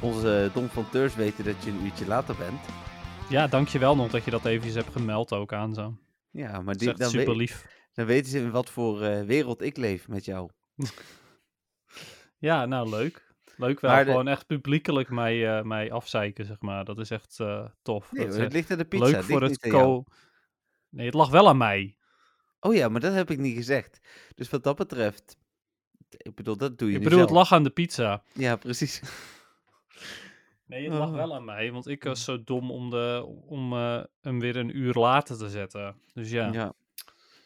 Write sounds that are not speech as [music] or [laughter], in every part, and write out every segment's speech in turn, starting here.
Onze Dom van Teurs weten dat je een uurtje later bent. Ja, dankjewel nog dat je dat eventjes hebt gemeld ook aan zo. Ja, maar die, dan, super weet- lief. dan weten ze in wat voor eh, wereld ik leef met jou. [laughs] Ja, nou leuk. Leuk wel, Maar de- gewoon echt publiekelijk mij, eh, mij afzeiken, zeg maar. Dat is echt eh, tof. Nee, Dat het echt ligt aan de pizza. leuk het voor het co... Nee, het lag wel aan mij. Oh ja, maar dat heb ik niet gezegd. Dus wat dat betreft, ik bedoel, dat doe je Ik bedoel, het zelf. lag aan de pizza. Ja, precies. [laughs] Nee, het lag Oh. wel aan mij, want ik was zo dom om, de, om eh, hem weer een uur later te zetten. Dus ja. Ja.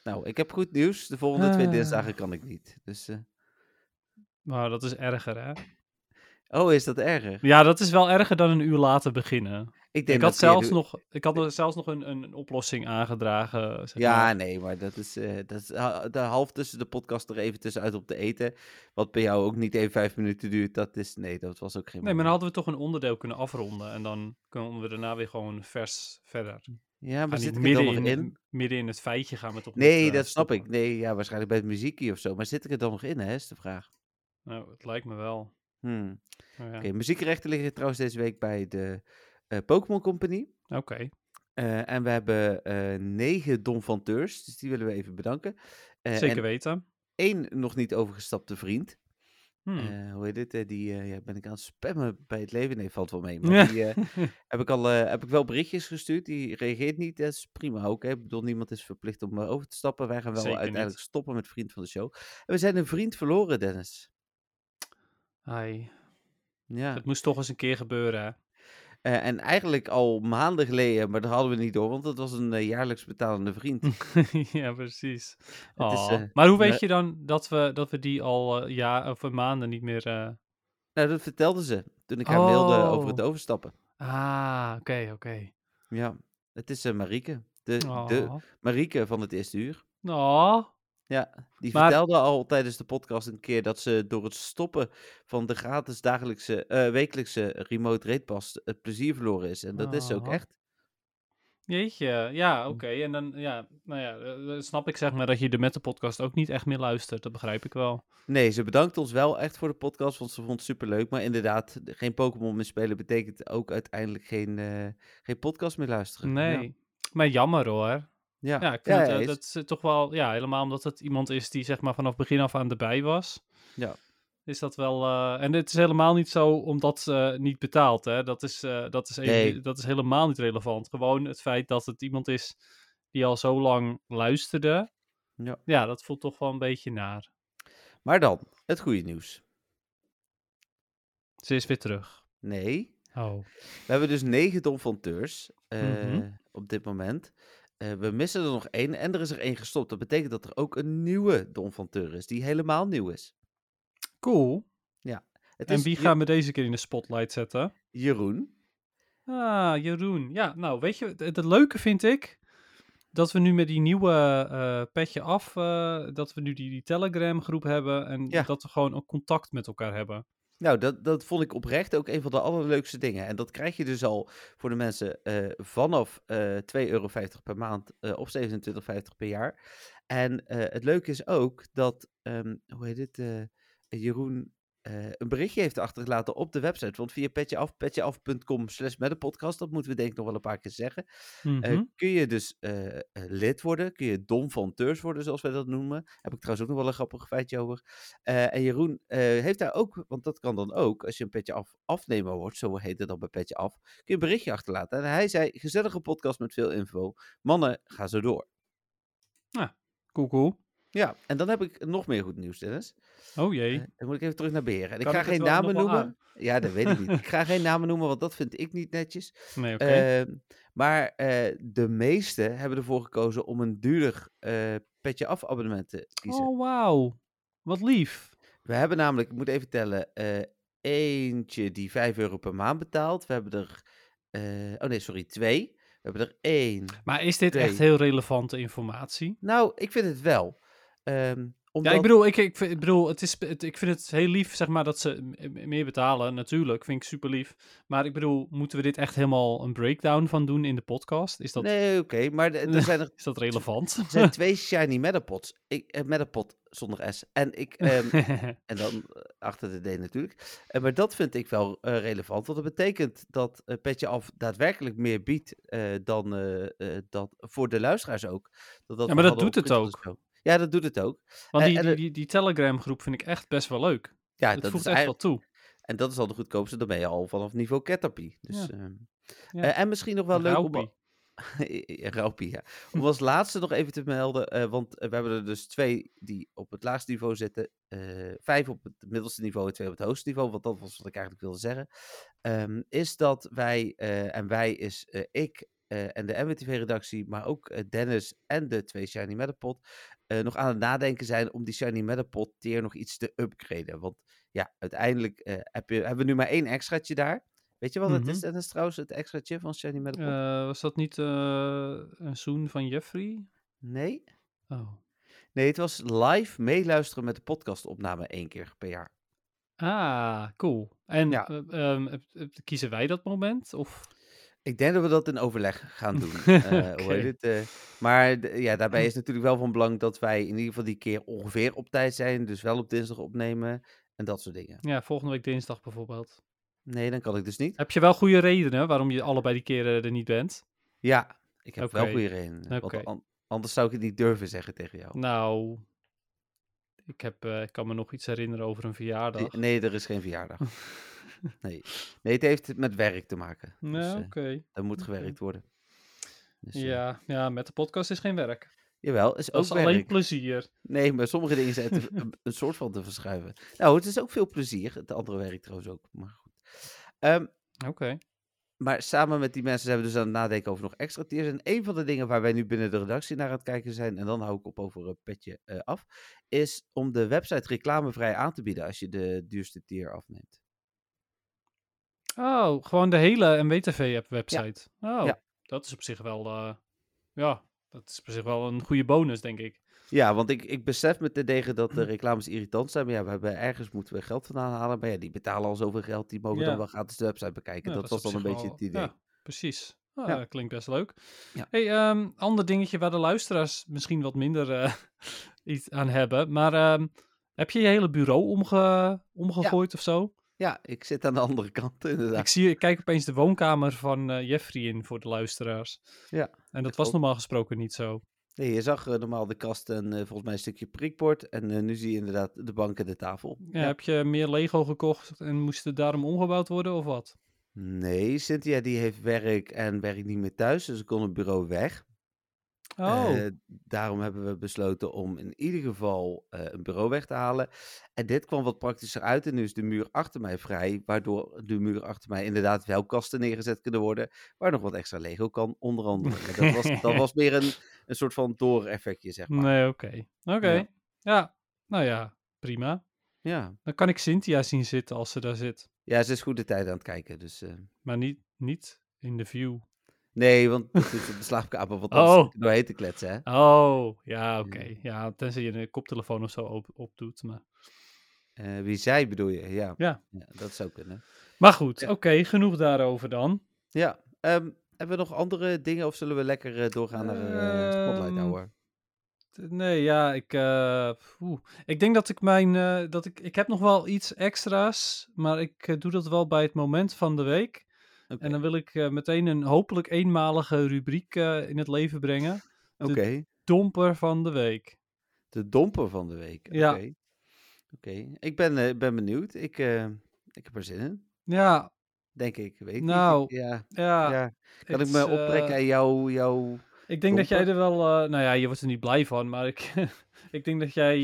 Nou, ik heb goed nieuws. De volgende twee Ah. dinsdagen kan ik niet. Dus, eh, Maar dat is erger, hè? Oh, is dat erger? Ja, dat is wel erger dan een uur later beginnen. Ik, denk Ik had, zelfs nog, ik had er zelfs nog een, een oplossing aangedragen. Zeg Ja, maar. nee, maar dat is, eh, dat is de half tussen de podcast er even tussenuit op te eten. Wat bij jou ook niet even vijf minuten duurt. Dat is, nee, dat was ook geen Nee, maar dan hadden we toch een onderdeel kunnen afronden. En dan kunnen we daarna weer gewoon vers verder. Ja, maar zit ik er dan midden nog in, in? midden in het feitje gaan we toch Nee, niet, eh, dat snap ik. Nee, ja, waarschijnlijk bij het muziekje of zo. Maar zit ik er dan nog in, hè, is de vraag. Nou, het lijkt me wel. Hmm. Maar ja. Oké, muziekrechten liggen trouwens deze week bij de eh, Pokémon Company. Oké. Eh, en we hebben eh, negen donfanteurs, dus die willen we even bedanken. Eh, Zeker en weten. één nog niet overgestapte vriend. Hmm. Eh, hoe heet dit? Eh, die eh, ja, ben ik aan het spammen bij het leven. Nee, valt wel mee. Maar Ja. die eh, [laughs] heb, ik al, eh, heb ik wel berichtjes gestuurd. Die reageert niet. Dat is prima ook. Hè. Ik bedoel, niemand is verplicht om eh, over te stappen. Wij gaan wel Zeker uiteindelijk niet. stoppen met vriend van de show. En we zijn een vriend verloren, Dennis. Ai, Ja. Het moest toch eens een keer gebeuren, Eh, en eigenlijk al maanden geleden, maar dat hadden we niet door, want het was een eh, jaarlijks betalende vriend. [laughs] ja, precies. Is, eh, maar hoe weet we- je dan dat we, dat we die al ja, of maanden niet meer... Nou, dat vertelde ze toen ik haar mailde over het Oh. overstappen. Ah, oké, oké. Ja, het is Marieke. De, de. Marieke van het eerste uur. Oh. Ja, die Maar- vertelde al tijdens de podcast een keer dat ze door het stoppen van de gratis dagelijkse, eh, wekelijkse remote rate pass het plezier verloren is. En dat is ze ook Oh. echt. Jeetje, ja, oké. En dan, ja, nou ja, eh, snap ik zeg maar dat je de Meta podcast ook niet echt meer luistert. Dat begrijp ik wel. Nee, ze bedankt ons wel echt voor de podcast, want ze vond het superleuk. Maar inderdaad, geen Pokémon meer spelen betekent ook uiteindelijk geen, eh, geen podcast meer luisteren. Nee. Ja, Maar jammer hoor. Ja. Ja, ik vind het, eh, dat is toch wel, ja, helemaal omdat het iemand is die zeg maar vanaf begin af aan erbij was. Ja. Is dat wel, eh, en het is helemaal niet zo omdat ze niet betaalt, hè. Dat is, eh, dat, is even- Nee. dat is helemaal niet relevant. Gewoon het feit dat het iemand is die al zo lang luisterde. Ja. Ja, dat voelt toch wel een beetje naar. Maar dan, het goede nieuws. Ze is weer terug. Nee, Oh. we hebben dus negen donfanteurs eh, Mhm. op dit moment. Eh, we missen er nog één en er is er één gestopt. Dat betekent dat er ook een nieuwe donfanteur is, die helemaal nieuw is. Cool. Het En is wie gaan we deze keer in de spotlight zetten? Jeroen. Ah, Jeroen. Ja, nou, weet je, het, leuke vind ik dat we nu met die nieuwe eh, petje af, eh, dat we nu die, die Telegram groep hebben en Ja. dat we gewoon ook contact met elkaar hebben. Nou, dat, dat vond ik oprecht ook een van de allerleukste dingen. En dat krijg je dus al voor de mensen eh, vanaf eh 2,50 euro per maand eh, of 27,50 per jaar. En het leuke is ook dat, ehm, hoe heet het, Jeroen eh, een berichtje heeft achtergelaten op de website. Want via petjeaf, petjeaf.com slash met de podcast, dat moeten we denk ik nog wel een paar keer zeggen. Eh, Mhm. kun je dus eh, lid worden, kun je Dom van Teurs worden, zoals wij dat noemen. Heb ik trouwens ook nog wel een grappig feitje over. En Jeroen heeft daar ook, want dat kan dan ook, als je een petje af afnemer wordt, zo heet het dan bij petje af, kun je een berichtje achterlaten. En hij zei, gezellige podcast met veel info. Mannen, ga zo door. Cool, cool. Ja, en dan heb ik nog meer goed nieuws, Dennis. Oh jee. Eh, dan moet ik even terug naar beheren. En ik ga ik geen namen noemen. Ja, dat weet ik niet. Ik ga geen [laughs] namen noemen, want dat vind ik niet netjes. nee, oké. Ehm, maar eh, de meesten hebben ervoor gekozen om een duurder eh, petje af abonnement te kiezen. oh, wauw. Wat lief. We hebben namelijk, ik moet even tellen, eentje die 5 euro per maand betaalt. We hebben er, oh nee, sorry, twee. We hebben er één. Maar is dit Twee. echt heel relevante informatie? Nou, ik vind het wel. Ehm, omdat... Ja, ik bedoel, ik, ik, bedoel het is, het, ik vind het heel lief, zeg maar, dat ze meer betalen. Natuurlijk, vind ik super lief. Maar ik bedoel, moeten we dit echt helemaal een breakdown van doen in de podcast? Is dat, Nee, oké, maar er zijn er [laughs] is dat relevant? er zijn [laughs] twee shiny Metapods. Ik, eh, Metapod zonder S. En ik, [laughs] ehm, En dan eh, achter de D natuurlijk. Eh, maar dat vind ik wel relevant. Want dat betekent dat eh, Petje Af daadwerkelijk meer biedt dan dat voor de luisteraars ook. Dat, Ja, we maar dat doet het Show. Ja, dat doet het ook. Want Eh, die, en die, die, die Telegram groep vind ik echt best wel leuk. Ja, het dat voegt echt wel toe. en dat is al de goedkoopste. Dan ben je al vanaf niveau Caterpie. Dus, Ja. ehm, Ja. eh, en misschien nog wel leuk om... Rauwpie. [laughs] Ja, Raupie, ja. Om als [laughs] laatste nog even te melden, eh, want we hebben er dus twee die op het laagste niveau zitten, vijf op het middelste niveau en twee op het hoogste niveau, want dat was wat ik eigenlijk wilde zeggen, Ehm, is dat wij, en wij is ik eh, en de MWTV-redactie, maar ook eh, Dennis en de twee Shiny Metapod, eh, nog aan het nadenken zijn om die Shiny Metapod tier nog iets te upgraden. Want ja, uiteindelijk heb je, hebben we nu maar één extraatje daar. Weet je wat het Mhm. is, Dennis, trouwens, het extraatje van Shiny Metapod? Was dat niet een zoen van Jeffrey? nee? Oh. Nee, het was live meeluisteren met de podcastopname één keer per jaar. Ah, cool. En Ja. eh, ehm, eh, eh, kiezen wij dat moment? Of... Ik denk dat we dat in overleg gaan doen. [laughs] eh, Hoe heet het? eh, maar ja, daarbij is natuurlijk wel van belang dat wij in ieder geval die keer ongeveer op tijd zijn. Dus wel op dinsdag opnemen en dat soort dingen. Ja, volgende week dinsdag bijvoorbeeld. Nee, dan kan ik dus niet. Heb je wel goede redenen waarom je allebei die keren er niet bent? Ja, ik heb wel goede redenen. want anders zou ik het niet durven zeggen tegen jou. Nou, ik, heb, eh, ik kan me nog iets herinneren over een verjaardag. nee, er is geen verjaardag. [laughs] nee. nee, het heeft met werk te maken. Dus eh, oké. er moet gewerkt worden. Dus, eh, Ja, ja, met de podcast is geen werk. Jawel, is Dat ook is alleen plezier. Nee, maar sommige dingen zijn [laughs] een, een soort van te verschuiven. Nou, het is ook veel plezier. Het andere werk trouwens ook. Maar goed. Ehm, Oké. maar samen met die mensen zijn we dus aan het nadenken over nog extra tiers. En een van de dingen waar wij nu binnen de redactie naar aan het kijken zijn, en dan hou ik op over een petje eh, af, is om de website reclamevrij aan te bieden als je de duurste tier afneemt. Oh, gewoon de hele MWTV-app website. Oh, Ja. dat is op zich wel, eh, ja, dat is op zich wel een goede bonus, denk ik. Ja, want ik, ik besef me te degen dat de [clears throat] reclames irritant zijn. Maar ja, we hebben ergens moeten we geld vandaan halen. Maar ja, die betalen al zoveel geld. Die mogen Ja. dan wel gratis de website bekijken. Dat, was dan een beetje wel- het idee. Ja, precies. Ah, Ja. Klinkt best leuk. Ja. Hey, ehm, ander dingetje waar de luisteraars misschien wat minder eh, [laughs] iets aan hebben. Maar ehm, heb je je hele bureau omge omgegooid of zo? Ja, ik zit aan de andere kant [laughs] inderdaad. Ik, zie, ik kijk opeens de woonkamer van eh, Jeffrey in voor de luisteraars. Ja, En dat was normaal gesproken niet zo. Nee, je zag eh, normaal de kast en eh, volgens mij een stukje prikbord. En nu zie je inderdaad de bank en de tafel. Ja, Heb je meer Lego gekocht en moest het daarom omgebouwd worden of wat? Nee, Cynthia die heeft werk en werkt niet meer thuis. Dus ze kon het bureau weg. Oh, Eh, daarom hebben we besloten om in ieder geval eh, een bureau weg te halen. En dit kwam wat praktischer uit. En nu is de muur achter mij vrij. Waardoor de muur achter mij inderdaad wel kasten neergezet kunnen worden. Waar nog wat extra Lego kan, onder andere. Dat, was, dat [laughs] was meer een, een soort van door-effectje, zeg maar. nee, oké. Oké, Ja. ja. Nou ja, prima. Ja. Dan kan ik Cynthia zien zitten als ze daar zit. ja, ze is goed de tijd aan het kijken. Dus, eh, Maar niet, niet in de view. Nee, want het is op de slaapkamer. Want anders Oh. doorheen te kletsen, hè. Oh, ja, oké. Ja, tenzij je een koptelefoon of zo op, opdoet. Maar, Eh, wie zij bedoel je? Ja. Ja. dat zou kunnen. maar goed, Ja. oké, genoeg daarover dan. Ja. ehm, hebben we nog andere dingen of zullen we lekker eh, doorgaan naar eh Spotlight Ehm, Hour? T- Nee, ja, ik, ik denk dat ik mijn, dat ik, ik heb nog wel iets extra's, maar ik doe dat wel bij het moment van de week. En dan wil ik eh, meteen een hopelijk eenmalige rubriek eh, in het leven brengen. Oké. Domper van de week. De domper van de week. Oké. Ja. Oké. Ik ben, eh, ben benieuwd. Ik, ik heb er zin in. Ja, Denk ik. Weet niet. Nou, Ik- ja. ja. ja. Kan ik me optrekken aan jou, jou... Ik denk dat jij er wel, nou ja, je wordt er niet blij van, maar ik, [laughs] ik denk dat jij,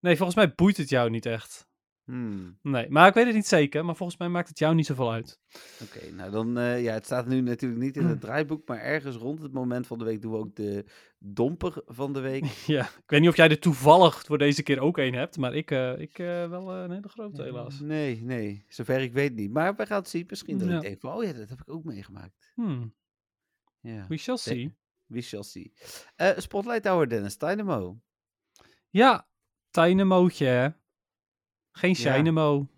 nee, volgens mij boeit het jou niet echt. Hmm, Nee, maar ik weet het niet zeker. Maar volgens mij maakt het jou niet zoveel uit. Oké, nou dan, eh, ja, het staat nu natuurlijk niet in het [clears throat] draaiboek, maar ergens rond het moment van de week doen we ook de domper van de week. [laughs] Ja, ik weet niet of jij er toevallig voor deze keer ook een hebt. Maar ik, eh, ik eh, wel een hele grote helaas. Nee, nee, zover ik weet niet. Maar we gaan het zien. Misschien dat Ja. ik denk van, oh ja, dat heb ik ook meegemaakt. Hmm, Ja, we shall see. we shall see. Spotlight Tower, Dennis, Dynamo. Ja, Dynamootje hè. Geen Ja. Dynamo.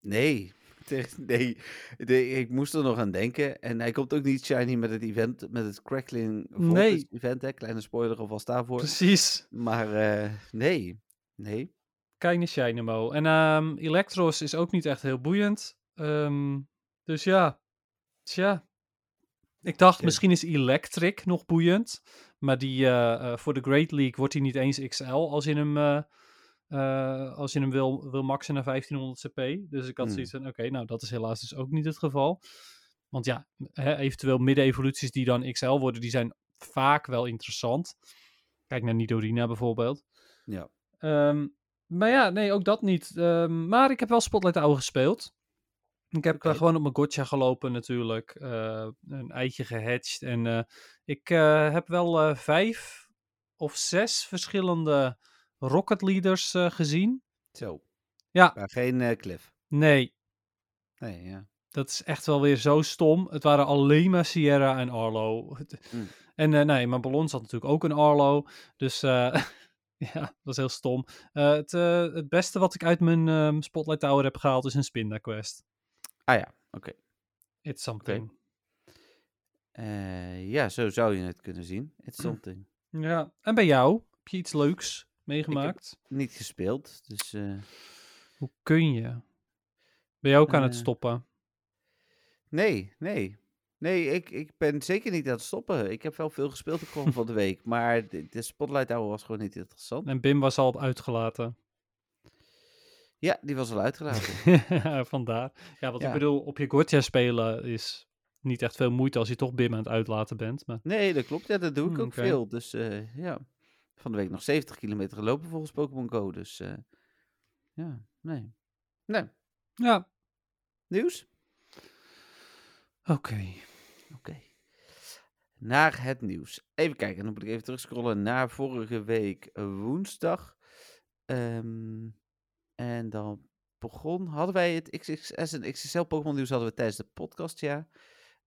Nee, [laughs] nee, nee, ik moest er nog aan denken. En hij komt ook niet shiny met het event, met het Crackling Nee. event, hè. Kleine spoiler alvast daarvoor. Precies. Maar eh, nee, nee. Keine Dynamo. En ehm Electros is ook niet echt heel boeiend. Ehm, dus ja, tja. Ik dacht, misschien is Electric nog boeiend. Maar die, eh, eh, voor de Great League wordt hij niet eens XL als je hem, eh, als je hem wil, wil maxen naar 1500 CP. Dus ik had Hmm. zoiets van, oké, nou dat is helaas dus ook niet het geval. Want ja, hè, eventueel midden-evoluties die dan XL worden, die zijn vaak wel interessant. Kijk naar Nidorina bijvoorbeeld. Ja. Ehm, maar ja, nee, ook dat niet. Ehm, maar ik heb wel Spotlight Hour gespeeld. Ik heb eh, gewoon op mijn gotcha gelopen natuurlijk. eh, een eitje gehatcht. En ik heb wel vijf of zes verschillende Rocket Leaders eh, gezien. Zo. Ja. Maar geen eh, cliff. Nee, Nee, ja. dat is echt wel weer zo stom. Het waren alleen maar Sierra en Arlo. Mm. En eh, nee, mijn ballon zat natuurlijk ook een Arlo. Dus [laughs] ja, dat was heel stom. Het, het beste wat ik uit mijn ehm, Spotlight Tower heb gehaald is een Spinda Quest. Ah ja, oké. It's something. Ja, zo zou je het kunnen zien. It's Hm. something. Ja, en bij jou? Heb je iets leuks meegemaakt? Niet gespeeld, dus... eh, Hoe kun je? Ben je ook aan het Eh, stoppen? Nee, nee. Nee, ik, ik ben zeker niet aan het stoppen. Ik heb wel veel gespeeld de komende van de [laughs] week. Maar de, de Spotlight Hour was gewoon niet interessant. En Bim was al uitgelaten. Ja, die was al uitgelaten. [laughs] Vandaar. Ja, wat Ja. ik bedoel, op je Gotcha spelen is niet echt veel moeite als je toch Bim aan het uitlaten bent. Maar Nee, dat klopt. Ja, dat doe ik Hmm, ook veel. Dus eh, ja, van de week nog 70 kilometer gelopen volgens Pokémon Go. Dus eh, ja, nee. Nee, ja, nieuws? oké. Oké. Naar het nieuws. Even kijken, dan moet ik even terugscrollen naar vorige week eh, woensdag. Ehm, en dan begon, hadden wij het XXS en XXL Pokémon nieuws hadden we tijdens de podcast, ja.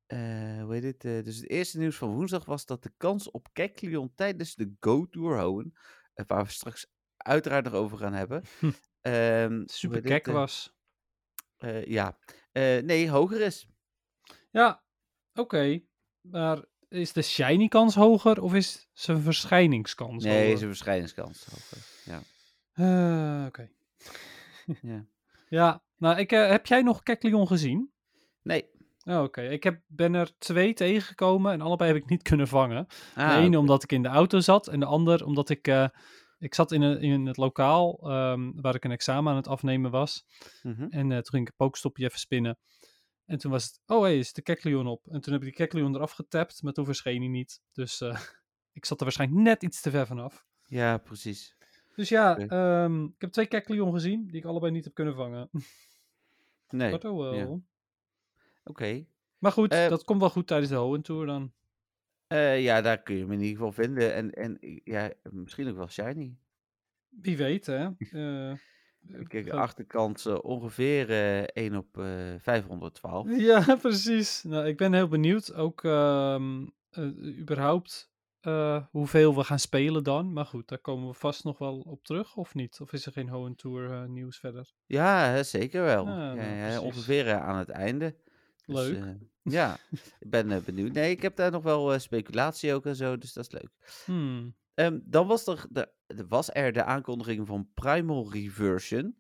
Eh, hoe heet het? eh, dus het eerste nieuws van woensdag was dat de kans op Kecleon tijdens de Go Tour houden, eh, waar we straks uiteraard nog over gaan hebben. [laughs] Hoe Super kek was. ja, nee, hoger is. Ja, oké. Maar is de shiny kans hoger of is zijn verschijningskans Nee, hoger? zijn verschijningskans hoger. Ja. Oké. ja. [laughs] Ja, nou, ik, heb jij nog Kekleon gezien? Nee. Oh, Oké, ik heb, ben er twee tegengekomen en allebei heb ik niet kunnen vangen. Ah, de ene oké. omdat ik in de auto zat en de ander omdat ik... eh, ik zat in, een, in het lokaal ehm, waar ik een examen aan het afnemen was. Mhm. En eh, toen ging ik een pokestopje even spinnen. En toen was het, oh hé, is de Kekleon op. En toen heb ik die Kekleon eraf getapt, maar toen verscheen hij niet. Dus eh, [laughs] ik zat er waarschijnlijk net iets te ver vanaf. Ja, precies. Dus ja, ehm, ik heb twee Kekleon gezien, die ik allebei niet heb kunnen vangen. [laughs] Nee. Dat ook wel. ja. Oké. Maar goed, Eh, dat komt wel goed tijdens de Hoenn Tour dan. Eh, ja, daar kun je hem in ieder geval vinden. En, en ja, misschien ook wel shiny. Wie weet, hè. [laughs] Eh, Kijk, de achterkant eh, ongeveer eh 1 op eh 512. Ja, [laughs] precies. Nou, ik ben heel benieuwd ook ehm, eh, überhaupt eh, hoeveel we gaan spelen dan. Maar goed, daar komen we vast nog wel op terug, of niet? Of is er geen Hoenn Tour eh, nieuws verder? Ja, hè, zeker wel. Ah, ja, nou, ja, precies. ongeveer eh, aan het einde. Dus, Leuk. eh, [laughs] ja, ik ben eh, benieuwd. Nee, ik heb daar nog wel eh, speculatie ook en zo, dus dat is leuk. Hmm. Ehm, dan was er, de, was er de aankondiging van Primal Reversion.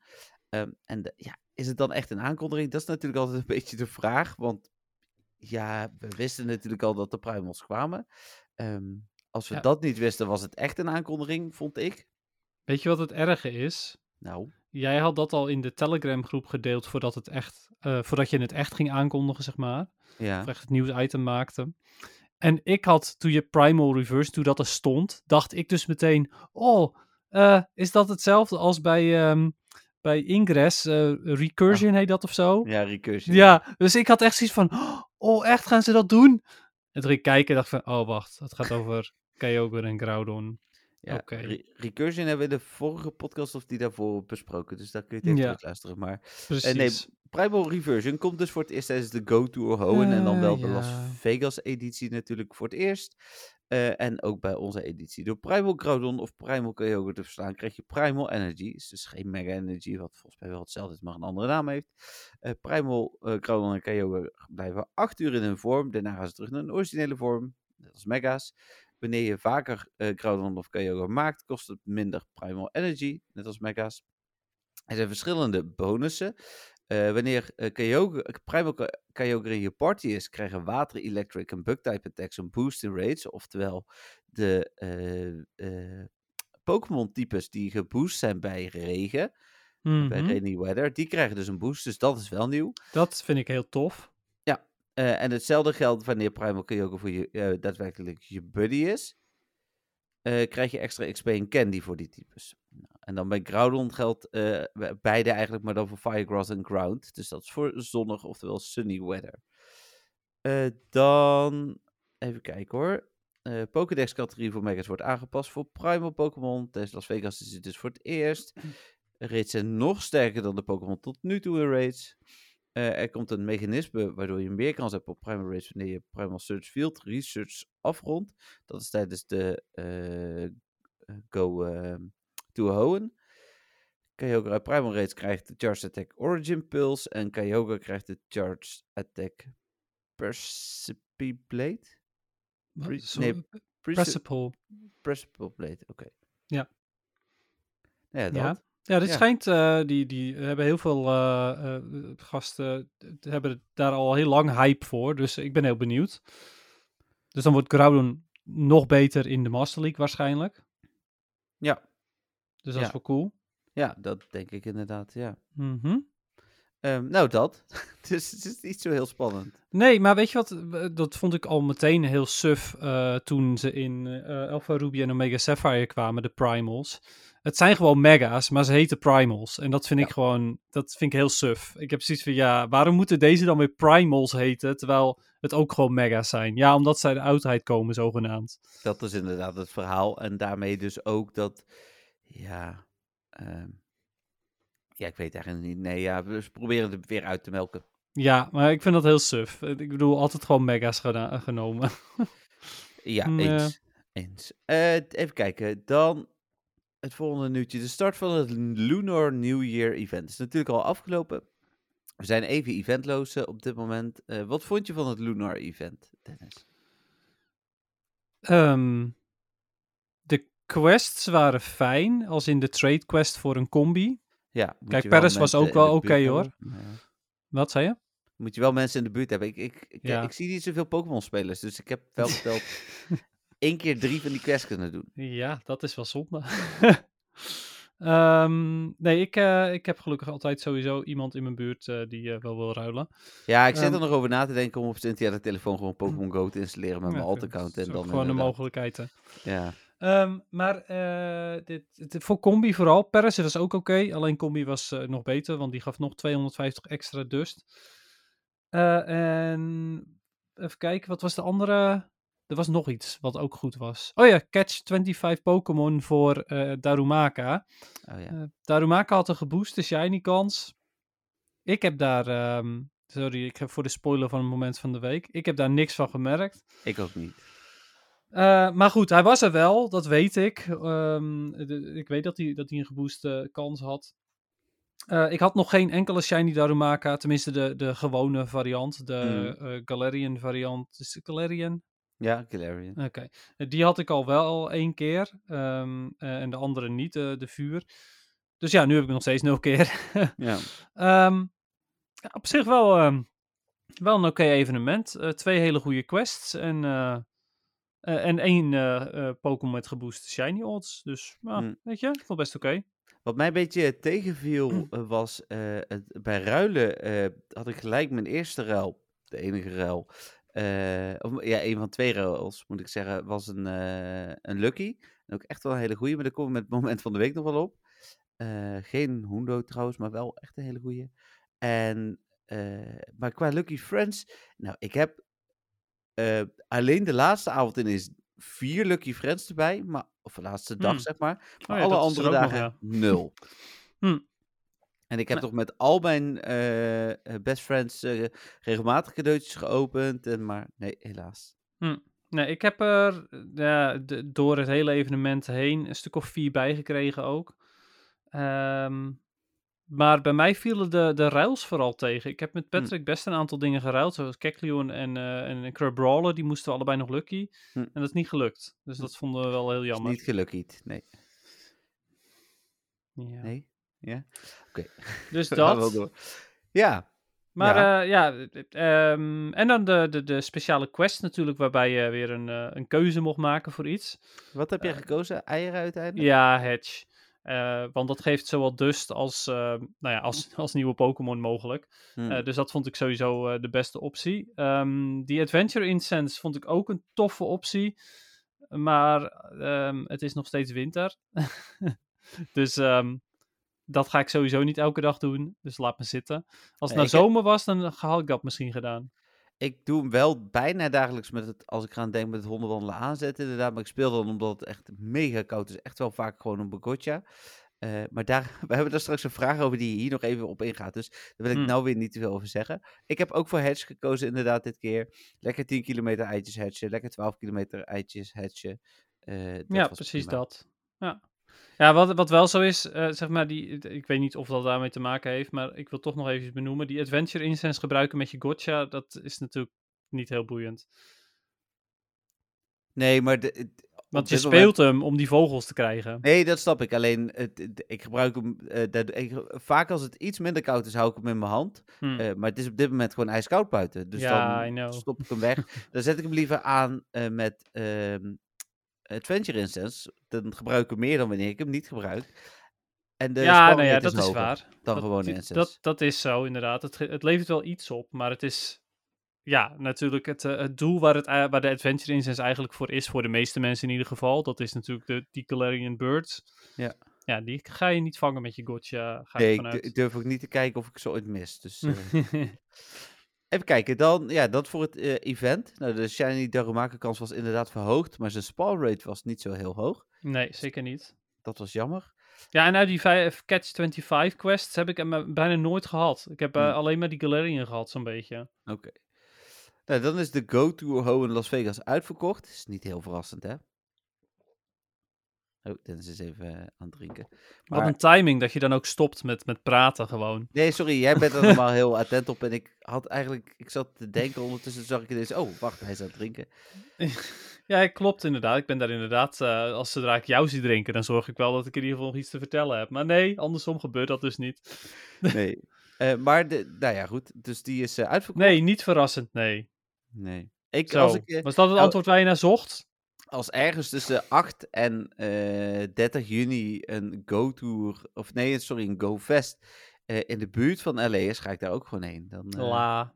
Ehm, en de- ja, is het dan echt een aankondiging? Dat is natuurlijk altijd een [laughs] beetje de vraag. Want ja, we wisten natuurlijk al dat de Primals kwamen. Ehm, als we Ja. dat niet wisten, was het echt een aankondiging, vond ik. Weet je wat het erge is? Nou, Jij had dat al in de Telegram groep gedeeld voordat, het echt, eh, voordat je het echt ging aankondigen, zeg maar. ja. Of echt het nieuwsitem maakte. En ik had, toen je Primal Reverse, toen dat er stond, dacht ik dus meteen, oh, eh, is dat hetzelfde als bij, ehm, bij Ingress. eh, recursion heet dat of zo. Ja, recursion. Ja, dus ik had echt zoiets van, oh echt, gaan ze dat doen? En toen ging ik kijken en dacht van, oh wacht, het gaat [laughs] over Kyogre en Groudon. Ja. Re- Recursion hebben we in de vorige podcast of die daarvoor besproken. Dus daar kun je het even Ja. luisteren. Maar Precies. Eh, nee, Primal Reversion komt dus voor het eerst tijdens de Go Tour Hoenn. en dan Eh, wel de Las. Vegas editie natuurlijk voor het eerst. Eh, en ook bij onze editie. Door Primal Groudon of Primal Kyogre te verslaan krijg je Primal Energy. Is dus geen Mega Energy, wat volgens mij wel hetzelfde is, maar een andere naam heeft. Eh, Primal Groudon en Kyogre blijven 8 uur in hun vorm. Daarna gaan ze terug naar hun originele vorm. Net als Mega's. Wanneer je vaker eh Groudon of Kyogre maakt, kost het minder Primal Energy. Net als Mega's. Er zijn verschillende bonussen. Eh, wanneer eh, Kyogre, Primal Ky- Kyogre in je party is, krijgen Water, Electric en Bug-type attacks een boost in raids. Oftewel, de Pokémon-types die geboost zijn bij regen, bij Mhm. rainy weather, die krijgen dus een boost. Dus dat is wel nieuw. Dat vind ik heel tof. Eh, en hetzelfde geldt wanneer Primal Kyogre voor je eh, daadwerkelijk je buddy is. eh, krijg je extra XP en candy voor die types. Nou, en dan bij Groudon geldt be- beide eigenlijk, maar dan voor Fire, Grass en Ground. Dus dat is voor zonnig, oftewel sunny weather. Dan, even kijken hoor. Pokédex-categorie voor Megas wordt aangepast voor Primal Pokémon. Tijdens Las Vegas is het dus voor het eerst. Raids zijn nog sterker dan de Pokémon tot nu toe in raids. Eh, er komt een mechanisme waardoor je meer kans hebt op Primal Raids wanneer je Primal Search Field Research afrondt. Dat is tijdens de eh, eh, Go eh, to Hoenn. Kyogre uit Primal Raids krijgt de Charged Attack Origin Pulse. En Kyogre krijgt de Charged Attack Percipiblade. Wat? Pre- nee, Preci- Principal. Percipible Blade, oké. Ja. Ja, dat. Ja. Ja, dit Ja. schijnt, eh, die, die hebben heel veel eh, eh, gasten, hebben daar al heel lang hype voor, dus ik ben heel benieuwd. Dus dan wordt Groudon nog beter in de Master League waarschijnlijk. Ja. Dus dat Ja. is wel cool. ja, dat denk ik inderdaad, ja. Mhm. Ehm, nou, dat. [laughs] dus het is niet zo heel spannend. Nee, maar weet je wat? Dat vond ik al meteen heel suf toen ze in Alpha Ruby en Omega Sapphire kwamen, de Primals. Het zijn gewoon mega's, maar ze heten Primals. En dat vind Ja. ik gewoon, dat vind ik heel suf. Ik heb zoiets van, ja, waarom moeten deze dan weer Primals heten, terwijl het ook gewoon mega's zijn? Ja, omdat zij de oudheid komen, zogenaamd. Dat is inderdaad het verhaal. En daarmee dus ook dat, ja, ehm, ja, ik weet eigenlijk niet. Nee, ja, we proberen het weer uit te melken. Ja, maar ik vind dat heel suf. Ik bedoel, altijd gewoon mega's genomen. [laughs] Ja, eens. eens. Eh, even kijken, dan het volgende nieuwtje. De start van het Lunar New Year event is natuurlijk al afgelopen. We zijn even eventloos eh, op dit moment. Eh, wat vond je van het Lunar event, Dennis? Ehm, de quests waren fijn, als in de trade quest voor een combi. Ja, Kijk, Paris was ook wel oké, hoor. Ja. Wat zei je? Moet je wel mensen in de buurt hebben. Ik, ik, ik, Ja. ik zie niet zoveel Pokémon-spelers, dus ik heb wel [laughs] geteld één keer drie van die quests kunnen doen. Ja, dat is wel zonde. [laughs] Ehm, nee, ik, eh, ik heb gelukkig altijd sowieso iemand in mijn buurt eh, die eh, wel wil ruilen. Ja, ik zit Ehm, er nog over na te denken om op Cynthia de telefoon gewoon Pokémon Go te installeren met Ja, mijn alt-account. En dan gewoon mogelijkheid. hè. Ja, Ehm, maar dit, dit- voor combi vooral. Paris was ook oké. alleen combi was nog beter, want die gaf nog 250 extra dust. En even kijken, wat was de andere? Er was nog iets wat ook goed was. Oh ja, catch 25 Pokémon voor eh, Darumaka. oh ja. Eh, Darumaka had een gebooste shiny kans. Ik heb daar, ehm, sorry, ik heb voor de spoiler van het moment van de week. Ik heb daar niks van gemerkt. Ik ook niet. Eh, maar goed, hij was er wel, dat weet ik. Ehm, de- ik weet dat hij, dat hij een gebooste kans had. Ik had nog geen enkele Shiny Darumaka, tenminste de, de gewone variant, de eh, Galarian variant. Is het Galarian? Ja, Galarian. Oké. Die had ik al wel één keer ehm, eh, en de andere niet, eh, de vuur. Dus ja, nu heb ik nog steeds nul keer. Ja. [laughs] Ehm, ja, op zich wel, ehm, wel een oké evenement. Eh, twee hele goede quests en, eh, en één Pokémon met gebooste shiny odds. Dus ja, Hmm. weet je, ik vond best oké. Wat mij een beetje tegenviel Mm. [clears throat] was, het, bij ruilen had ik gelijk mijn eerste ruil, de enige ruil, eh, of ja, een van twee ruils moet ik zeggen, was een, eh, een Lucky. En ook echt wel een hele goede, maar daar komen we met het [laughs] moment van de week nog wel op. Eh, geen Hundo trouwens, maar wel echt een hele goeie. En, maar qua Lucky Friends, nou, ik heb alleen de laatste avond in is vier Lucky Friends erbij, maar, of de laatste dag Hmm. zeg maar. Maar Oh ja, alle er andere nog, dagen ja. nul. [laughs] Hmm. En ik heb Nou. toch met al mijn eh, best friends eh, regelmatig cadeautjes geopend, en, maar nee, helaas. Nee, ik heb er ja, de- door het hele evenement heen een stuk of vier bijgekregen ook. Ehm, maar bij mij vielen de, de ruils vooral tegen. Ik heb met Patrick best een aantal dingen geruild, zoals Kekleon en, eh en Crab Brawler. Die moesten we allebei nog lucky. Hm. En dat is niet gelukt. Dus dat vonden we wel heel Is jammer. niet gelukkig, nee. Ja. Nee? Ja? Dus [laughs] gaan wel dat. door. Ja, Maar Ja. ja, ja ehm, en dan de, de, de speciale quest natuurlijk, waarbij je weer een, eh, een keuze mocht maken voor iets. wat heb jij Eh, gekozen? Eieren uiteindelijk? Ja, Hedge. Eh, want dat geeft zowel Dust als, eh, nou ja, als, [laughs] als nieuwe Pokémon mogelijk. Hm. Eh, dus dat vond ik sowieso eh, de beste optie. Ehm, die Adventure Incense vond ik ook een toffe optie. Maar ehm, het is nog steeds winter. [laughs] dus ehm, dat ga ik sowieso niet elke dag doen. Dus laat me zitten. Als het nou heb- zomer was, dan had ik dat misschien gedaan. Ik doe hem wel bijna dagelijks met het, als ik aan denk met het hondenwandelen aanzetten inderdaad. Maar ik speel dan omdat het echt mega koud is. Echt wel vaak gewoon een Bogotja. Eh, maar daar, [laughs] we hebben daar straks een vraag over die hier nog even op ingaat. Dus daar wil ik Hmm. nou weer niet te veel over zeggen. Ik heb ook voor hedge gekozen inderdaad dit keer. Lekker 10 kilometer eitjes hedgen. Lekker 12 kilometer eitjes. Eh, dat ja, precies prima. dat. Ja, ja wat, wat wel zo is, eh, zeg maar, die, ik weet niet of dat daarmee te maken heeft, maar ik wil toch nog even benoemen. Die Adventure Incense gebruiken met je gotcha, dat is natuurlijk niet heel boeiend. Nee, maar de, het- op Want je moment- speelt hem om die vogels te krijgen. Nee, dat snap ik. Alleen, het, het- ik gebruik hem. eh, dat- ik- vaak als het iets minder koud is, hou ik hem in mijn hand. Hm. Eh, maar het is op dit moment gewoon ijskoud buiten. Dus Ja, dan stop ik hem weg. dan zet ik hem liever aan met ehm, Adventure Instance. Dan gebruik ik hem meer dan wanneer ik hem niet gebruik. En de ja, nou ja, dat is waar. Dan dat, gewoon Instance. dat, dat is zo, inderdaad. Het, het levert wel iets op, maar het is... Ja, natuurlijk het, eh, het doel waar, het, ei- waar de Adventure Incense eigenlijk voor is, voor de meeste mensen in ieder geval, dat is natuurlijk de, die Galarian Birds. Ja. Ja, die ga je niet vangen met je gotcha, ga nee, ik ik durf ook niet te kijken of ik ze ooit mis. Dus, eh, [laughs] even kijken, dan, ja, dat voor het eh, event. Nou, de Shiny Darumaka kans was inderdaad verhoogd, maar zijn spawn rate was niet zo heel hoog. nee, zeker niet. Dat was jammer. Ja, en uit die vijf, Catch 25 quests heb ik hem eh, bijna nooit gehad. Ik heb eh, Hmm. alleen maar die Galarian gehad, zo'n beetje. Oké. Nou, dan is de Go Tour Ho in Las Vegas uitverkocht. Is niet heel verrassend, hè? Oh, Dennis is even eh, aan het drinken. Wat Maar- een timing dat je dan ook stopt met, met praten gewoon. Nee, sorry, jij bent er normaal [laughs] heel attent op. En ik had eigenlijk, ik zat te denken, ondertussen zag ik ineens, oh, wacht, hij is aan het drinken. [laughs] Ja, klopt inderdaad. Ik ben daar inderdaad, eh, als zodra ik jou zie drinken, dan zorg ik wel dat ik in ieder geval nog iets te vertellen heb. Maar nee, andersom gebeurt dat dus niet. [laughs] Nee. Eh, maar, de, nou ja, goed. Dus die is uitverkocht. Nee, niet verrassend, nee. Nee. Ik, Zo, als, ik, was dat het nou- antwoord waar je naar zocht? Als ergens tussen 8 en eh 30 juni een Go-tour, of nee, sorry, een Go-fest eh, in de buurt van LA is, ga ik daar ook gewoon heen. Dan, eh, La.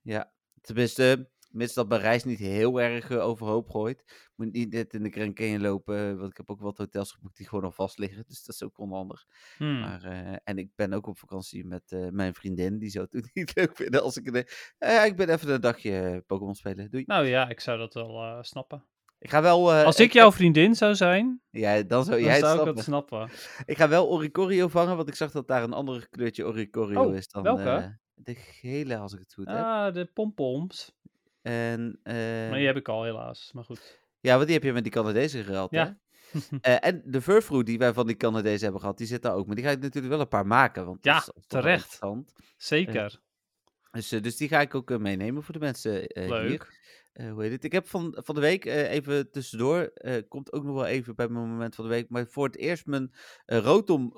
Ja, tenminste, mits dat mijn reis niet heel erg eh, overhoop gooit. Moet niet net in de Grand Canyon lopen, want ik heb ook wat hotels geboekt die gewoon al vast liggen. Dus dat is ook onhandig. Hmm. Maar, eh, en ik ben ook op vakantie met eh, mijn vriendin, die zou het ook [laughs] niet leuk vinden als ik... eh, ik ben even een dagje eh, Pokémon spelen, doei. Nou ja, ik zou dat wel eh, snappen. Ik ga wel... eh, Als ik jouw vriendin zou zijn, Ja, dan zou dan jij het zou ik snappen. dat snappen. Ik ga wel Oricorio vangen, want ik zag dat daar een ander kleurtje Oricorio Oh, is dan... welke? eh, de gele, als ik het goed heb. Ah, de pompoms. En, eh, Maar die heb ik al helaas, maar goed. Ja, want die heb je met die Canadezen gehaald, hè? Ja. [laughs] En de Furfruit die wij van die Canadezen hebben gehad, die zit daar ook. Maar die ga ik natuurlijk wel een paar maken. Want Ja, terecht. Zeker. Dus, eh, dus die ga ik ook eh, meenemen voor de mensen eh, hier. Hoe heet het? Ik heb van, van de week, even tussendoor, komt ook nog wel even bij mijn moment van de week, maar voor het eerst mijn Rotom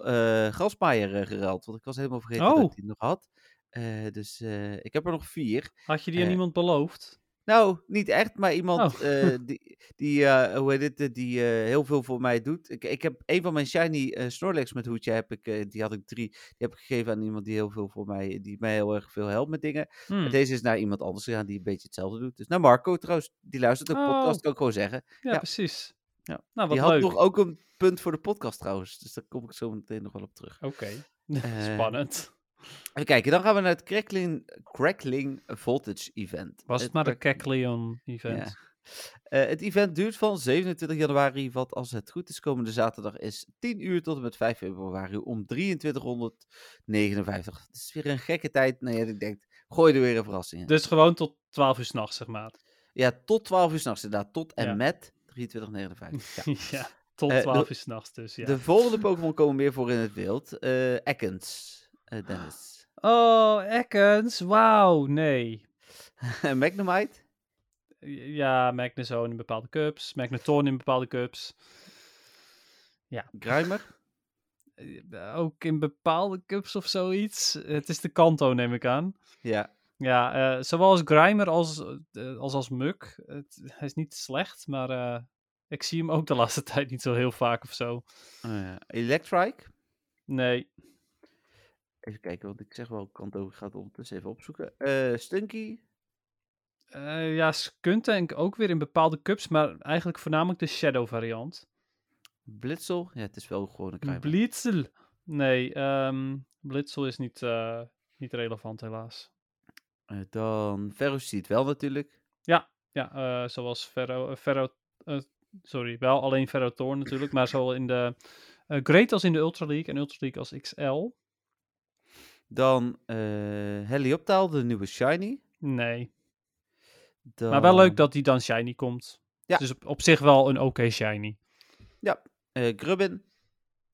grasmaaier eh, geruild. Want ik was helemaal vergeten dat Oh. ik die nog had. Dus ik heb er nog vier. Had je die aan iemand beloofd? Nou, niet echt, maar iemand Oh. eh, [laughs] die, die eh, hoe heet het, eh, die heel veel voor mij doet. Ik, ik heb een van mijn shiny Snorlax met hoedje, heb ik, die had ik drie, die heb ik gegeven aan iemand die heel veel voor mij, die mij heel erg veel helpt met dingen. Hmm. Maar deze is naar iemand anders gegaan die een beetje hetzelfde doet. Dus naar Marco trouwens, die luistert ook Oh. podcast, kan ik gewoon zeggen. Ja, ja. precies. Ja. Nou, wat Die had leuk. nog ook een punt voor de podcast trouwens. Dus daar kom ik zo meteen nog wel op terug. Oké, [laughs] spannend. Even kijken, dan gaan we naar het Crackling, Crackling Voltage Event. Was het maar een Crack- Kekleon event? Ja. Eh, het event duurt van 27 januari, wat als het goed is komende zaterdag is 10 uur tot en met 5 februari om 2359. Het is weer een gekke tijd. Nou ja, ik denk, gooi er weer een verrassing in. Dus gewoon tot 12 uur s'nachts, zeg maar. Ja, tot 12 uur s'nachts inderdaad, tot en Ja. met 2359. Ja. [laughs] Ja, tot Eh, de- 12 uur s'nachts dus, ja. De volgende Pokémon komen meer voor in het wild. Eh Ekans, eh, Dennis. Oh, Ekans, wauw, nee. [laughs] Magnemite, Ja, Magnezone in bepaalde cups, Magneton in bepaalde cups. Grimer, Eh, Ook in bepaalde cups of zoiets. Het is de Kanto, neem ik aan. ja. Ja, eh, zowel als Grimer als eh, als, als Muk. Het, hij is niet slecht, maar eh, ik zie hem ook de laatste [laughs] tijd niet zo heel vaak of zo. Eh, Electrike. Nee, Even kijken, want ik zeg wel Kanto, ik ga het ondertussen even opzoeken. Eh Stunky, Eh, ja, Skuntank ook weer in bepaalde cups, maar eigenlijk voornamelijk de Shadow variant. Blitzel. Ja, het is wel gewoon een Grimer. Blitzel. Nee, ehm Blitzel is niet, eh, niet relevant helaas. Eh, dan Ferroseed wel natuurlijk. Ja, eh, zoals Ferro, Ferro sorry, wel alleen Ferrothorn natuurlijk, maar zowel in de Great als in de Ultra League en Ultra League als XL. Dan eh Helioptaal, de nieuwe Shiny. Nee, Dan... maar wel leuk dat die dan Shiny komt. Ja. Dus op, op zich wel een oké Shiny. eh Grubbin.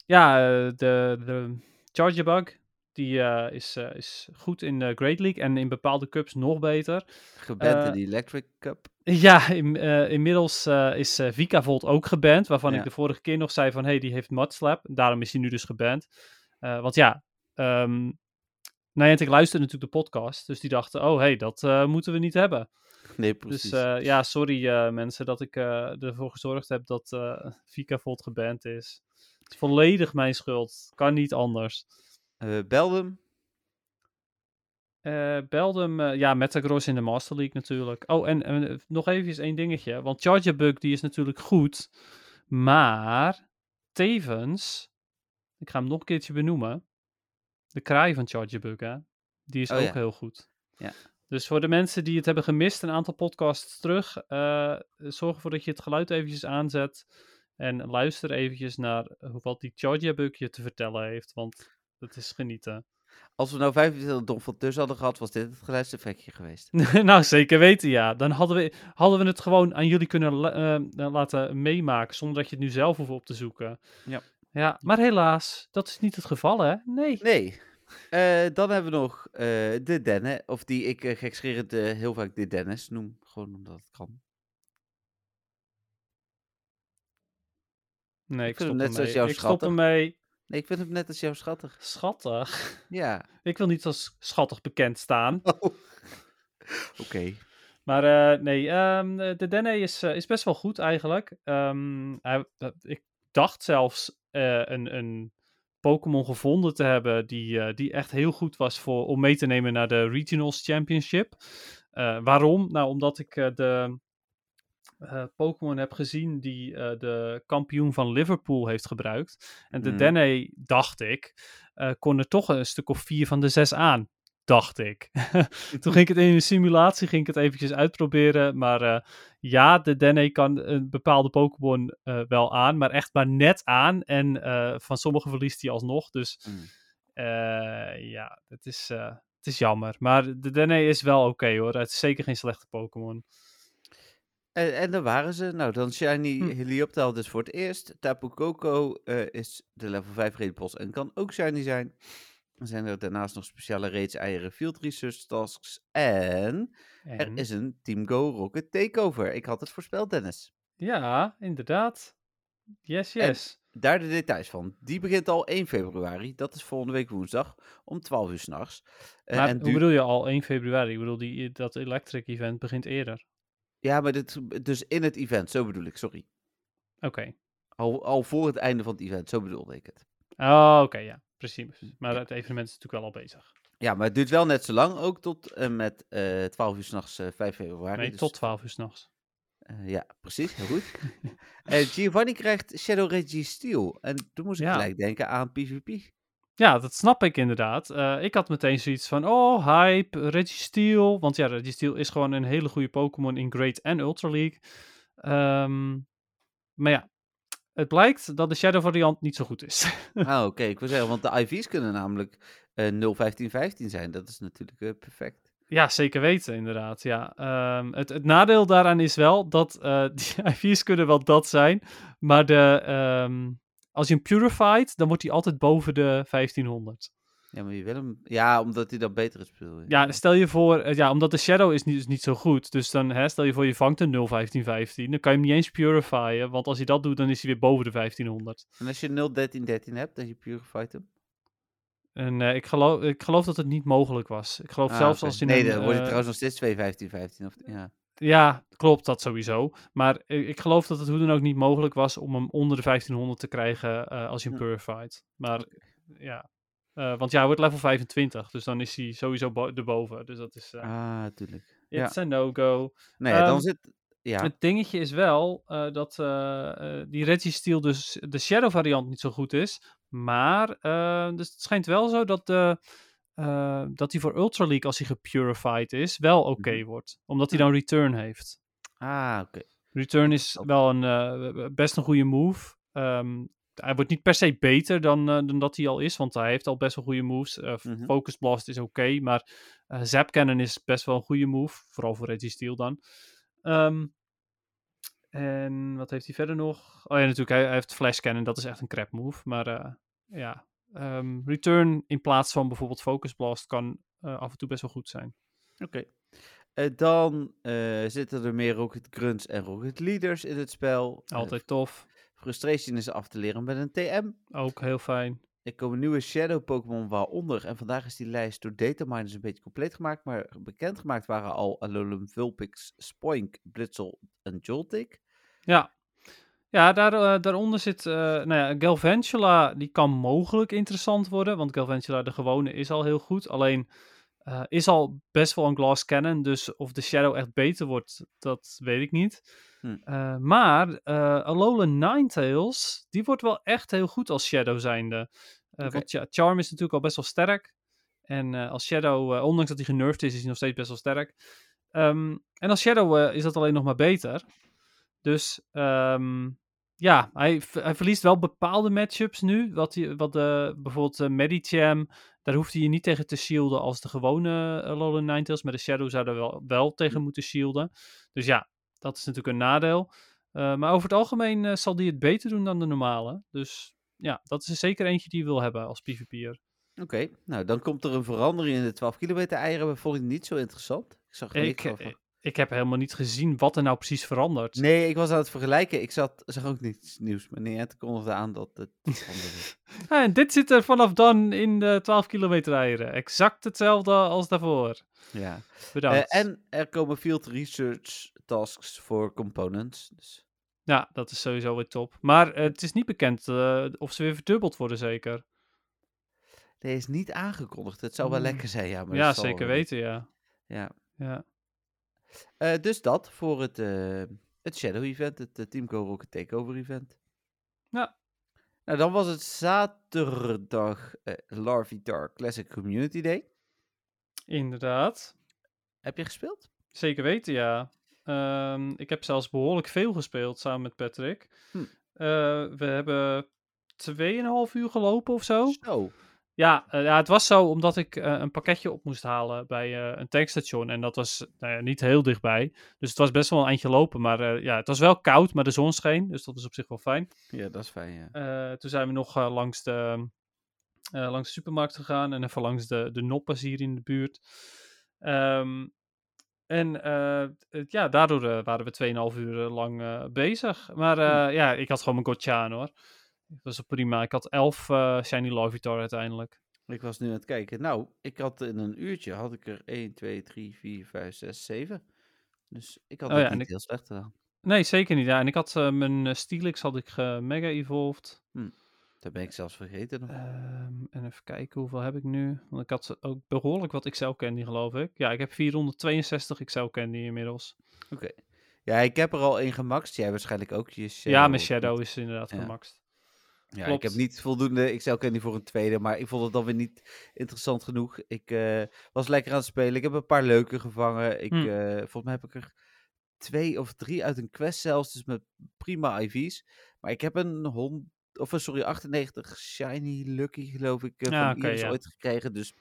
Ja, eh, de, de Charger Bug, die is, is goed in de Great League en in bepaalde cups nog beter. Geband in de Electric Cup. [laughs] Ja, in, inmiddels is Vikavolt ook geband, waarvan Ja. ik de vorige keer nog zei van, hey, die heeft Mudslap. Daarom is hij nu dus geband. Want ja, ehm Niantic luisterde natuurlijk de podcast, dus die dachten, oh, hey, dat eh, moeten we niet hebben. Nee, precies. Dus ja, sorry eh, mensen dat ik ervoor gezorgd heb dat eh Vikavolt geband is. Het is volledig mijn schuld. Kan niet anders. Beldum. Beldum, ja, Metagross in de Master League natuurlijk. Oh, en, en, nog even één dingetje. Want Charger Bug, die is natuurlijk goed. Maar tevens, ik ga hem nog een keertje benoemen. De kraai van Charger Bug, hè. Die is Oh, ook ja. heel goed. Ja. Dus voor de mensen die het hebben gemist, een aantal podcasts terug, eh, zorg ervoor dat je het geluid eventjes aanzet. En luister eventjes naar wat die Charger Bug je te vertellen heeft. Want dat is genieten. Als we nou 25 Don van tussen hadden gehad, was dit het geluidseffectje geweest. [laughs] nou, zeker weten, ja. Dan hadden we, hadden we het gewoon aan jullie kunnen la- eh, laten meemaken, zonder dat je het nu zelf hoeft op te zoeken. Ja. Ja, maar helaas, dat is niet het geval, hè? Nee. Nee. Eh, dan hebben we nog eh, de Denne, of die ik uh, gekscherend heel vaak de Dennis noem. Gewoon omdat het kan. Nee, ik vind stop hem net zoals ermee. jou Ik stop ermee. Nee, ik vind hem net als jou schattig. Schattig. Ja. [laughs] Ik wil niet als schattig bekend staan. [laughs] Oké. Maar nee, ehm, de Dene is, is best wel goed eigenlijk. Ehm, hij, ik dacht zelfs eh, een, een Pokémon gevonden te hebben die, eh, die echt heel goed was voor, om mee te nemen naar de Regionals Championship. Eh, waarom? Nou, omdat ik de Pokémon heb gezien die de kampioen van Liverpool heeft gebruikt. En de Mhm. Dene, dacht ik, kon er toch een stuk of vier van de zes aan. Dacht ik. [laughs] Toen ging ik het in een simulatie ging ik het eventjes uitproberen. Maar eh, ja, de Dene kan een bepaalde Pokémon eh, wel aan. Maar echt maar net aan. En eh, van sommige verliest hij alsnog. Dus Mm. eh, ja, het is, eh, het is jammer. Maar de Dene is wel oké hoor. Het is zeker geen slechte Pokémon. En, en daar waren ze. Nou, dan Shiny Hm. Dus voor het eerst. Tapu Koko eh, is de level 5 Redepos en kan ook Shiny zijn. Zijn er daarnaast nog speciale raids, eieren, field research tasks. En En, er is een Team Go Rocket Takeover. Ik had het voorspeld, Dennis. Ja, inderdaad. Yes, En- yes. Daar de details van. Die begint al 1 februari. Dat is volgende week woensdag om 12 uur s'nachts. Uh, maar en hoe bedoel je al 1 februari? Ik bedoel, die, dat Electric event begint eerder. Ja, maar dit, dus in het event, zo bedoel ik, sorry. Oké. Al, al voor het einde van het event, zo bedoelde ik het. Oh, oké, ja. Precies. Maar Ja. het evenement is natuurlijk wel al bezig. Ja, maar het duurt wel net zo lang, ook tot en met eh 12 uur s'nachts, eh 5 februari. Nee, dus- tot 12 uur s'nachts. Eh, ja, precies, heel goed. [laughs] Eh, Giovanni krijgt Shadow Registeel. En toen moest ik Ja. gelijk denken aan PvP. Ja, dat snap ik inderdaad. Eh, ik had meteen zoiets van, oh, hype, Registeel. Want ja, Registeel is gewoon een hele goede Pokémon in Great en Ultra League. Ehm, maar ja, het blijkt dat de Shadow variant niet zo goed is. Ah, [laughs] oké, ik wil zeggen, want de IV's kunnen namelijk eh 01515 zijn. Dat is natuurlijk eh, perfect. ja, zeker weten inderdaad. Ja. Ehm, het, het nadeel daaraan is wel dat eh, [laughs] die IV's kunnen wel dat zijn. Maar de, ehm, als je hem purified, dan wordt hij altijd boven de 1500. Ja, maar je wil hem... Ja, omdat hij dan beter is, bedoel je. Ja, stel je voor, eh, ja, omdat de shadow is niet, is niet zo goed. Dus dan, hè, stel je voor, je vangt een 01515. Dan kan je hem niet eens purifyen. Want als je dat doet, dan is hij weer boven de 1500. En als je 01313 hebt en je purified hem? En eh, ik, geloof, ik geloof dat het niet mogelijk was. Ik geloof Ah, zelfs als je Nee, dan wordt het eh, trouwens nog steeds 21515. Of, ja. Ja, klopt, dat sowieso. Maar ik, ik geloof dat het hoe dan ook niet mogelijk was om hem onder de 1500 te krijgen als je hem purified. Maar ja, Eh, want ja, hij wordt level 25. Dus dan is hij sowieso bo erboven. Dus dat is, eh Ah, tuurlijk. Ja. it's a no-go. Nee, dan Ehm, zit... Ja, Het dingetje is wel eh, dat die Registeel dus de Shadow variant niet zo goed is. Maar dus het schijnt wel zo dat, de, dat die voor Ultra League, als hij gepurified is, wel oké Mhm. wordt. Omdat hij dan return heeft. ah, oké. Return is wel een, best een goede move. Ehm, hij wordt niet per se beter dan, eh, dan dat hij al is, want hij heeft al best wel goede moves. Eh, Mhm. Focus Blast is oké, maar eh Zap Cannon is best wel een goede move. Vooral voor Registeel dan. Ehm, en wat heeft hij verder nog? Oh ja, natuurlijk, hij, hij heeft Flash Cannon, dat is echt een crap move. Maar ja, Ehm, Return in plaats van bijvoorbeeld Focus Blast kan af en toe best wel goed zijn. Oké. Dan zitten er meer Rocket Grunts en Rocket Leaders in het spel. Altijd tof. Frustration is af te leren met een TM. Ook heel fijn. Er komen nieuwe Shadow Pokémon waaronder. En vandaag is die lijst door dataminers een beetje compleet gemaakt. Maar bekendgemaakt waren al Alolan Vulpix, Spoink, Blitzel en Joltik. Ja, ja daar, eh, daaronder zit, eh nou ja, Galvantula, die kan mogelijk interessant worden, want Galvantula de gewone is al heel goed, alleen eh, is al best wel een Glass Cannon, dus of de Shadow echt beter wordt, dat weet ik niet. Hm. Eh, maar eh Alolan Ninetales, die wordt wel echt heel goed als Shadow zijnde. Oké. Want ja, Charm is natuurlijk al best wel sterk. En als Shadow, ondanks dat hij genervd is, is hij nog steeds best wel sterk. Ehm, en als Shadow is dat alleen nog maar beter. Dus ehm, ja, hij, hij verliest wel bepaalde matchups nu. Wat, hij, wat de, bijvoorbeeld uh, Medicham, daar hoeft hij je niet tegen te shielden als de gewone uh, Alolan Ninetales. Maar de Shadow zou er wel, wel tegen moeten shielden. Dus ja, dat is natuurlijk een nadeel. Uh, maar over het algemeen uh, zal hij het beter doen dan de normale. Dus ja, dat is er zeker eentje die je wil hebben als PvP'er. Oké, okay, nou dan komt er een verandering in de 12 kilometer eieren. Dat vond ik niet zo interessant. Ik zag er ik, niks over. Ik heb helemaal niet gezien wat er nou precies verandert. Nee, ik was aan het vergelijken. Ik zat, zag ook niets nieuws. Maar Niantic kondigde aan dat het [laughs] veranderde. ja, en dit zit er vanaf dan in de 12 kilometer eieren. Exact hetzelfde als daarvoor. Ja. Bedankt. Uh, en er komen field research tasks voor components. Dus. Ja, dat is sowieso weer top. Maar uh, het is niet bekend uh, of ze weer verdubbeld worden, zeker. Nee, is niet aangekondigd. Het zou wel Hmm. lekker zijn, ja. Maar ja, zeker wel weten, ja. Ja. ja. Uh, dus dat voor het, uh, het Shadow Event, het uh, Team Go Rocket Takeover Event. Ja. Nou, dan was het zaterdag Larvitar Classic Community Day. Inderdaad. Heb je gespeeld? Zeker weten, ja. Um, ik heb zelfs behoorlijk veel gespeeld samen met Patrick. Hm. We hebben 2,5 uur gelopen of zo. Zo. Ja, uh, ja, het was zo omdat ik uh, een pakketje op moest halen bij uh, een tankstation. En dat was nou ja, niet heel dichtbij. Dus het was best wel een eindje lopen. Maar ja, het was wel koud, maar de zon scheen. Dus dat is op zich wel fijn. Ja, dat is fijn, Eh, ja. toen zijn we nog langs, de, eh, langs de supermarkt gegaan. En even langs de, de noppers hier in de buurt. Um, en ja, daardoor waren we 2,5 uur lang bezig. Maar ja, ik had gewoon mijn aan hoor. Dat was prima. Ik had 11 Shiny Larvitar uiteindelijk. Ik was nu aan het kijken. Nou, ik had in een uurtje had ik er 1, 2, 3, 4, 5, 6, 7. Dus ik had Oh, het ja, niet ik... heel slecht gedaan. Nee, zeker niet. Ja, en ik had uh, mijn Steelix had ik mega evolved. Hm. Dat ben ik zelfs vergeten nog. Um, en even kijken, hoeveel heb ik nu? Want ik had ook behoorlijk wat Excel Candy, geloof ik. Ja, ik heb 462 Excel Candy inmiddels. Oké. Okay. Ja, ik heb er al één gemaxt. Jij waarschijnlijk ook je Shadow. ja, mijn Shadow is inderdaad Ja. gemaxt. Ja, ik heb niet voldoende Excel candy voor een tweede, maar ik vond het dan weer niet interessant genoeg. Ik eh, was lekker aan het spelen. Ik heb een paar leuke gevangen. Ik, Hm. eh, volgens mij heb ik er twee of drie uit een quest zelfs, dus met prima IV's. Maar ik heb een hond, of eh, sorry, 98 shiny lucky geloof ik eh, Ja, van ja. ooit gekregen. Dus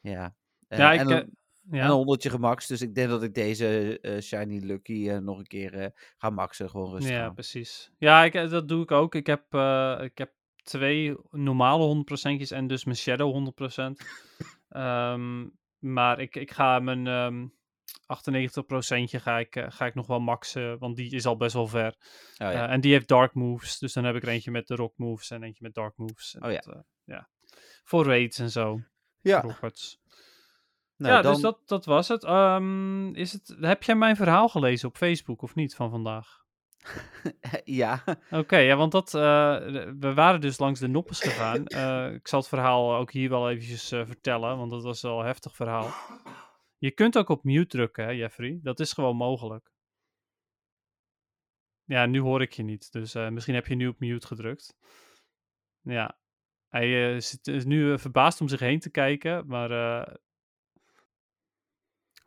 ja. Ja, ik, en, een, en ja. een honderdje gemaxt. Dus ik denk dat ik deze eh, shiny lucky eh, nog een keer eh, ga maxen. Gewoon rustig Ja, aan. precies. Ja, ik, dat doe ik ook. Ik heb, ik heb twee normale 100%'jes en dus mijn Shadow 100%. [laughs] Ehm, maar ik, ik ga mijn ehm 98%'tje ga ik, ga ik nog wel maxen, want die is al best wel ver. Oh, ja. En die heeft dark moves, dus dan heb ik er eentje met de rock moves en eentje met dark moves. En Oh ja. dat, eh, ja. Voor raids en zo, ja. rockets. Nou, ja, dan, dus dat, dat was het. Ehm, is het. Heb jij mijn verhaal gelezen op Facebook of niet van vandaag? [laughs] ja. Oké, ja, want dat, eh, we waren dus langs de noppes gegaan. [coughs] Eh, ik zal het verhaal ook hier wel eventjes eh, vertellen, want dat was wel een heftig verhaal. Je kunt ook op mute drukken, hè, Jeffrey? Dat is gewoon mogelijk. Ja, nu hoor ik je niet, dus misschien heb je nu op mute gedrukt. Ja, hij zit, is nu verbaasd om zich heen te kijken, maar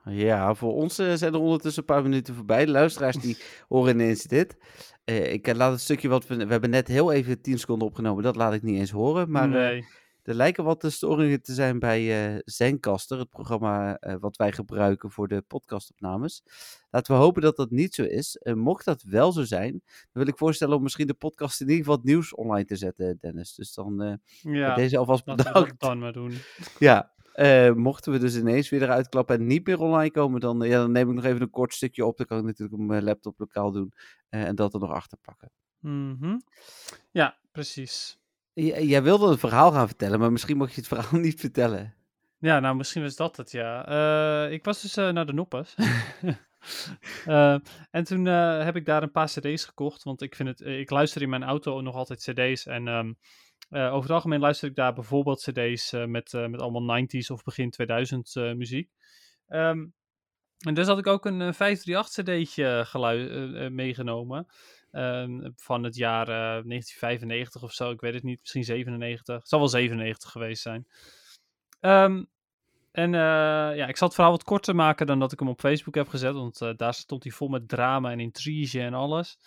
Ja, voor ons eh, zijn er ondertussen een paar minuten voorbij. De luisteraars die horen ineens dit. Eh, ik eh, laat het stukje wat we... We hebben net heel even 10 seconden opgenomen. Dat laat ik niet eens horen. Maar nee. er lijken wat storingen te zijn bij Zencaster. Het programma wat wij gebruiken voor de podcastopnames. Laten we hopen dat dat niet zo is. Mocht dat wel zo zijn, dan wil ik voorstellen om misschien de podcast in ieder geval het nieuws online te zetten, Dennis. Dus dan Ja, deze alvast laten we dat bedankt. dan maar doen. [laughs] Ja, eh, mochten we dus ineens weer eruit klappen en niet meer online komen, dan, ja, dan neem ik nog even een kort stukje op. Dan kan ik natuurlijk op mijn laptop lokaal doen eh, en dat er nog achter plakken. Mhm. Ja, precies. J- jij wilde een verhaal gaan vertellen, maar misschien mag je het [laughs] verhaal niet vertellen. Ja, nou, misschien was dat het, ja. Eh, ik was dus naar de Noppes. [laughs] [laughs] Eh, en toen heb ik daar een paar cd's gekocht, want ik vind het, ik luister in mijn auto nog altijd cd's en ehm, eh, over het algemeen luister ik daar bijvoorbeeld cd's eh, met, eh, met allemaal 90s of begin 2000 eh, muziek. Ehm, en dus had ik ook een eh, 538 cd'tje gelui- eh, eh, meegenomen. ehm, van het jaar eh, 1995 of zo, ik weet het niet, misschien 97. Het zal wel 97 geweest zijn. Ehm, en ja, ik zal het verhaal wat korter maken dan dat ik hem op Facebook heb gezet. Want daar stond hij vol met drama en intrige en alles.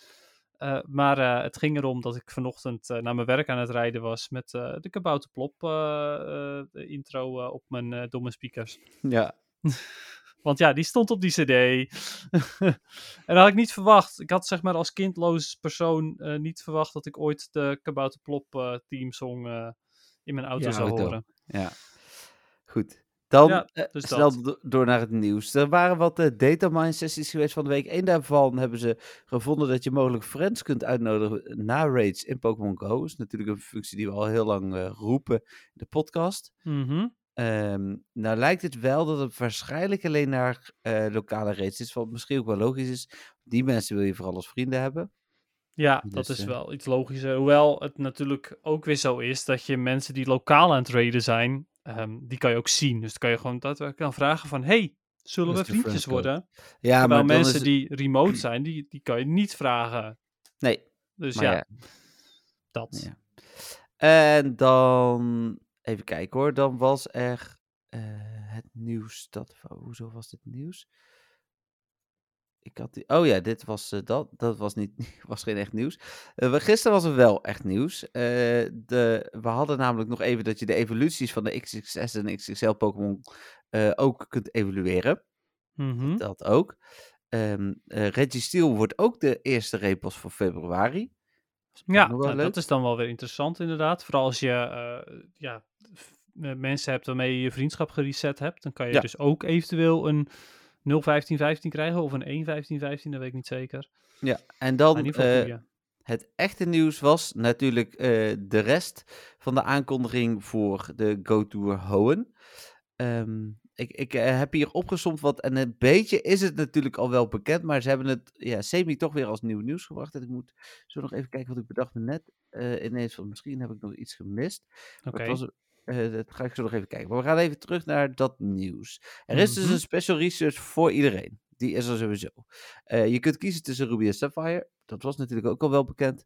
Eh, maar eh, het ging erom dat ik vanochtend eh, naar mijn werk aan het rijden was met de Kabouter Plop de intro op mijn domme speakers. Ja, [laughs] Want ja, die stond op die CD. [laughs] en dat had ik niet verwacht. Ik had zeg maar als kindloos persoon niet verwacht dat ik ooit de Kabouter Plop eh teamsong in mijn auto Ja, zou horen. ja. Goed. Dan Ja, eh, dus snel dat. door naar het nieuws. Er waren wat eh, datamine sessies geweest van de week. Eén daarvan hebben ze gevonden dat je mogelijk friends kunt uitnodigen na raids in Pokémon Go. Dat is natuurlijk een functie die we al heel lang eh, roepen in de podcast. Mhm. Ehm, nou lijkt het wel dat het waarschijnlijk alleen naar lokale raids is, wat misschien ook wel logisch is. Die mensen wil je vooral als vrienden hebben. Ja, dat Dus, is wel iets logischer. Hoewel het natuurlijk ook weer zo is dat je mensen die lokaal aan het raiden zijn, ehm, die kan je ook zien. Dus dan kan je gewoon daadwerkelijk aan vragen van, hey, zullen Dat we vriendjes worden? Ja, Terwijl maar mensen het- die remote [clears throat] zijn, die, die kan je niet vragen. Nee, Dus ja, ja. dat. Ja. En dan, even kijken hoor, dan was er eh, het nieuws. Dat, hoezo was dit nieuws? Ik had die, oh ja, dit was eh, dat. Dat was, niet, [laughs] was geen echt nieuws. We- gisteren was er wel echt nieuws. Eh, de, we hadden namelijk nog even dat je de evoluties van de XXS en XXL Pokémon ook kunt evalueren. Mhm. Dat ook. Ehm eh Registeel wordt ook de eerste repos voor februari. Ja, nou, dat is dan wel weer interessant inderdaad. Vooral als je ja, mensen hebt waarmee je je vriendschap gereset hebt, dan kan je Ja. dus ook eventueel een 01515 krijgen of een 11515, dat weet ik niet zeker. Ja, en dan eh, het echte nieuws was natuurlijk eh, de rest van de aankondiging voor de Go Tour Hoenn. Ehm, ik ik eh, heb hier opgesomd wat, en een beetje is het natuurlijk al wel bekend, maar ze hebben het ja, semi toch weer als nieuw nieuws gebracht. En ik moet zo nog even kijken, wat ik bedacht me net ineens van, misschien heb ik nog iets gemist. Oké. Eh, dat ga ik zo nog even kijken. Maar we gaan even terug naar dat nieuws. Er is dus Mhm. een special research voor iedereen. Die is er sowieso. Eh, je kunt kiezen tussen Ruby en Sapphire. Dat was natuurlijk ook al wel bekend.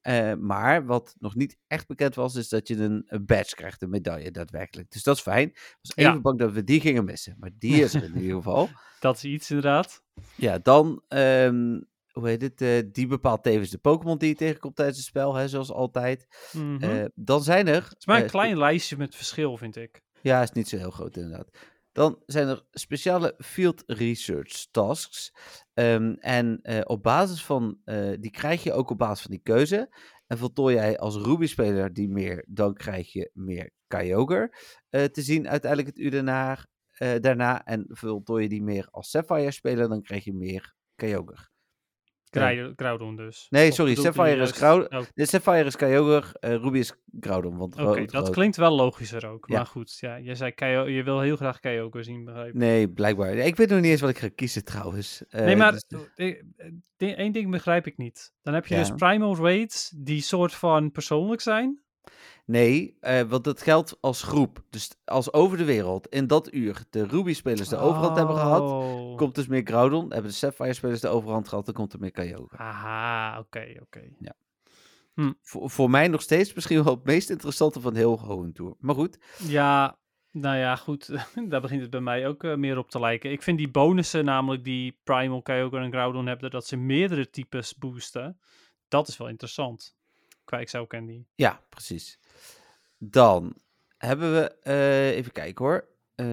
Eh, maar wat nog niet echt bekend was, is dat je een, een badge krijgt, een medaille daadwerkelijk. Dus dat is fijn. Ik was even Ja. bang dat we die gingen missen. Maar die is er in ieder [laughs] geval. Dat is iets inderdaad. Ja, dan, ehm, hoe heet het? eh, die bepaalt tevens de Pokémon die je tegenkomt tijdens het spel, hè, zoals altijd. Mhm. Eh, dan zijn er... het is maar een eh, klein lijstje met verschil, vind ik. Ja, is niet zo heel groot inderdaad. Dan zijn er speciale field research tasks. Ehm, en op basis van, die krijg je ook op basis van die keuze. En voltooi jij als Ruby-speler die meer, dan krijg je meer Kyogre te zien uiteindelijk het uur daarna. daarna. En voltooi je die meer als Sapphire-speler, dan krijg je meer Kyogre. Groudon dus. Nee, Of sorry, Sapphire is juist- Groudon. Oh, Sapphire is Kyogre, eh, Ruby is Groudon. Want Oké, dat klinkt wel logischer ook. Ja. Maar goed, ja, je zei Kyo, je wil heel graag Kyogre zien, begrijp ik. Nee, blijkbaar. Ik weet nog niet eens wat ik ga kiezen trouwens. Nee, Eh, maar dus- één ding begrijp ik niet. Dan heb je dus primal raids die soort van persoonlijk zijn. Nee, eh, want dat geldt als groep. Dus als over de wereld in dat uur de Ruby-spelers de overhand hebben gehad, Oh. komt dus meer Groudon. Hebben de Sapphire-spelers de overhand gehad, dan komt er meer Kyogre. Aha, oké, oké. Voor, voor mij nog steeds misschien wel het meest interessante van heel Hoenn Tour. Maar goed, Ja, nou ja, goed. [laughs] Daar begint het bij mij ook eh, meer op te lijken. Ik vind die bonussen, namelijk die Primal, Kyogre en Groudon hebben, dat ze meerdere types boosten. Dat is wel interessant. Qua Excel Candy. ja, precies. Dan hebben we, eh, even kijken hoor, eh,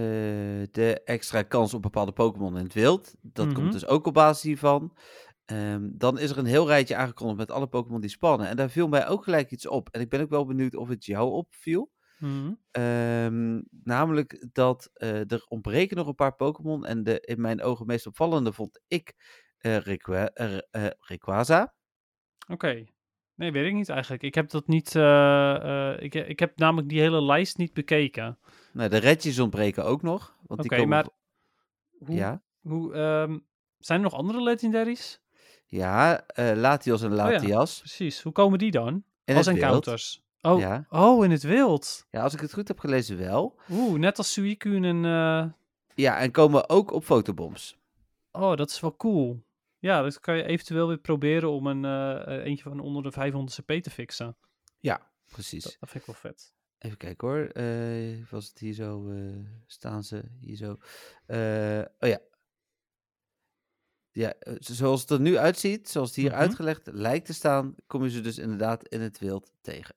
de extra kans op bepaalde Pokémon in het wild. Dat Mhm. komt dus ook op basis hiervan. Ehm, dan is er een heel rijtje aangekondigd met alle Pokémon die spannen. En daar viel mij ook gelijk iets op. En ik ben ook wel benieuwd of het jou opviel. Mhm. Ehm, namelijk dat eh, er ontbreken nog een paar Pokémon. En de in mijn ogen meest opvallende vond ik eh, Rayquaza. Oké. Nee, weet ik niet eigenlijk. Ik heb dat niet. eh, eh, ik, ik heb namelijk die hele lijst niet bekeken. Nou, de redjes ontbreken ook nog. Want die Oké, komen maar Hoe, Ja, hoe, ehm, zijn er nog andere legendaries? ja eh, Latios en ja. Latias. Precies. Hoe komen die dan? In Als wild. encounters. Oh, Ja. oh, in het wild. ja, als ik het goed heb gelezen wel. Oeh, net als Suicune en... Ja, en komen ook op fotobombs. Oh, dat is wel cool. Ja, dat kan je eventueel weer proberen om een eh, eh, eentje van onder de 500 CP te fixen. Ja, precies. Dat, dat vind ik wel vet. Even kijken hoor. Eh, was het hier zo? staan ze hier zo? Oh ja. Ja, zo- zoals het er nu uitziet, zoals het hier Mhm. uitgelegd lijkt te staan, kom je ze dus inderdaad in het wild tegen.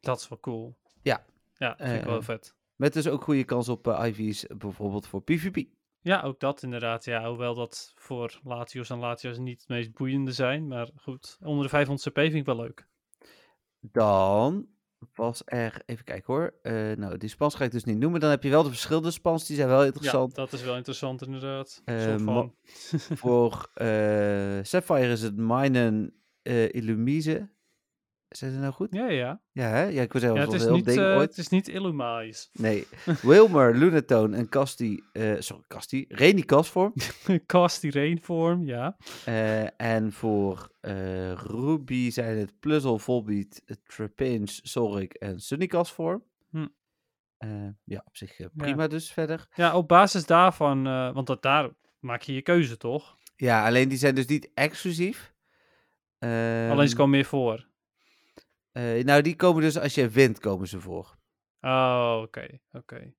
Dat is wel cool. Ja. Ja, dat vind ik wel vet. Met dus ook goede kans op IV's, bijvoorbeeld voor PvP. Ja, ook dat inderdaad. Ja, hoewel dat voor Latios en Latios niet het meest boeiende zijn. Maar goed, onder de 500 CP vind ik wel leuk. Dan was er, even kijken hoor. eh, nou, die spans ga ik dus niet noemen. Dan heb je wel de verschillende spans, die zijn wel Ja, interessant. dat is wel interessant inderdaad. Eh. [laughs] Voor eh, Sapphire is het Minen Illumise. Zijn ze nou goed? Ja, ja. Ja, hè? Ja, ik was zeggen, ja het, is heel niet, ding eh, ooit. het is niet Illumais. Nee. [laughs] Wilmer, Lunatone en Casti, eh sorry, Casti, Reni Kasvorm. [laughs] Casty Rainform, ja. Eh, en voor Ruby zijn het Pluzzle, Volbeat, Trapinch, Soric en Sunny Kasvorm. Hm. Ja, op zich prima dus verder. Ja, op basis daarvan, want dat, daar maak je je keuze toch? Ja, alleen die zijn dus niet exclusief. Alleen ze Ehm, komen meer voor. Eh, nou, die komen dus als je wint, komen ze voor. Oh, oké, oké.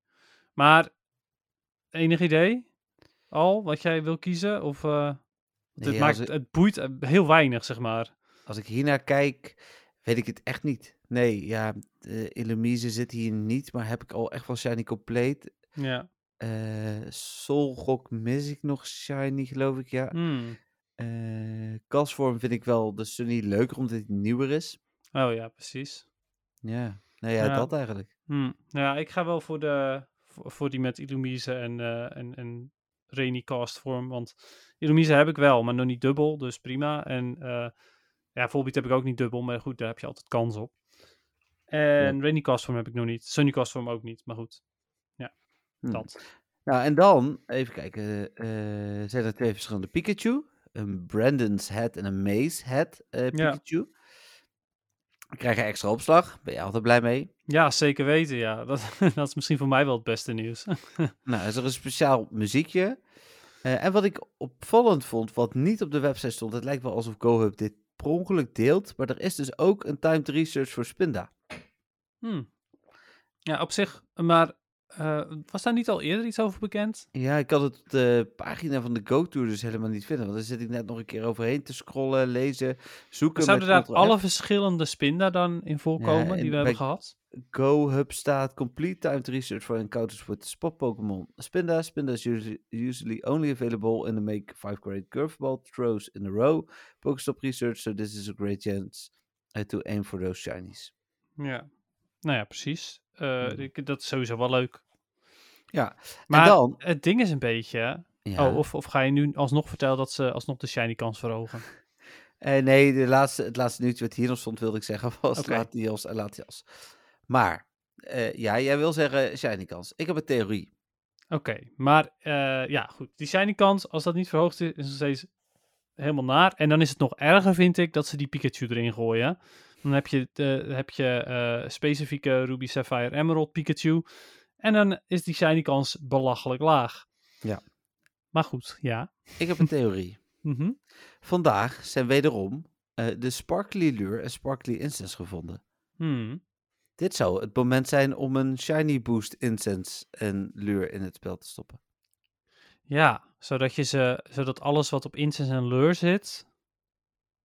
Maar, enig idee al wat jij wil kiezen? Of eh, Nee, het, maakt, ik, het boeit eh, heel weinig, zeg maar. als ik hiernaar kijk, weet ik het echt niet. Nee, ja, de Illumise zit hier niet, maar heb ik al echt wel Shiny compleet. Ja. Solgok mis ik nog Shiny, geloof ik, ja. Kasvorm vind ik wel de Sunny leuker, omdat hij nieuwer is. Oh ja, precies. Ja, nou ja, Ja. dat eigenlijk. Hmm. Ja, ik ga wel voor, de, voor, voor die met Illumise en, eh en, en Rainy Cast vorm. Want Illumise heb ik wel, maar nog niet dubbel, dus prima. En eh ja, Volbeat heb ik ook niet dubbel, maar goed, daar heb je altijd kans op. En Rainy Cast vorm heb ik nog niet. Sunny Cast vorm ook niet, maar goed. Ja, Hm. dat. Nou, en dan, even kijken, eh, zijn er twee verschillende Pikachu. Een Brandon's Head en een Maze Head eh, Pikachu. Krijgen extra opslag, ben je altijd blij mee. Ja, zeker weten, ja. Dat, [laughs] dat is misschien voor mij wel het beste nieuws. [laughs] Nou, is er een speciaal muziekje. Eh, en wat ik opvallend vond, wat niet op de website stond, het lijkt wel alsof GoHub dit per ongeluk deelt, maar er is dus ook een timed research voor Spinda. Hmm. Ja, op zich, maar eh, was daar niet al eerder iets over bekend? Ja, ik kan het op de pagina van de GoTour dus helemaal niet vinden, want daar zit ik net nog een keer overheen te scrollen, lezen, zoeken. Zouden daar alle verschillende Spinda dan in voorkomen en die we hebben gehad? GoHub staat complete timed research for encounters with spot Pokémon Spinda. Spinda is usually, usually only available in the make 5 great curveball throws in a row. Pokestop research, so this is a great chance uh, to aim for those shinies. Ja. Nou ja, precies. Ik- dat is sowieso wel leuk. Ja, Maar en dan... het ding is een beetje... Ja, Oh, of, of ga je nu alsnog vertellen dat ze alsnog de shiny kans verhogen? eh, nee, de laatste, het laatste nieuwtje wat hier nog stond, wilde ik zeggen, [laughs] was Oké. Latios en Latias. Maar, eh, ja, jij wil zeggen shiny kans. Ik heb een theorie. Oké, maar ja, goed. Die shiny kans, als dat niet verhoogd is, is nog steeds helemaal naar. En dan is het nog erger, vind ik, dat ze die Pikachu erin gooien. Dan heb je, heb je eh, specifieke Ruby Sapphire Emerald Pikachu. En dan is die shiny kans belachelijk laag. Ja. Maar goed, ja. Ik heb een theorie. [laughs] Mhm. Vandaag zijn wederom eh, de Sparkly Lure en Sparkly Incense gevonden. Hmm. Dit zou het moment zijn om een Shiny Boost Incense en Lure in het spel te stoppen. Ja, zodat, je ze, zodat alles wat op Incense en Lure zit,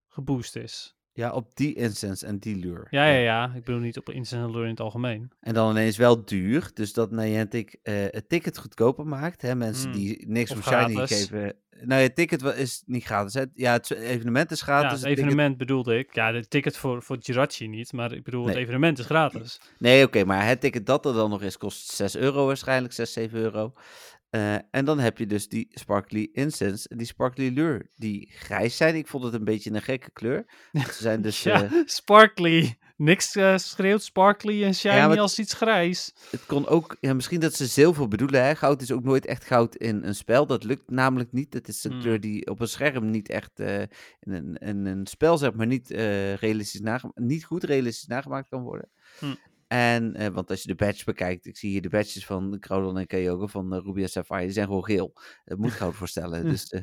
geboost is. Ja, op die Incense en die Lure. Ja, ja, ja. Ik bedoel niet op Incense en Lure in het algemeen. En dan ineens wel duur, dus dat Niantic eh het ticket goedkoper maakt. Hè? Mensen Hmm. die niks om Shiny geven. Nou, het ticket is niet gratis. Hè? Ja, het evenement is Ja, gratis. het het ticket- evenement bedoelde ik. Ja, de ticket voor, voor Jirachi niet, maar ik bedoel, het evenement is gratis. Nee, oké, maar het ticket dat er dan nog is, kost 6 euro waarschijnlijk, 6, 7 euro. Eh, en dan heb je dus die Sparkly Incense en die Sparkly Lure, die grijs zijn. Ik vond het een beetje een gekke kleur. Ze zijn [laughs] dus, ja, eh, sparkly. Niks eh, schreeuwt sparkly en shiny als iets grijs. het kon ook, ja, misschien dat ze zilver bedoelen. Hè? Goud is ook nooit echt goud in een spel. Dat lukt namelijk niet. Het is een Hmm. kleur die op een scherm niet echt, in, een, in een spel zeg maar, niet, realistisch niet goed realistisch nagemaakt kan worden. Hmm. En, eh, want als je de badge bekijkt, ik zie hier de badges van Groudon en Kyogre van uh, Ruby en Sapphire, die zijn gewoon geel. Het moet goud voorstellen. Dus eh,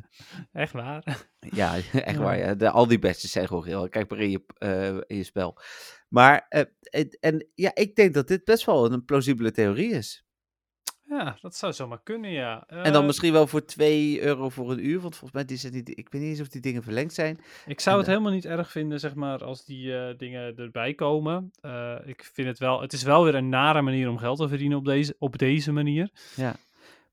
Echt waar. ja, [laughs] echt Ja. waar. Ja. De, al die badges zijn gewoon geel. Kijk maar in je, in je spel. Maar, en ja, ik denk dat dit best wel een plausibele theorie is. Ja, dat zou zomaar kunnen, ja. En dan Eh, misschien wel voor 2 euro voor een uur, want volgens mij die zijn niet, ik weet niet eens of die dingen verlengd zijn. Ik zou en het helemaal niet erg vinden, zeg maar, als die eh, dingen erbij komen. Eh, ik vind het wel, het is wel weer een nare manier om geld te verdienen op deze, op deze manier.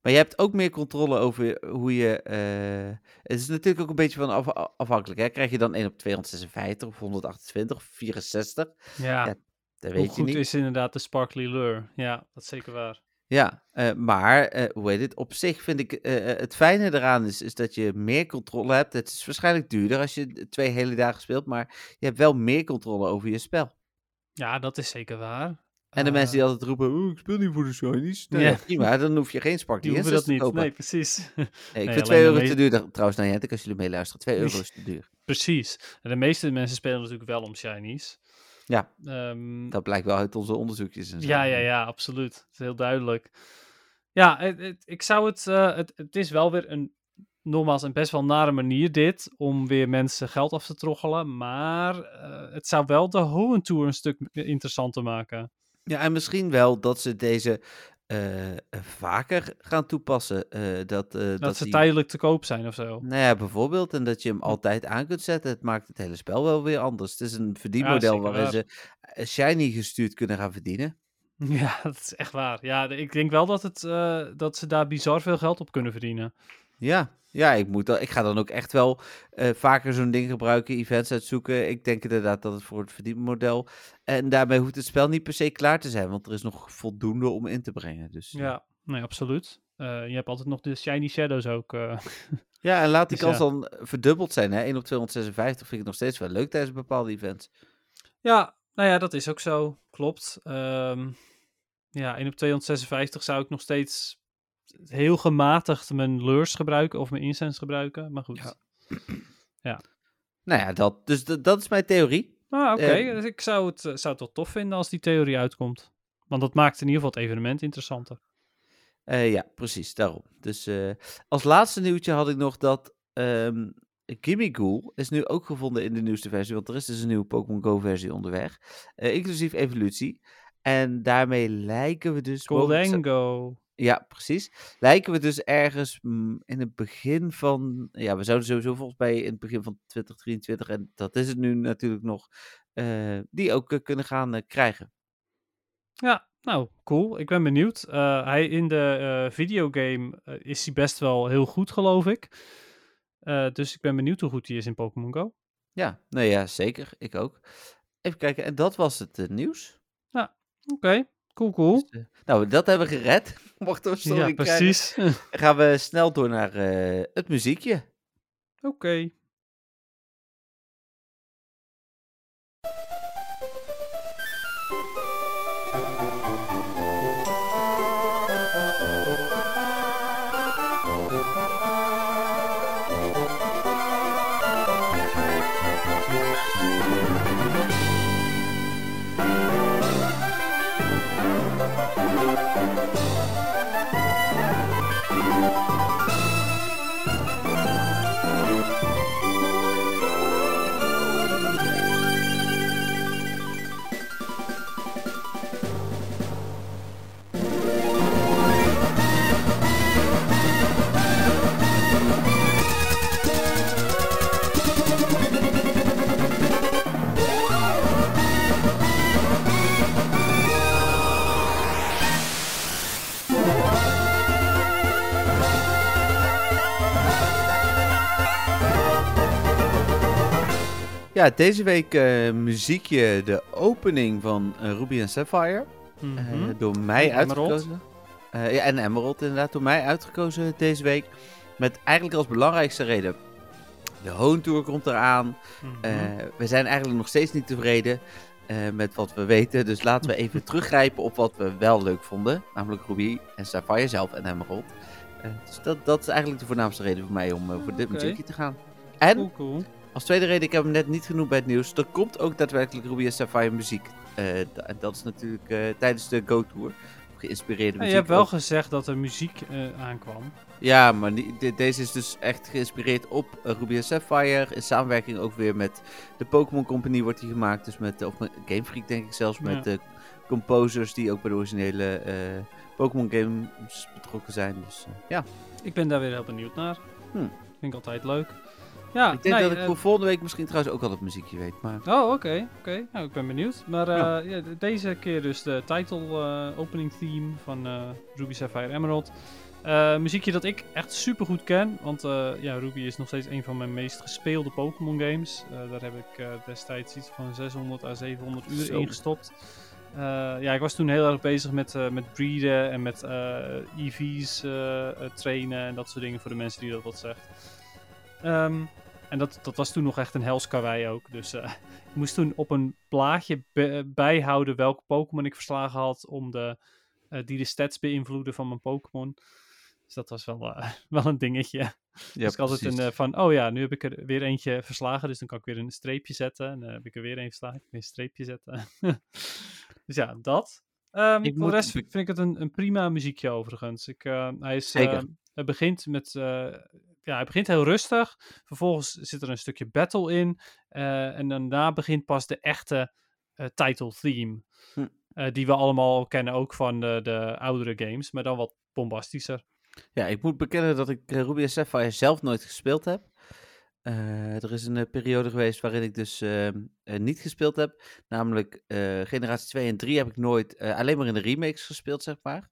Maar je hebt ook meer controle over hoe je. eh, het is natuurlijk ook een beetje van af, afhankelijk. Hè? Krijg je dan 1 op 256 of 128 of 64? Ja, Ja, Dat hoe weet je goed niet. is inderdaad de sparkly lure? Ja, dat is zeker waar. Ja, eh, maar eh, hoe heet het? Op zich vind ik eh, het fijne eraan is, is dat je meer controle hebt. Het is waarschijnlijk duurder als je twee hele dagen speelt, maar je hebt wel meer controle over je spel. Ja, dat is zeker waar. En de mensen die altijd roepen, oh, ik speel niet voor de shinies. Ja. prima, dan hoef je geen Sparky die hoeven dat niet. kopen. Nee, precies. [laughs] Nee, ik Nee, vind alleen 2 de euro te duur. Trouwens, nou Jentek, als jullie meeluisteren, 2 [laughs] euro is te duur. precies. En de meeste mensen spelen natuurlijk wel om shinies. Ja. Ehm, Dat blijkt wel uit onze onderzoekjes en zo. Ja, ja, ja, absoluut. Het is heel duidelijk. Ja, het, het- ik zou het, eh, het... Het is wel weer een... Nogmaals, een best wel nare manier dit, om weer mensen geld af te troggelen. Maar eh, het zou wel de Hoenn Tour een stuk interessanter maken. Ja, en misschien wel dat ze deze vaker gaan toepassen. eh, dat, eh, Dat, ze die- tijdelijk te koop zijn of zo. Nou ja, bijvoorbeeld. En dat je hem altijd aan kunt zetten. Het maakt het hele spel wel weer anders. Het is een verdienmodel zeker waarin waar. ze eh, shiny gestuurd kunnen gaan verdienen. [laughs] Ja, dat is echt waar. Ja, ik denk wel dat, het, eh, dat ze daar bizar veel geld op kunnen verdienen. Ja, ja ik, moet dan, ik ga dan ook echt wel eh, vaker zo'n ding gebruiken, events uitzoeken. Ik denk inderdaad dat het voor het verdienmodel. En daarbij hoeft het spel niet per se klaar te zijn, want er is nog voldoende om in te brengen. Dus, Ja, nee, absoluut. Eh, je hebt altijd nog de Shiny Shadows ook. eh. [laughs] ja, en laat die Dus kans ja. dan verdubbeld zijn. Hè? 1 op 256 vind ik nog steeds wel leuk tijdens bepaalde events. Ja, nou ja, dat is ook zo. Klopt. Ehm, ja, 1 op 256 zou ik nog steeds heel gematigd mijn lures gebruiken of mijn incense gebruiken. Maar goed. Ja. [clears throat] Nou ja, dat, dus dat is mijn theorie. Ah, oké. Eh, Dus ik zou het, eh, zou het wel tof vinden als die theorie uitkomt. Want dat maakt in ieder geval het evenement interessanter. Eh, ja, precies, daarom. Dus eh, als laatste nieuwtje had ik nog dat ehm Gimmighoul is nu ook gevonden in de nieuwste versie, want er is dus een nieuwe Pokémon Go versie onderweg, inclusief evolutie. En daarmee lijken we dus... Goldango. Ja, precies. Lijken we dus ergens mm, in het begin van. Ja, we zouden sowieso volgens mij in het begin van 2023, en dat is het nu natuurlijk nog, eh, die ook eh, kunnen gaan eh, krijgen. Ja, nou, cool. Ik ben benieuwd. Hij in de videogame is hij best wel heel goed, geloof ik. Dus ik ben benieuwd hoe goed hij is in Pokémon Go. Ja, nee, ja, zeker. Ik ook. Even kijken, en dat was het nieuws. Oké, cool, cool. Dus, eh, nou, dat hebben we gered. [laughs] Mochten we Ja, storing krijgen. precies. Dan [laughs] gaan we snel door naar eh, het muziekje. Oké. Ja, deze week eh, muziekje, de opening van eh, Ruby en Sapphire. Eh, Mhm. door mij En uitgekozen. Eh, ja, en Emerald inderdaad, door mij uitgekozen deze week. Met eigenlijk als belangrijkste reden. De Hone Tour komt eraan. Mhm. Eh, we zijn eigenlijk nog steeds niet tevreden eh, met wat we weten. Dus laten we even [laughs] teruggrijpen op wat we wel leuk vonden. Namelijk Ruby en Sapphire zelf en Emerald. Eh, dus dat, dat is eigenlijk de voornaamste reden voor mij om eh, voor dit muziekje te gaan. En Cool, cool. Als tweede reden, ik heb hem net niet genoemd bij het nieuws. Er komt ook daadwerkelijk Ruby Sapphire muziek. Eh, en dat is natuurlijk eh, tijdens de Go Tour. Geïnspireerde Ja, muziek. je hebt wel ook. gezegd dat er muziek eh, aankwam. Ja, maar de- deze is dus echt geïnspireerd op Ruby en Sapphire. In samenwerking ook weer met de Pokémon Company wordt die gemaakt. Dus met, of met Game Freak denk ik zelfs. Met Ja. de composers die ook bij de originele Pokémon games betrokken zijn. Dus ja, Ik ben daar weer heel benieuwd naar. Hmm. Vind ik altijd leuk. Ja, ik denk nee, dat ik eh, voor volgende week misschien trouwens ook al het muziekje weet. Maar Oh, oké, oké. Nou, ik ben benieuwd. Maar eh, Ja. ja, de- deze keer dus de title eh, opening theme van eh, Ruby Sapphire Emerald. Muziekje dat ik echt super goed ken, want ja, Ruby is nog steeds een van mijn meest gespeelde Pokémon games. Daar heb ik destijds iets van 600 à 700 uur Zo. in gestopt. Ja, ik was toen heel erg bezig met, met breeden en met eh, EV's trainen en dat soort dingen voor de mensen die dat wat zegt. Ehm, en dat, dat was toen nog echt een hels karwei ook. Dus eh, [laughs] ik moest toen op een plaatje bijhouden welke Pokémon ik verslagen had. Om de, eh, die de stats beïnvloeden van mijn Pokémon. Dus dat was wel, eh, [laughs] wel een dingetje. ja, dus ik altijd precies. een van, oh ja, nu heb ik er weer eentje verslagen. Dus dan kan ik weer een streepje zetten. En dan heb ik er weer een verslagen. Ik weer een streepje zetten. [laughs] dus ja, dat. Ehm, Ik voor moet- de rest vind ik het een, een prima muziekje overigens. Ik, hij is, Zeker. het begint met, ja, hij begint heel rustig. Vervolgens zit er een stukje battle in. eh, en daarna begint pas de echte eh, title theme. Hm. Eh, die we allemaal kennen ook van de, de oudere games. Maar dan wat bombastischer. Ja, ik moet bekennen dat ik Ruby en Sapphire zelf nooit gespeeld heb. Er is een periode geweest waarin ik dus ehm, eh, niet gespeeld heb. Namelijk generatie 2 en 3 heb ik nooit, alleen maar in de remakes gespeeld, zeg maar.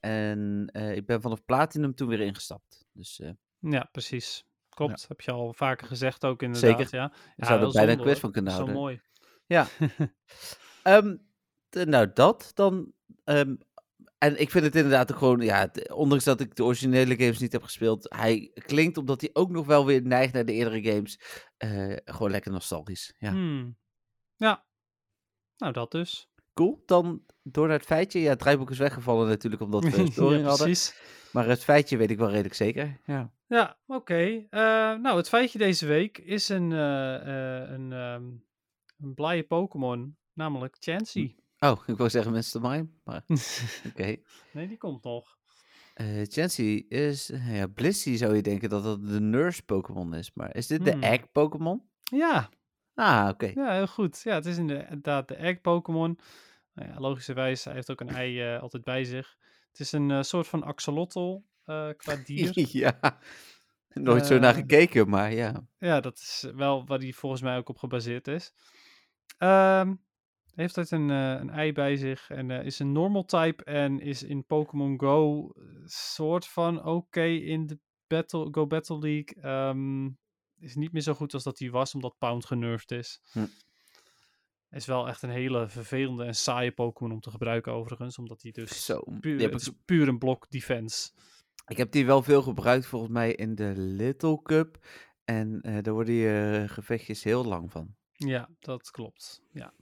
En ik ben vanaf Platinum toen weer ingestapt. Dus eh Ja, precies. Klopt. Heb je al vaker gezegd ook inderdaad. Zeker. Ja. we zouden er bijna een quiz van kunnen Zo houden. mooi. [laughs] Ehm, de- nou, dat dan. ehm, en ik vind het inderdaad ook gewoon, ja, ondanks dat ik de originele games niet heb gespeeld, hij klinkt, omdat hij ook nog wel weer neigt naar de eerdere games, eh, gewoon lekker nostalgisch. Ja. Hmm. Ja. Nou, dat dus. Cool. Dan door naar het feitje. Ja, het draaiboek is weggevallen natuurlijk, omdat we een [laughs] ja, storing hadden. Maar het feitje weet ik wel redelijk zeker. Ja. Ja, oké. Eh, nou, het feitje deze week is een, eh, een, ehm, een blije Pokémon, namelijk Chansey. Oh, ik wou zeggen Mr. Mime, maar [laughs] oké. nee, die komt nog. Eh Chansey is, ja, Blissey zou je denken dat dat de nurse Pokémon is, maar is dit Hmm. de egg Pokémon? Ja, Ah, oké. ja, heel goed. Ja, het is inderdaad de egg Pokémon. Nou ja, logischerwijs, hij heeft ook een ei altijd bij zich. Het is een eh, soort van axolotl eh, qua [laughs] dier. ja, nooit zo naar Eh, gekeken, maar ja. Ja, dat is wel waar hij volgens mij ook op gebaseerd is. Ehm heeft uit een, eh, een ei bij zich en eh, is een normal type en is in Pokémon Go eh, soort van oké in de Battle, Go Battle League. Ehm, is niet meer zo goed als dat hij was, omdat Pound genervd is. Hm. Is wel echt een hele vervelende en saaie Pokémon om te gebruiken overigens, omdat hij dus Zo, puur, die het ik, puur een blok defense. ik heb die wel veel gebruikt volgens mij in de Little Cup. En eh, daar worden je gevechtjes heel lang van. Ja, dat klopt. Ja.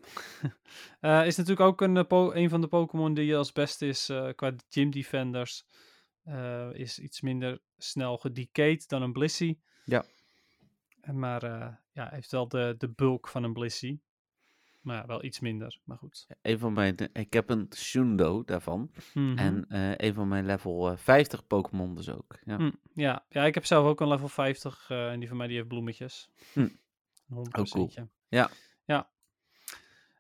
[laughs] Eh, is natuurlijk ook een, eh, een van de Pokémon die als beste is eh, qua gym defenders. Eh, is iets minder snel gedecayed dan een Blissey. Ja. Eh, Maar eh, ja, heeft wel de, de bulk van een Blissey. Maar ja, wel iets minder, maar goed. Een van mijn, ik heb een Shundo daarvan. Mhm. En eh, een van mijn level eh, 50 Pokémon dus ook. Ja. Hm, ja. ja, ik heb zelf ook een level 50 eh, en die van mij die heeft bloemetjes. Hm. Een 100%. Oh, cool. Ja. Ja.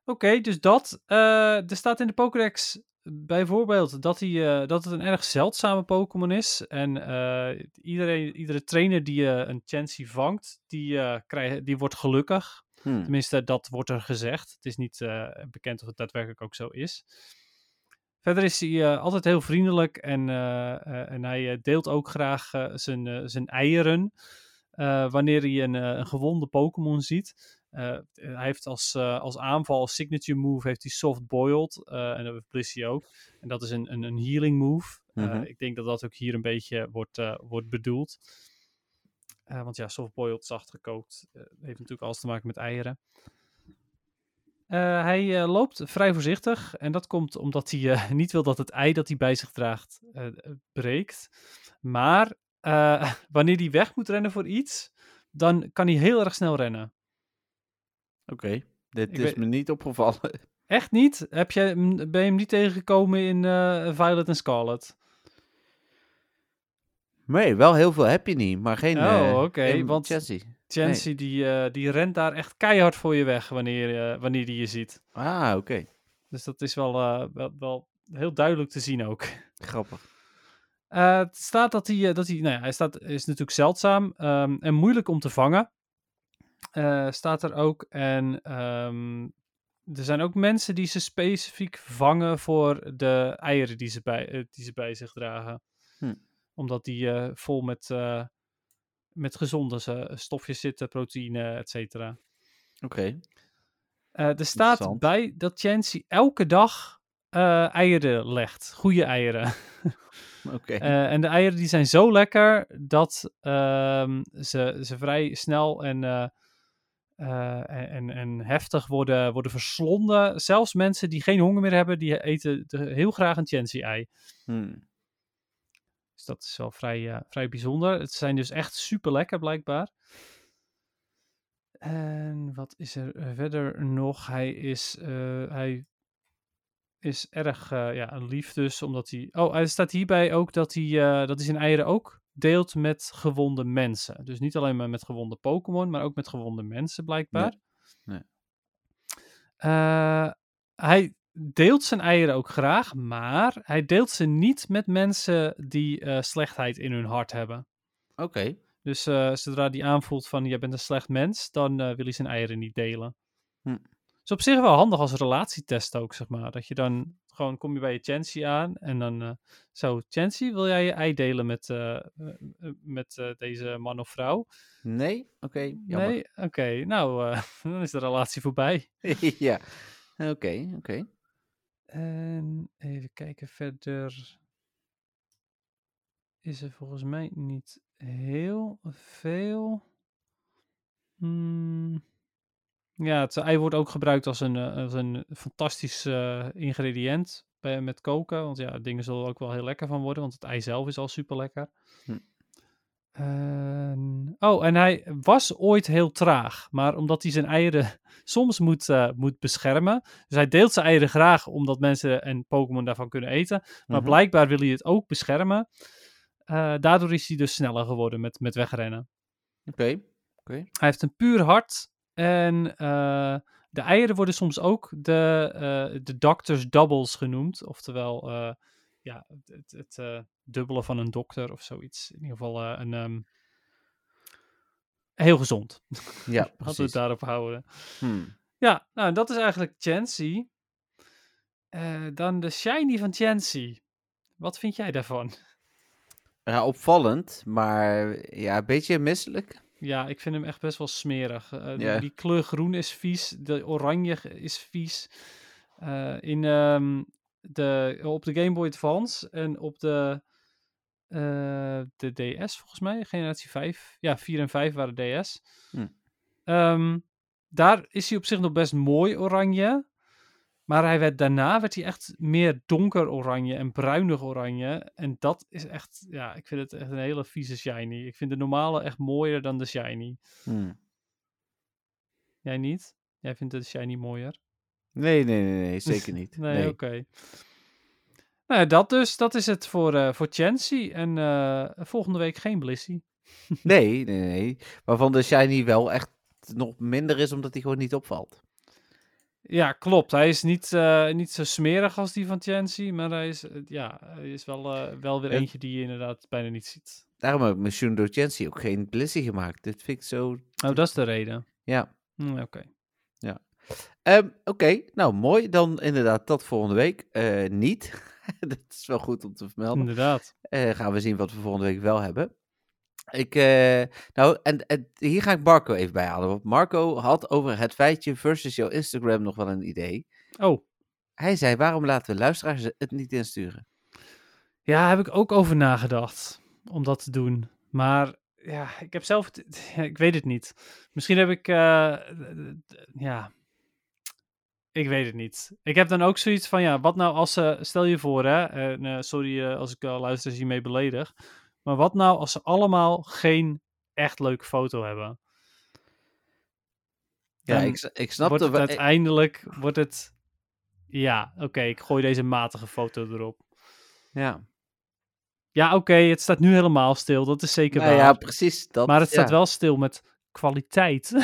Oké, dus dat. eh, er staat in de Pokédex bijvoorbeeld dat, hij, eh, dat het een erg zeldzame Pokémon is. En eh, iedereen, iedere trainer die eh, een Chansey vangt, die, eh, krijgt, die wordt gelukkig. Hm. Tenminste, dat wordt er gezegd. Het is niet eh, bekend of het daadwerkelijk ook zo is. Verder is hij eh, altijd heel vriendelijk en, eh, en hij deelt ook graag zijn, zijn eieren wanneer hij een, een gewonde Pokémon ziet. Eh, hij heeft als, als aanval, als signature move, heeft hij soft boiled. en dat heeft Blissey ook. En dat is een, een, een healing move. Mhm. ik denk dat dat ook hier een beetje wordt, wordt bedoeld. Eh, want ja, soft boiled, zacht gekookt, eh, heeft natuurlijk alles te maken met eieren. Eh, hij loopt vrij voorzichtig en dat komt omdat hij [laughs] niet wil dat het ei dat hij bij zich draagt breekt. Maar [laughs] wanneer hij weg moet rennen voor iets, dan kan hij heel erg snel rennen. Oké, dit Ik is weet- me niet opgevallen. [laughs] Echt niet? Heb je, ben je hem niet tegengekomen in Violet en Scarlet? Nee, wel heel veel heb je niet, maar geen Oh, eh, oké, want- Chansey. Chansey die, eh, die rent daar echt keihard voor je weg wanneer, eh, wanneer die je ziet. Ah, oké. Dus dat is wel, wel, wel heel duidelijk te zien ook. Grappig. Het staat dat hij, dat hij, nou ja, hij staat, is natuurlijk zeldzaam ehm, en moeilijk om te vangen. Staat er ook. En ehm, er zijn ook mensen die ze specifiek vangen voor de eieren die ze bij, die ze bij zich dragen. Hm. Omdat die eh, vol met, eh, met gezonde eh, stofjes zitten, proteïne, et cetera. Oké. Er staat bij dat Chansey elke dag eieren legt. Goede eieren. [laughs] Oké. En de eieren die zijn zo lekker dat ehm, ze, ze vrij snel en, en, en heftig worden, worden verslonden. Zelfs mensen die geen honger meer hebben, die eten heel graag een Chansey-ei. Hmm. Dus dat is wel vrij, eh, vrij bijzonder. Het zijn dus echt super lekker blijkbaar. En wat is er eh, verder nog? Hij is, eh, hij is erg ja, lief dus, omdat hij... Oh, er staat hierbij ook dat hij, dat hij zijn eieren ook deelt met gewonde mensen. Dus niet alleen maar met gewonde Pokémon, maar ook met gewonde mensen blijkbaar. nee. Hij deelt zijn eieren ook graag, maar hij deelt ze niet met mensen die eh, slechtheid in hun hart hebben. Oké. Dus eh, zodra hij aanvoelt van, jij bent een slecht mens, dan eh, wil hij zijn eieren niet delen. Hm. Is op zich wel handig als relatietest ook, zeg maar. Dat je dan gewoon, kom je bij je Chansey aan en dan zo, Chansey, wil jij je ei delen met, met deze man of vrouw? Nee? Oké, jammer. Nee? Oké, nou, [laughs] dan is de relatie voorbij. [laughs] ja. Oké, oké. En even kijken verder. Is er volgens mij niet heel veel. Hmm. Ja, het ei wordt ook gebruikt als een, eh, als een fantastisch eh, ingrediënt bij, met koken. Want ja, dingen zullen er ook wel heel lekker van worden, want het ei zelf is al super lekker. Hm. Oh Oh, en hij was ooit heel traag. Maar omdat hij zijn eieren [laughs] soms moet, eh, moet beschermen. Dus hij deelt zijn eieren graag omdat mensen en Pokémon daarvan kunnen eten. Maar Mhm. blijkbaar wil hij het ook beschermen. Eh, daardoor is hij dus sneller geworden met, met wegrennen. Oké. Hij heeft een puur hart. En eh, de eieren worden soms ook de, de doctor's doubles genoemd. Oftewel, ja, het, het eh, dubbele van een dokter of zoiets. In ieder geval eh, een... ehm, heel gezond. Ja, [laughs] Laten we het daarop houden. Hmm. Ja, nou, dat is eigenlijk Chancy. Eh, dan de shiny van Chancy. Wat vind jij daarvan? Ja, opvallend, maar ja, een beetje misselijk. Ja, ik vind hem echt best wel smerig. Eh, die- Ja. Die kleur groen is vies, de oranje is vies. In, ehm, de, op de Game Boy Advance en op de, eh, de DS volgens mij, generatie 5. Ja, 4 en 5 waren DS. Hm. Ehm, daar is hij op zich nog best mooi oranje. Maar hij werd, daarna werd hij echt meer donker oranje en bruinig oranje. En dat is echt, ja, ik vind het echt een hele vieze shiny. Ik vind de normale echt mooier dan de shiny. Hmm. Jij niet? Jij vindt de shiny mooier? Nee, nee, nee, [laughs] nee, zeker niet. Nee, nee. oké. Nou, ja, dat dus. Dat is het voor, eh voor Chancy. En eh, volgende week geen Blissey. [laughs] Nee, nee, nee. Waarvan de shiny wel echt nog minder is, omdat hij gewoon niet opvalt. Ja, klopt. Hij is niet, eh, niet zo smerig als die van Chancy. Maar hij is, ja, hij is wel, wel weer eentje die je inderdaad bijna niet ziet. Daarom heb ik met Shundo Chancy ook geen Blissey gemaakt. Dit vind ik zo... Oh, dat is de reden. Ja. Hm, Oké. Ehm, Oké, nou mooi. Dan inderdaad tot volgende week. Eh, niet. [laughs] dat is wel goed om te vermelden. Inderdaad. Eh, gaan we zien wat we volgende week wel hebben. Ik, eh, nou, en, en hier ga ik Marco even bij halen. Want Marco had over het feitje versus jouw Instagram nog wel een idee. Oh, Hij zei, waarom laten we luisteraars het niet insturen? ja, heb ik ook over nagedacht. Om dat te doen. Maar ja, ik heb zelf... ja, ik weet het niet. Misschien heb ik... ja... Ik weet het niet. Ik heb dan ook zoiets van, ja, wat nou als ze... Stel je voor, hè. En, eh, sorry eh, als ik uh, luisteraars hiermee beledig. Maar wat nou als ze allemaal geen echt leuke foto hebben? Ja, Dan ik, s- ik snap wordt het wel- uiteindelijk... Wordt het... Ja, oké, ik gooi deze matige foto erop. Ja, Ja, oké, het staat nu helemaal stil. Dat is zeker nou waar. ja, precies. Dat, maar het staat ja. wel stil met kwaliteit. [laughs]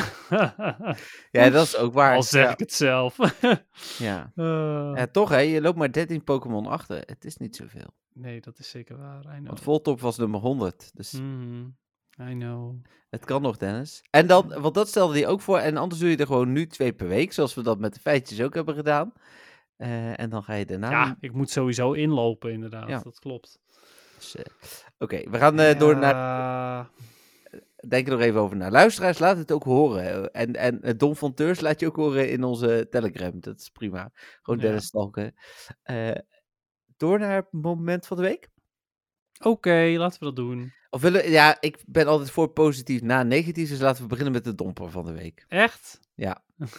Ja, dat is ook waar. Al zeg ja. ik het zelf. Ja. [laughs] Eh, ja, toch hè, je loopt maar 13 Pokémon achter. Het is niet zoveel. nee, dat is zeker waar. Want Voltop was nummer 100. Dus Mhm, I know. het kan nog, Dennis. En dan, want dat stelde hij ook voor. En anders doe je er gewoon nu twee per week. Zoals we dat met de feitjes ook hebben gedaan. Eh, en dan ga je daarna... Ja, ik moet sowieso inlopen, inderdaad. Ja. Dat klopt. Dus, Oké, we gaan eh, door naar... Ja, Denk er nog even over na. Luisteraars, laat het ook horen. En, en eh, Don Fonteurs laat je ook horen in onze Telegram. Dat is prima. Gewoon Ja. Dennis stalken. Eh, door naar het moment van de week. Oké, laten we dat doen. Of willen, ja, ik ben altijd voor positief na negatief. Dus laten we beginnen met de domper van de week. Echt? Ja. [laughs]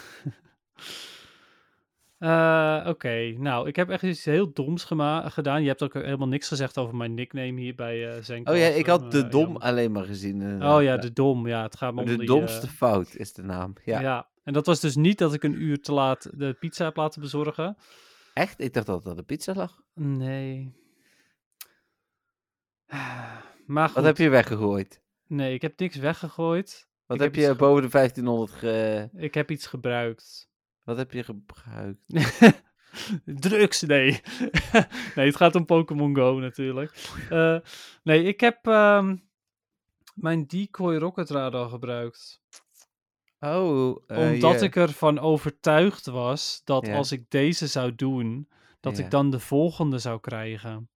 Eh, Oké, nou, ik heb echt iets heel doms gedaan. Je hebt ook helemaal niks gezegd over mijn nickname hier bij eh Zenko. Oh ja, ik had de Eh, dom alleen maar gezien. Oh ja, de dom. Ja, het gaat me om de die, domste eh, fout is de naam. Ja. ja. en dat was dus niet dat ik een uur te laat de pizza heb laten bezorgen. Echt? Ik dacht dat dat de pizza lag. Nee. Maar goed, Wat heb je weggegooid? nee, ik heb niks weggegooid. Wat heb, heb je boven de 1500 ge... Ik heb iets gebruikt. Wat heb je gebruikt? [laughs] Drugs, nee. [laughs] nee, het gaat om Pokémon Go natuurlijk. Eh, nee, ik heb ehm, mijn decoy rocket radar gebruikt. Oh, eh, omdat je- ik ervan overtuigd was dat als ik deze zou doen, dat ik dan de volgende zou krijgen.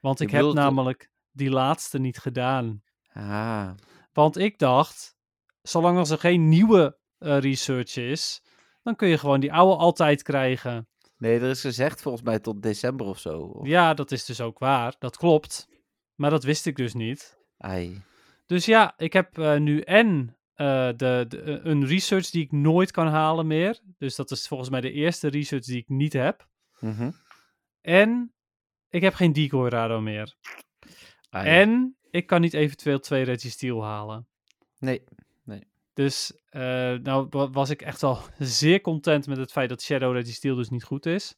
Want Je ik heb namelijk die laatste niet gedaan. Ah, Want ik dacht, zolang als er geen nieuwe eh, research is, dan kun je gewoon die oude altijd krijgen. nee, er is gezegd volgens mij tot december of zo. Of... Ja, dat is dus ook waar. Dat klopt. Maar dat wist ik dus niet. Ai. Dus ja, ik heb eh, nu en eh, de, de, eh, een research die ik nooit kan halen meer. Dus dat is volgens mij de eerste research die ik niet heb. Mhm. En ik heb geen decoy radar meer. Ai. En ik kan niet eventueel twee Registeel halen. Nee. Dus eh, nou wa- was ik echt al [laughs] zeer content met het feit dat Shadow Registeel dus niet goed is.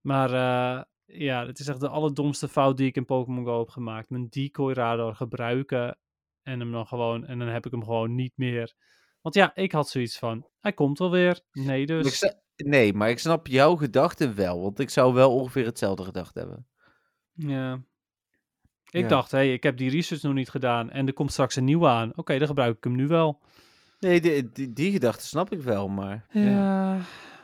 Maar eh, ja, het is echt de allerdomste fout die ik in Pokémon Go heb gemaakt. Mijn decoy radar gebruiken en hem dan gewoon, en dan heb ik hem gewoon niet meer. Want ja, ik had zoiets van, hij komt wel weer. Nee, dus. nee, maar ik snap jouw gedachten wel. Want ik zou wel ongeveer hetzelfde gedacht hebben. Ja. Ik Ja. dacht, hé, hey, ik heb die research nog niet gedaan en er komt straks een nieuwe aan. Oké, dan gebruik ik hem nu wel. Nee, die, die, die gedachte snap ik wel, maar... Ja,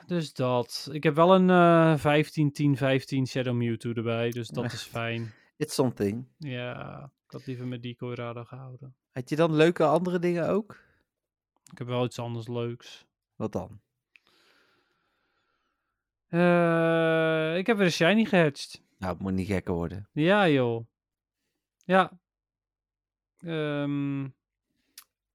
dus dat. Ik heb wel een eh 15, 10, 15 Shadow Mewtwo erbij, dus dat is [laughs] fijn. It's something. Ja, ik had liever met Decoy Radar gehouden. Had je dan leuke andere dingen ook? Ik heb wel iets anders leuks. Wat dan? Eh, ik heb weer een Shiny gehatcht. Nou, het moet niet gekker worden. Ja, joh. Ja. Ehm,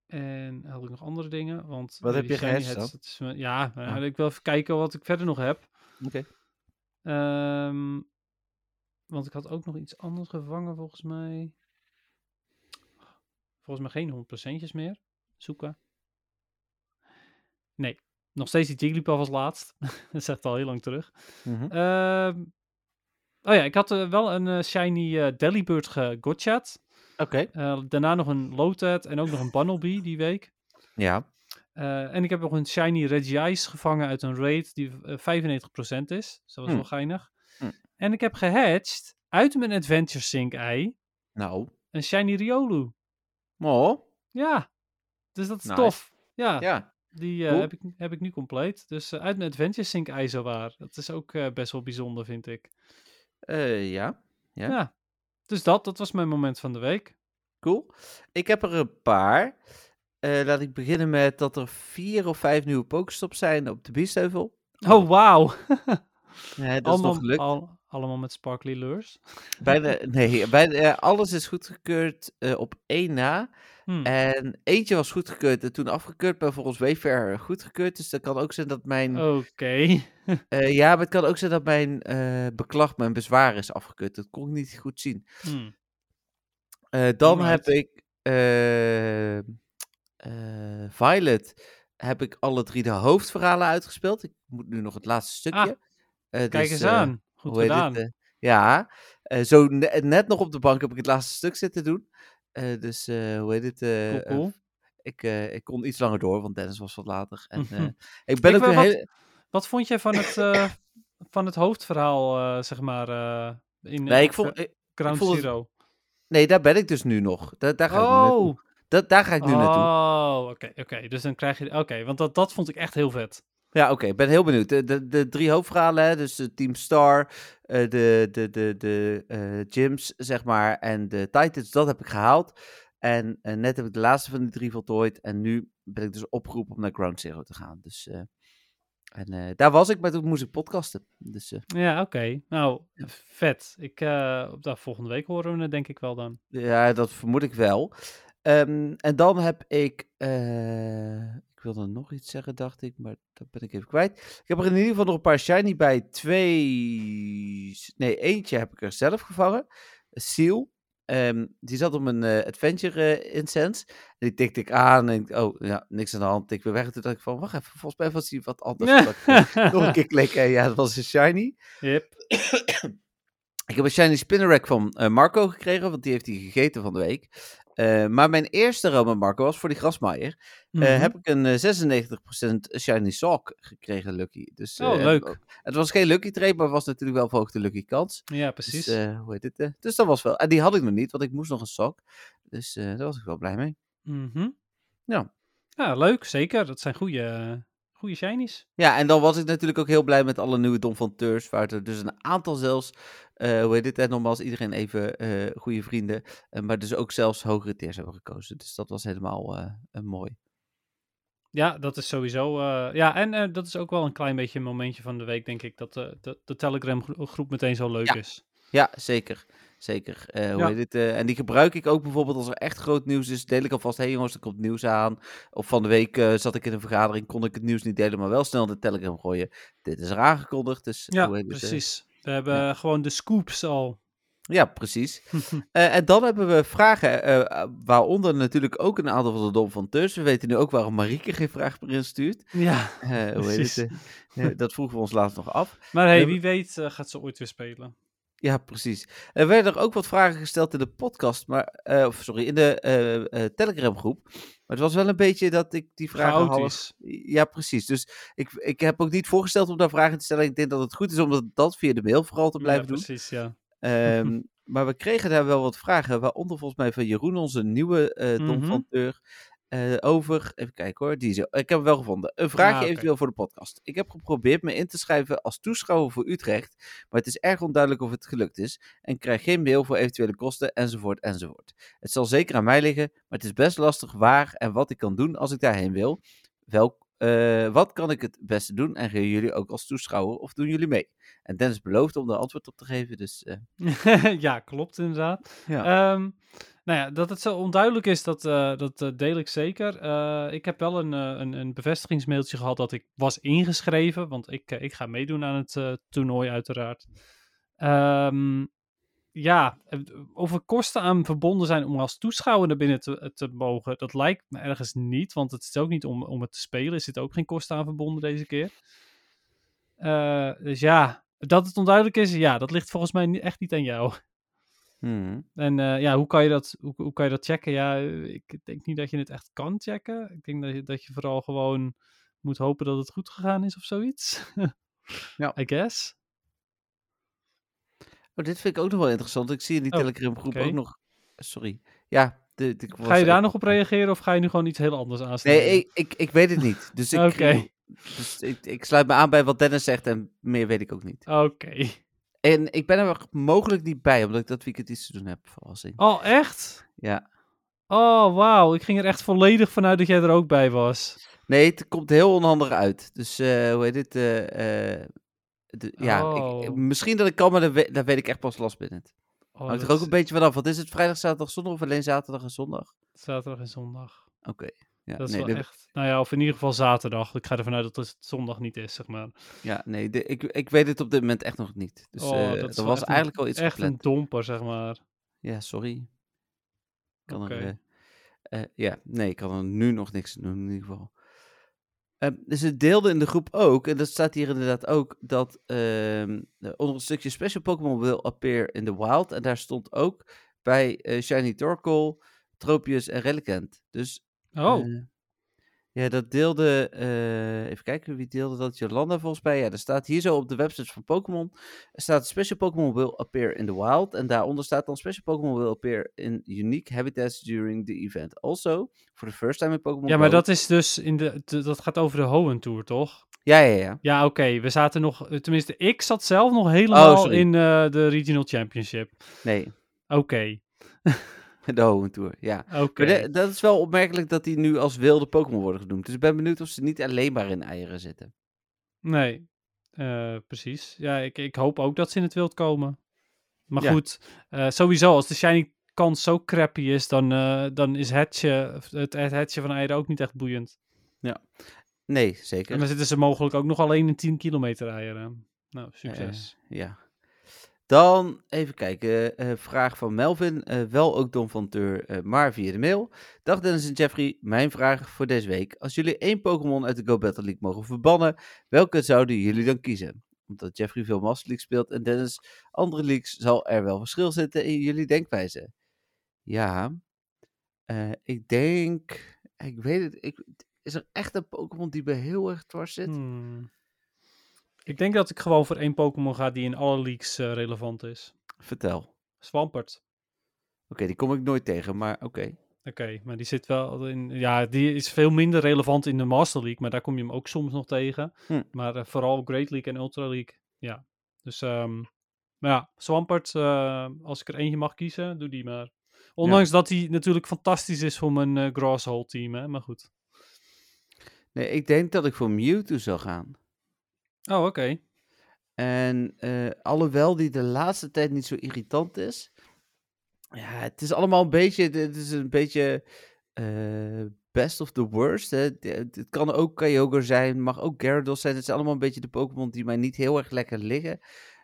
en had ik nog andere dingen? Want Wat heb je dan? me- ja, Oh. ik wil even kijken wat ik verder nog heb. Oké. Ehm, want ik had ook nog iets anders gevangen, volgens mij. Volgens mij geen 100%'jes meer. Zoeken. Nee, nog steeds die Jigglypuff als laatst. [laughs] dat echt al heel lang terug. Ehm, oh ja, ik had eh, wel een eh, shiny eh Delibird gegotchat. Oké. Daarna nog een Lotad en ook nog een Bunnelby [laughs] die week. Ja. En ik heb nog een shiny Regice gevangen uit een raid die eh, 95% is. Dus dat was Hmm. wel geinig. Hmm. En ik heb gehatcht uit mijn Adventure Sync ei Nou. een shiny Riolu. Oh. Ja, dus dat is Nice. tof. Ja, Ja. die heb, ik, heb ik nu compleet. Dus uit mijn Adventure Sync ei zowaar. Dat is ook best wel bijzonder, vind ik. Eh, ja. Ja. Ja. Dus dat, dat was mijn moment van de week. Cool. Ik heb er een paar. Eh, laat ik beginnen met dat er vier of vijf nieuwe Pokestops zijn op de Biesheuvel. Oh, wauw. [laughs] Ja, dat is allemaal, nog gelukt. al- allemaal met sparkly lures. Bijna, [laughs] nee, bijna, alles is goedgekeurd eh, op één na. Hm. En eentje was goedgekeurd en toen afgekeurd, maar volgens Wayfair goedgekeurd. Dus dat kan ook zijn dat mijn... Oké. [laughs] eh, ja, maar het kan ook zijn dat mijn eh, beklag, mijn bezwaar is afgekeurd. Dat kon ik niet goed zien. Hm. Eh, dan heb ik eh, eh, Violet. Heb ik alle drie de hoofdverhalen uitgespeeld. Ik moet nu nog het laatste stukje. Ah, Eh, Kijk dus, eens aan. Goed gedaan. eh, ja, zo ne- net nog op de bank heb ik het laatste stuk zitten doen. Eh, dus eh, hoe heet het? eh, Cool, cool. ik, ik kon iets langer door, want Dennis was wat later. En, [laughs] ik ben Ik ook wat- hele... Wat vond jij van het, van het hoofdverhaal, zeg maar, in Nee, ik vond, ik- Ground vond het- Zero? nee, daar ben ik dus nu nog. Daar, daar ga ik nu naartoe. Oh, Dat, daar ga ik nu naartoe. oh, oké, oké. Dus dan krijg je, oké, want dat, dat vond ik echt heel vet. Ja, oké, ik ben heel benieuwd. De, de, de drie hoofdverhalen, hè, dus de Team Star, eh, de, de, de, de eh, gyms, zeg maar, en de Titans, dat heb ik gehaald. En eh, net heb ik de laatste van die drie voltooid. En nu ben ik dus opgeroepen om naar Ground Zero te gaan. Dus, en daar was ik, maar toen moest ik podcasten. Dus Ja, oké. Nou, vet. Ik, op de volgende week horen we het denk ik wel dan. ja, dat vermoed ik wel. Ehm, en dan heb ik, ik wilde nog iets zeggen, dacht ik, maar dat ben ik even kwijt. Ik heb er in ieder geval nog een paar shiny bij. Twee, nee, eentje heb ik er zelf gevangen. Seal. Ehm, die zat op een eh, Adventure eh, Incense. En die tikte ik aan en ik, oh ja, niks aan de hand. Tik weer weg. En toen dacht ik van, wacht even, volgens mij was die wat anders. [laughs] Ik, eh, nog een keer klikken. En ja, dat was een shiny. Yep. Ik heb een shiny Spinnerack van eh, Marco gekregen, want die heeft hij gegeten van de week. Eh, maar mijn eerste Roma Marco was voor die grasmaaier. Eh, Mhm. heb ik een eh, 96% shiny sock gekregen, Lucky. Dus, Oh, eh, leuk. Het was geen Lucky trade, maar was natuurlijk wel verhoogde Lucky kans. Ja, precies. Dus, eh, hoe heet het? eh, dus dat was wel. En die had ik nog niet, want ik moest nog een sok. Dus eh, daar was ik wel blij mee. Mhm. Ja. Ja, leuk. Zeker. Dat zijn goede, goede shinies. Ja, en dan was ik natuurlijk ook heel blij met alle nieuwe Dom van Teurs. Waar er dus een aantal zelfs, eh, hoe heet het? En nogmaals, iedereen even eh, goede vrienden. eh, maar dus ook zelfs hogere tiers hebben gekozen. Dus dat was helemaal mooi. Ja, dat is sowieso. ja, en dat is ook wel een klein beetje een momentje van de week, denk ik, dat de, de, Telegram gro- groep meteen zo leuk Ja. is. Ja, zeker. Zeker. Eh, hoe Ja. heet het? eh, en die gebruik ik ook bijvoorbeeld als er echt groot nieuws is. Deel ik alvast, hé hey jongens, er komt nieuws aan. Of van de week eh, zat ik in een vergadering, kon ik het nieuws niet delen, maar wel snel de Telegram gooien. Dit is er aangekondigd, dus Ja, het, precies. We hebben gewoon de scoops al. Ja, precies. [laughs] En dan hebben we vragen, waaronder natuurlijk ook een aantal van de Dom van Tus. We weten nu ook waarom Marieke geen vraag meer instuurt. Ja, Eh, hoe heet precies. het? dat vroegen we ons laatst nog af. Maar hey, wie weet gaat ze ooit weer spelen. Ja, precies. Er werden er ook wat vragen gesteld in de podcast, maar, eh, of sorry, in de eh, Telegram groep. Maar het was wel een beetje dat ik die vragen half... Chaotisch. Ja, precies. Dus ik, ik heb ook niet voorgesteld om daar vragen te stellen. Ik denk dat het goed is om dat, dat via de mail vooral te blijven ja, doen. precies, ja. Ehm, [laughs] maar we kregen daar wel wat vragen, waaronder volgens mij van Jeroen, onze nieuwe Dom Mhm. van Teur, eh, over, even kijken hoor, die er. ik heb hem wel gevonden. Een vraagje Ah, eventueel voor de podcast. Ik heb geprobeerd me in te schrijven als toeschouwer voor Utrecht, maar het is erg onduidelijk of het gelukt is en krijg geen mail voor eventuele kosten enzovoort enzovoort. Het zal zeker aan mij liggen, maar het is best lastig waar en wat ik kan doen als ik daarheen wil. Welk, eh, wat kan ik het beste doen en gaan jullie ook als toeschouwer of doen jullie mee? En Dennis belooft om daar antwoord op te geven, dus eh, [laughs] ja, klopt inderdaad. ja. Ehm, nou ja, dat het zo onduidelijk is, dat, eh, dat deel ik zeker. Ik heb wel een, een, een bevestigingsmailtje gehad dat ik was ingeschreven, want ik, ik ga meedoen aan het toernooi uiteraard. Ehm, ja, eh, of er kosten aan verbonden zijn om als toeschouwer naar binnen te, te mogen, dat lijkt me ergens niet, want het is ook niet om, om het te spelen, er zit ook geen kosten aan verbonden deze keer. Eh, dus ja, dat het onduidelijk is, ja, dat ligt volgens mij echt niet aan jou. Mhm. En eh, ja, hoe kan, je dat, hoe, hoe kan je dat checken? Ja, eh, ik denk niet dat je het echt kan checken. Ik denk dat je, dat je vooral gewoon moet hopen dat het goed gegaan is of zoiets. [laughs] Ja. I guess. Oh, dit vind ik ook nog wel interessant. Ik zie in die Oh, Telegram groep ook nog... Sorry. Ja, de, de, Ga je daar nog op reageren of ga je nu gewoon iets heel anders aansnijden? Nee, ik, ik, ik weet het niet. Dus ik, Oké. dus ik, ik sluit me aan bij wat Dennis zegt en meer weet ik ook niet. Oké. En ik ben er mogelijk niet bij, omdat ik dat weekend iets te doen heb. Verrassing. Oh, echt? Ja. Oh, wauw. Ik ging er echt volledig vanuit dat jij er ook bij was. Nee, het komt heel onhandig uit. Dus eh, hoe heet het? eh, eh, de- ja, ik, Oh. misschien dat ik kan, maar dat weet, dat weet ik echt pas last binnen. Oh, Hangt er ook een beetje vanaf. Wat is het? Vrijdag, zaterdag, zondag of alleen zaterdag en zondag? Zaterdag en zondag. Oké. Ja, Dat is nee, wel de- echt... Nou ja, of in ieder geval zaterdag. Ik ga ervan uit dat het zondag niet is, zeg maar. Ja, nee, de- ik, ik weet het op dit moment echt nog niet. Dus oh, eh, dat er was eigenlijk een, al iets Echt een gepland. domper, zeg maar. Ja, sorry. Kan er, eh, ja, nee, ik kan er nu nog niks doen in ieder geval. Ehm, dus het deelde in de groep ook, en dat staat hier inderdaad ook, dat ehm, onder een stukje Special Pokémon will appear in the wild. En daar stond ook bij eh, Shiny Torkoal, Tropius en Relicanth. Dus Oh, eh, ja, dat deelde. eh, even kijken wie deelde dat. Jolanda volgens mij. Ja, er staat hier zo op de website van Pokémon. Er staat Special Pokémon will appear in the wild. En daaronder staat dan Special Pokémon will appear in unique habitats during the event. Also, for the first time in Pokémon ja, maar Go- dat is dus in de, dat gaat over de Hoenn Tour, toch? Ja, ja, ja. Ja, oké. We zaten nog, eh, tenminste, ik zat zelf nog helemaal Oh, sorry. in eh, de Regional Championship. Nee, Oké, [laughs] [laughs] de Hoenn Tour. Ja. oké. Maar de- dat is wel opmerkelijk dat die nu als wilde Pokémon worden genoemd. Dus ik ben benieuwd of ze niet alleen maar in eieren zitten. Nee, eh, precies. Ja, ik, ik hoop ook dat ze in het wild komen. Maar Ja. goed, eh, sowieso, als de shiny kans zo crappy is, dan, eh, dan is hetje, het, het hetje van eieren ook niet echt boeiend. Nee, En zeker. dan zitten ze mogelijk ook nog alleen in 10 kilometer eieren. Nou, succes. Ja. Dan even kijken. eh, vraag van Melvin. eh, wel ook Don van Teur, eh, maar via de mail. Dag Dennis en Jeffrey. Mijn vraag voor deze week. Als jullie één Pokémon uit de Go Battle League mogen verbannen, welke zouden jullie dan kiezen? Omdat Jeffrey veel Master League speelt en Dennis andere leagues, zal er wel verschil zitten in jullie denkwijze. Ja. eh, ik denk. Ik weet het. Ik, is er echt een Pokémon die me heel erg dwars zit? Hmm. Ik denk dat ik gewoon voor één Pokémon ga die in alle leagues eh, relevant is. Vertel. Swampert. Oké, die kom ik nooit tegen, maar oké. Oké, maar die zit wel in. Ja, die is veel minder relevant in de Master League, maar daar kom je hem ook soms nog tegen. Hm. Maar eh, vooral Great League en Ultra League. Ja. Dus, ehm maar ja, Swampert, eh, als ik er eentje mag kiezen, doe die maar. Ondanks dat hij natuurlijk fantastisch is voor mijn eh Grasshole team, hè? Maar goed. Nee, ik denk dat ik voor Mewtwo zou gaan. Oh, oké. En eh, alhoewel die de laatste tijd niet zo irritant is. Ja, het is allemaal een beetje. Het is een beetje. eh, best of the worst. Het kan ook Kyogre zijn, mag ook Gyarados zijn. Het zijn allemaal een beetje de Pokémon die mij niet heel erg lekker liggen.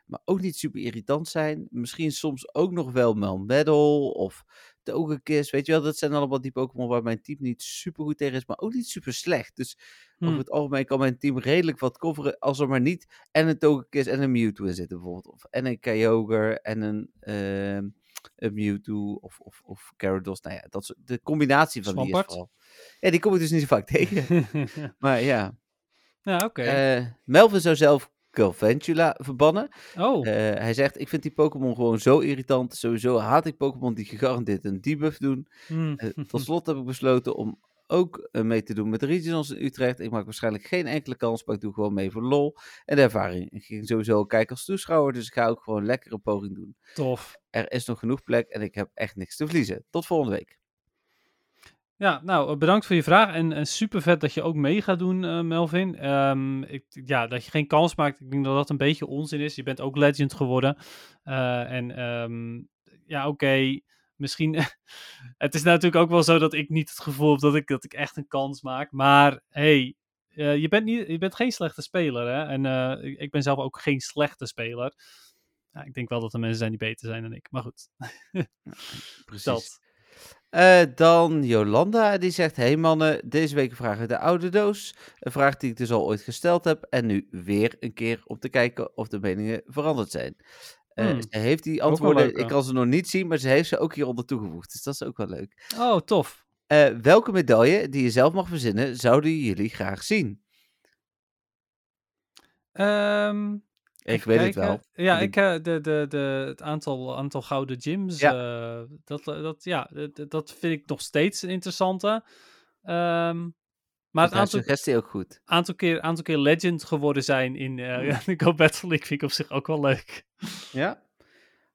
maar ook niet super irritant zijn. Misschien soms ook nog wel Melmetal of Togekiss. Weet je wel, dat zijn allemaal die Pokémon waar mijn team niet super goed tegen is, maar ook niet super slecht. Dus over Hmm. het algemeen kan mijn team redelijk wat coveren als er maar niet en een Togekiss en een Mewtwo in zitten bijvoorbeeld. Of, en een Kyogre en een, ehm, een Mewtwo of, of, of Gyarados. Nou ja, dat soort, de combinatie van die is vooral. Ja, die kom ik dus niet zo vaak [laughs] tegen. Maar ja, ja, oké. eh, Melvin zou zelf Galvantula verbannen. oh, Eh, hij zegt, ik vind die Pokémon gewoon zo irritant. Sowieso haat ik Pokémon die gegarandeerd een debuff doen. hmm. Eh, [laughs] tot slot heb ik besloten om ook eh, mee te doen met de regionals in Utrecht. Ik maak waarschijnlijk geen enkele kans, maar ik doe gewoon mee voor lol. En de ervaring. Ik ging sowieso kijken als toeschouwer, dus ik ga ook gewoon lekker een poging doen. tof. Er is nog genoeg plek en ik heb echt niks te verliezen. Tot volgende week. Ja, nou, eh, bedankt voor je vraag. En, en super vet dat je ook mee gaat doen, eh, Melvin. Ehm, ik, ja, dat je geen kans maakt. Ik denk dat dat een beetje onzin is. Je bent ook legend geworden. Eh, en ehm, ja, oké. Misschien. [laughs] het is natuurlijk ook wel zo dat ik niet het gevoel heb dat ik, dat ik echt een kans maak. Maar hey, je, bent niet, je bent geen slechte speler. Hè? En ik, ik ben zelf ook geen slechte speler. Ja, ik denk wel dat er mensen zijn die beter zijn dan ik. Maar goed, [laughs] Precies. dat. Eh, dan Jolanda, die zegt: Hey mannen, deze week vraag uit de oude doos. Een vraag die ik dus al ooit gesteld heb. En nu weer een keer om te kijken of de meningen veranderd zijn. Eh, Hmm, Ze heeft die antwoorden, leuk, ik kan ze nog niet zien, maar ze heeft ze ook hieronder toegevoegd. Dus dat is ook wel leuk. Oh, tof. Eh, welke medaille die je zelf mag verzinnen, zouden jullie graag zien? Ehm Ik weet het wel. Ja, ik, eh, de, de, de, het aantal, aantal gouden gyms, Ja. eh, dat, eh, dat, ja, dat, vind ik nog steeds een interessante. Ehm, maar het aantal, suggestie ook goed. aantal, keer, aantal keer legend geworden zijn in [laughs] Hmm. Go Battle League vind ik op zich ook wel leuk. Ja.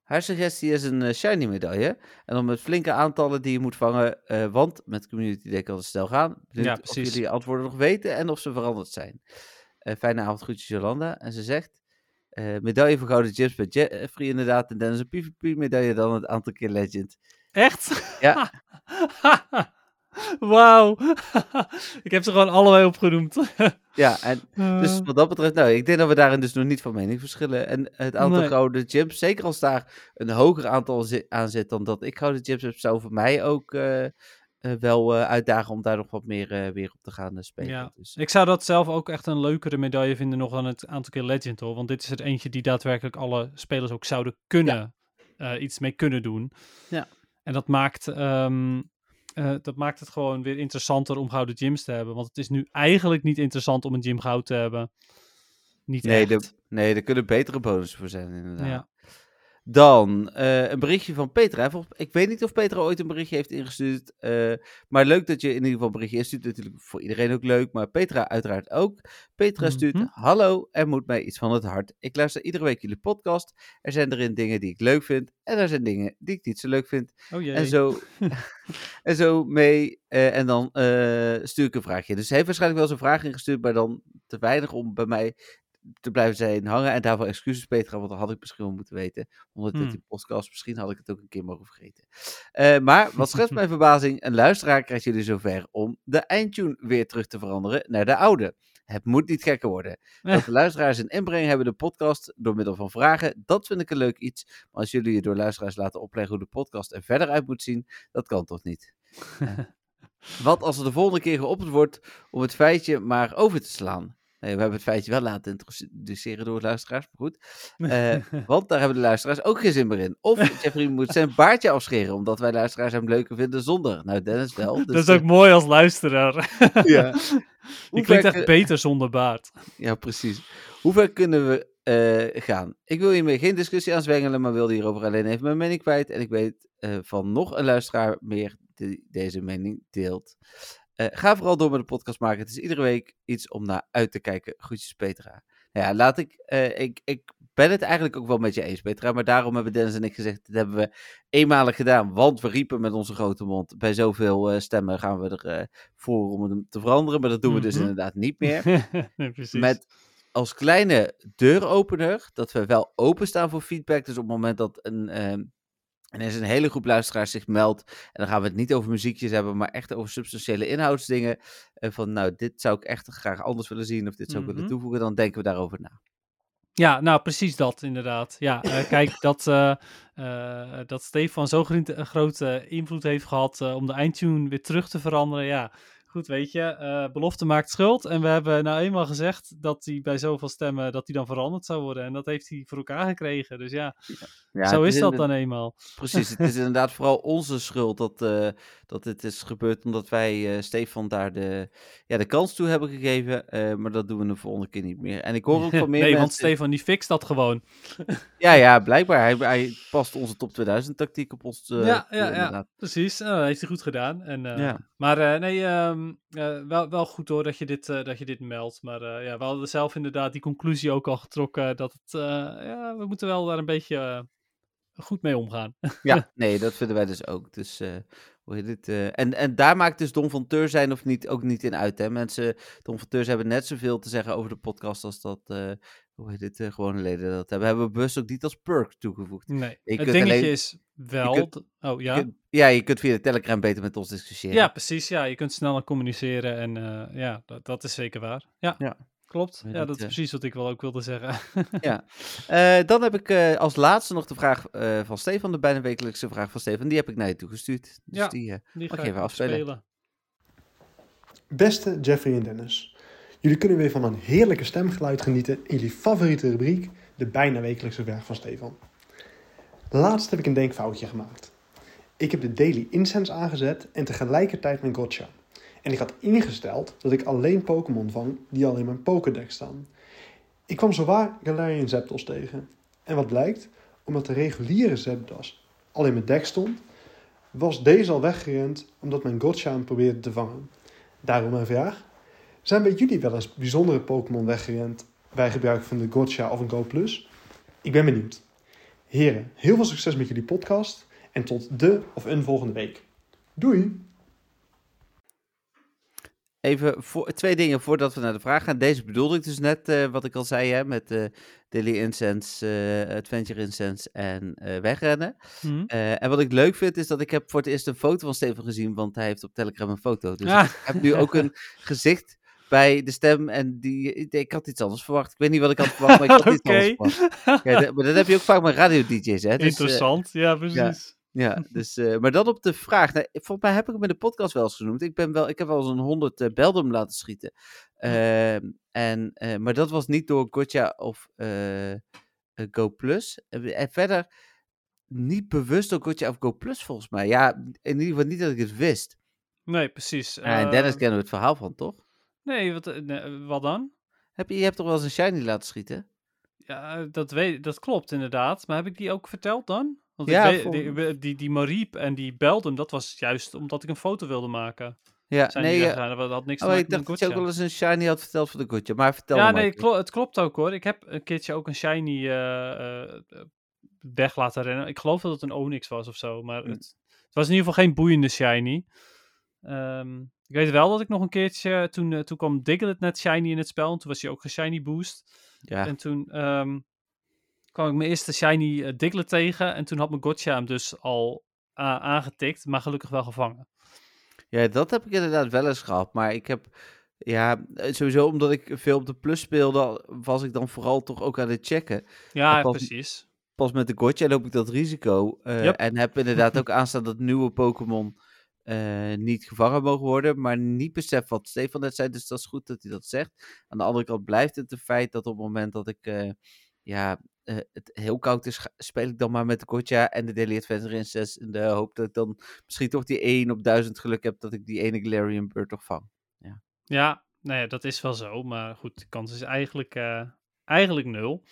Haar suggestie is een shiny medaille. En dan met flinke aantallen die je moet vangen. want met Community Day kan het snel gaan. Benieuwd Ja, of precies. jullie antwoorden nog weten en of ze veranderd zijn. Fijne avond, groetjes Jolanda. En ze zegt... eh, medaille voor gouden gyms bij Jeffrey inderdaad. En Dennis een PvP medaille dan het aantal keer legend. Echt? Ja. [laughs] Wauw. [laughs] ik heb ze gewoon allebei opgenoemd. [laughs] Ja, en dus Eh, wat dat betreft, nou, ik denk dat we daarin dus nog niet van mening verschillen. En het aantal Nee. gouden gyms, zeker als daar een hoger aantal aan zit dan dat ik gouden gyms heb, zou voor mij ook eh, wel eh, uitdagen om daar nog wat meer eh, weer op te gaan eh, spelen. Ja. Dus, Ik zou dat zelf ook echt een leukere medaille vinden nog dan het aantal keer Legend hoor. Want dit is er eentje die daadwerkelijk alle spelers ook zouden kunnen eh, iets mee kunnen doen. Ja. En dat maakt, ehm, eh, dat maakt het gewoon weer interessanter om gouden gyms te hebben. Want het is nu eigenlijk niet interessant om een gym goud te hebben. Niet nee, echt. de, nee, er kunnen betere bonussen voor zijn inderdaad. ja. Dan eh, een berichtje van Petra. Ik weet niet of Petra ooit een berichtje heeft ingestuurd. eh, maar leuk dat je in ieder geval een berichtje instuurt. Natuurlijk voor iedereen ook leuk. Maar Petra uiteraard ook. Petra stuurt: Mhm. Hallo, er moet mij iets van het hart. Ik luister iedere week jullie podcast. Er zijn erin dingen die ik leuk vind. En er zijn dingen die ik niet zo leuk vind. Oh jee. En zo, [laughs] en zo mee. eh, en dan stuur ik een vraagje. Dus ze heeft waarschijnlijk wel eens een vraag ingestuurd. Maar dan te weinig om bij mij te blijven zijn hangen. En daarvoor excuses, Petra, want dat had ik misschien wel moeten weten. 113 Hmm. podcast, misschien had ik het ook een keer mogen vergeten. Eh, maar wat schetst mijn [laughs] verbazing, een luisteraar krijgt jullie zover om de eindtune weer terug te veranderen naar de oude. Het moet niet gekker worden. Dat de luisteraars een inbreng hebben de podcast door middel van vragen, dat vind ik een leuk iets. Maar als jullie je door luisteraars laten opleggen hoe de podcast er verder uit moet zien, dat kan toch niet? Eh, [laughs] wat als er de volgende keer geopperd wordt om het feitje maar over te slaan? Nee, we hebben het feitje wel laten introduceren door de luisteraars, maar goed. [laughs] Eh, want daar hebben de luisteraars ook geen zin meer in. Of Jeffrey moet zijn baardje afscheren, omdat wij luisteraars hem leuker vinden zonder. Nou, Dennis wel. [laughs] Dus, dat is ook mooi als luisteraar. [laughs] Ja. Je Hoe klinkt echt beter zonder baard. Ja, precies. Hoe ver kunnen we eh, gaan? Ik wil hiermee geen discussie aanzwengelen, maar wilde hierover alleen even mijn mening kwijt. En ik weet eh, van nog een luisteraar meer die deze mening deelt. Eh, ga vooral door met de podcast maken. Het is iedere week iets om naar uit te kijken. Groetjes, Petra. Nou ja, laat ik, eh, ik. Ik ben het eigenlijk ook wel met je eens, Petra. Maar daarom hebben Dennis en ik gezegd: dit hebben we eenmalig gedaan. Want we riepen met onze grote mond. Bij zoveel eh, stemmen gaan we er eh, voor om het te veranderen. Maar dat doen we dus Mhm. inderdaad niet meer. [laughs] Nee, precies. Met als kleine deuropener dat we wel openstaan voor feedback. Dus op het moment dat een, ehm, er is een hele groep luisteraars zich meldt. En dan gaan we het niet over muziekjes hebben, maar echt over substantiële inhoudsdingen. En van nou, dit zou ik echt graag anders willen zien of dit zou ik Mhm. willen toevoegen. Dan denken we daarover na. Ja, nou precies dat inderdaad. Ja, eh, [laughs] kijk, dat, eh, eh, dat Stefan zo'n grote invloed heeft gehad eh, om de eindtune weer terug te veranderen. Ja, goed weet je, eh, belofte maakt schuld. En we hebben nou eenmaal gezegd dat hij bij zoveel stemmen, dat hij dan veranderd zou worden. En dat heeft hij voor elkaar gekregen. Dus ja, Ja, zo is dat dan eenmaal. Precies, het is [laughs] inderdaad vooral onze schuld dat, eh, dat dit is gebeurd omdat wij eh, Stefan daar de, ja, de kans toe hebben gegeven. maar dat doen we de volgende keer niet meer. En ik hoor ook van [laughs] meer nee, want. Stefan die fixt dat gewoon. [laughs] Ja, ja, blijkbaar. Hij, hij past onze top 2000 tactiek op ons. Ja, ja, ja. Precies, dat heeft hij goed gedaan. En, Ja. Maar nee, ehm, eh, wel, wel goed hoor dat je dit, eh, dat je dit meldt. Maar eh, ja, we hadden zelf inderdaad die conclusie ook al getrokken dat het, ja, we moeten wel daar een beetje goed mee omgaan. Ja, [laughs] nee, dat vinden wij dus ook. Dus, hoe heet het? en, en daar maakt dus Don van Teur zijn of niet ook niet in uit. Hè? Mensen, Don van Teurs hebben net zoveel te zeggen over de podcast als dat, hoe heet het, eh, gewone leden dat hebben. Hebben we bewust ook niet als perk toegevoegd. Nee, Je het kunt dingetje alleen- is wel... kunt- oh Je ja? kunt- ja, je kunt via de Telegram beter met ons discussiëren. Ja, precies. Ja, je kunt sneller communiceren en eh, ja, dat, dat is zeker waar. Ja, Ja. klopt. Ja, dat is eh. precies wat ik wel ook wilde zeggen. [laughs] Ja. Eh, dan heb ik eh, als laatste nog de vraag eh, van Stefan, de bijna wekelijkse vraag van Stefan. Die heb ik naar je toegestuurd. Dus Ja. die, eh, Die Mag ga even afspelen? afspelen. Beste Jeffrey en Dennis, jullie kunnen weer van een heerlijke stemgeluid genieten in jullie favoriete rubriek, de bijna wekelijkse vraag van Stefan. Laatst heb ik een denkfoutje gemaakt. Ik heb de Daily Incense aangezet en tegelijkertijd mijn gotcha. En ik had ingesteld dat ik alleen Pokémon vang die al in mijn Pokédex staan. Ik kwam zowaar Galarian Zapdos tegen. En wat blijkt, omdat de reguliere Zapdos al in mijn deck stond, was deze al weggerend omdat mijn gotcha hem probeerde te vangen. Daarom mijn vraag. Zijn bij jullie wel eens bijzondere Pokémon weggerend bij gebruik van de Gotcha of een Go Plus? Ik ben benieuwd. Heren, heel veel succes met jullie podcast en tot de of een volgende week. Doei! Even voor, twee dingen voordat we naar de vraag gaan. Deze bedoelde ik dus net, eh, wat ik al zei, hè, met eh Daily Incense, eh, Adventure Incense en eh, wegrennen. Hm? Eh, en wat ik leuk vind, is dat ik heb voor het eerst een foto van Steven gezien, want hij heeft op Telegram een foto. Dus Ah. ik heb nu ook een [laughs] gezicht bij de stem en die, ik, had iets anders verwacht. Ik weet niet wat ik had verwacht, maar ik [laughs] had iets anders verwacht. Ja, dat- maar dat heb je ook vaak met radio-dj's, hè. Dus, eh, Interessant, ja, precies. ja, dus, eh, maar dan op de vraag. Nou, volgens mij heb ik hem in de podcast wel eens genoemd. Ik, ben wel, ik heb wel eens een 100 eh Beldum laten schieten. Ehm, en, maar dat was niet door Gotcha of Go Plus. En, verder niet bewust door Gotcha of Go Plus volgens mij. Ja, in ieder geval niet dat ik het wist. Nee, precies. En Dennis Eh, kennen we het verhaal van, toch? Nee, wat, eh, nee, wat dan? Heb je, je hebt toch wel eens een shiny laten schieten? Ja, dat, weet, dat klopt inderdaad. Maar heb ik die ook verteld dan? Want Ja, ik weet, die, die, die Mariep en die Beldum, dat was juist omdat ik een foto wilde maken. Ja, Zijn nee. die eh. Dat had niks te oh, maken ik dacht dat je ook wel eens een shiny had verteld van de Gotcha. Maar vertel Ja, nee, het klopt ook hoor. Ik heb een keertje ook een shiny eh, eh, eh, weg laten rennen. Ik geloof dat het een Onyx was of zo. Maar Hm. het, het was in ieder geval geen boeiende shiny. Ehm, ik weet wel dat ik nog een keertje... Toen, eh, toen kwam Diglett net shiny in het spel. En toen was hij ook shiny boost. Ja, En toen ehm, kwam ik mijn eerste shiny eh, Diglett tegen. En toen had mijn Gotcha hem dus al aangetikt. Maar gelukkig wel gevangen. Ja, dat heb ik inderdaad wel eens gehad. Maar ik heb, ja, eh, sowieso omdat ik veel op de plus speelde, was ik dan vooral toch ook aan het checken. Ja, pas- precies. Pas met de Gotcha loop ik dat risico. eh, Yep. En heb inderdaad ook aanstaan dat nieuwe Pokémon eh, niet gevangen mogen worden. Maar niet besef wat Stefan net zei. Dus dat is goed dat hij dat zegt. Aan de andere kant blijft het een feit dat op het moment dat ik, eh, ja, eh, het heel koud is, speel ik dan maar met de Gotcha en de Daily Adventure Incest. In de hoop dat ik dan misschien toch die 1 op 1000 geluk heb dat ik die ene Galarian Bird toch vang. Ja, nou ja, dat is wel zo. Maar goed, de kans is eigenlijk, eigenlijk nul.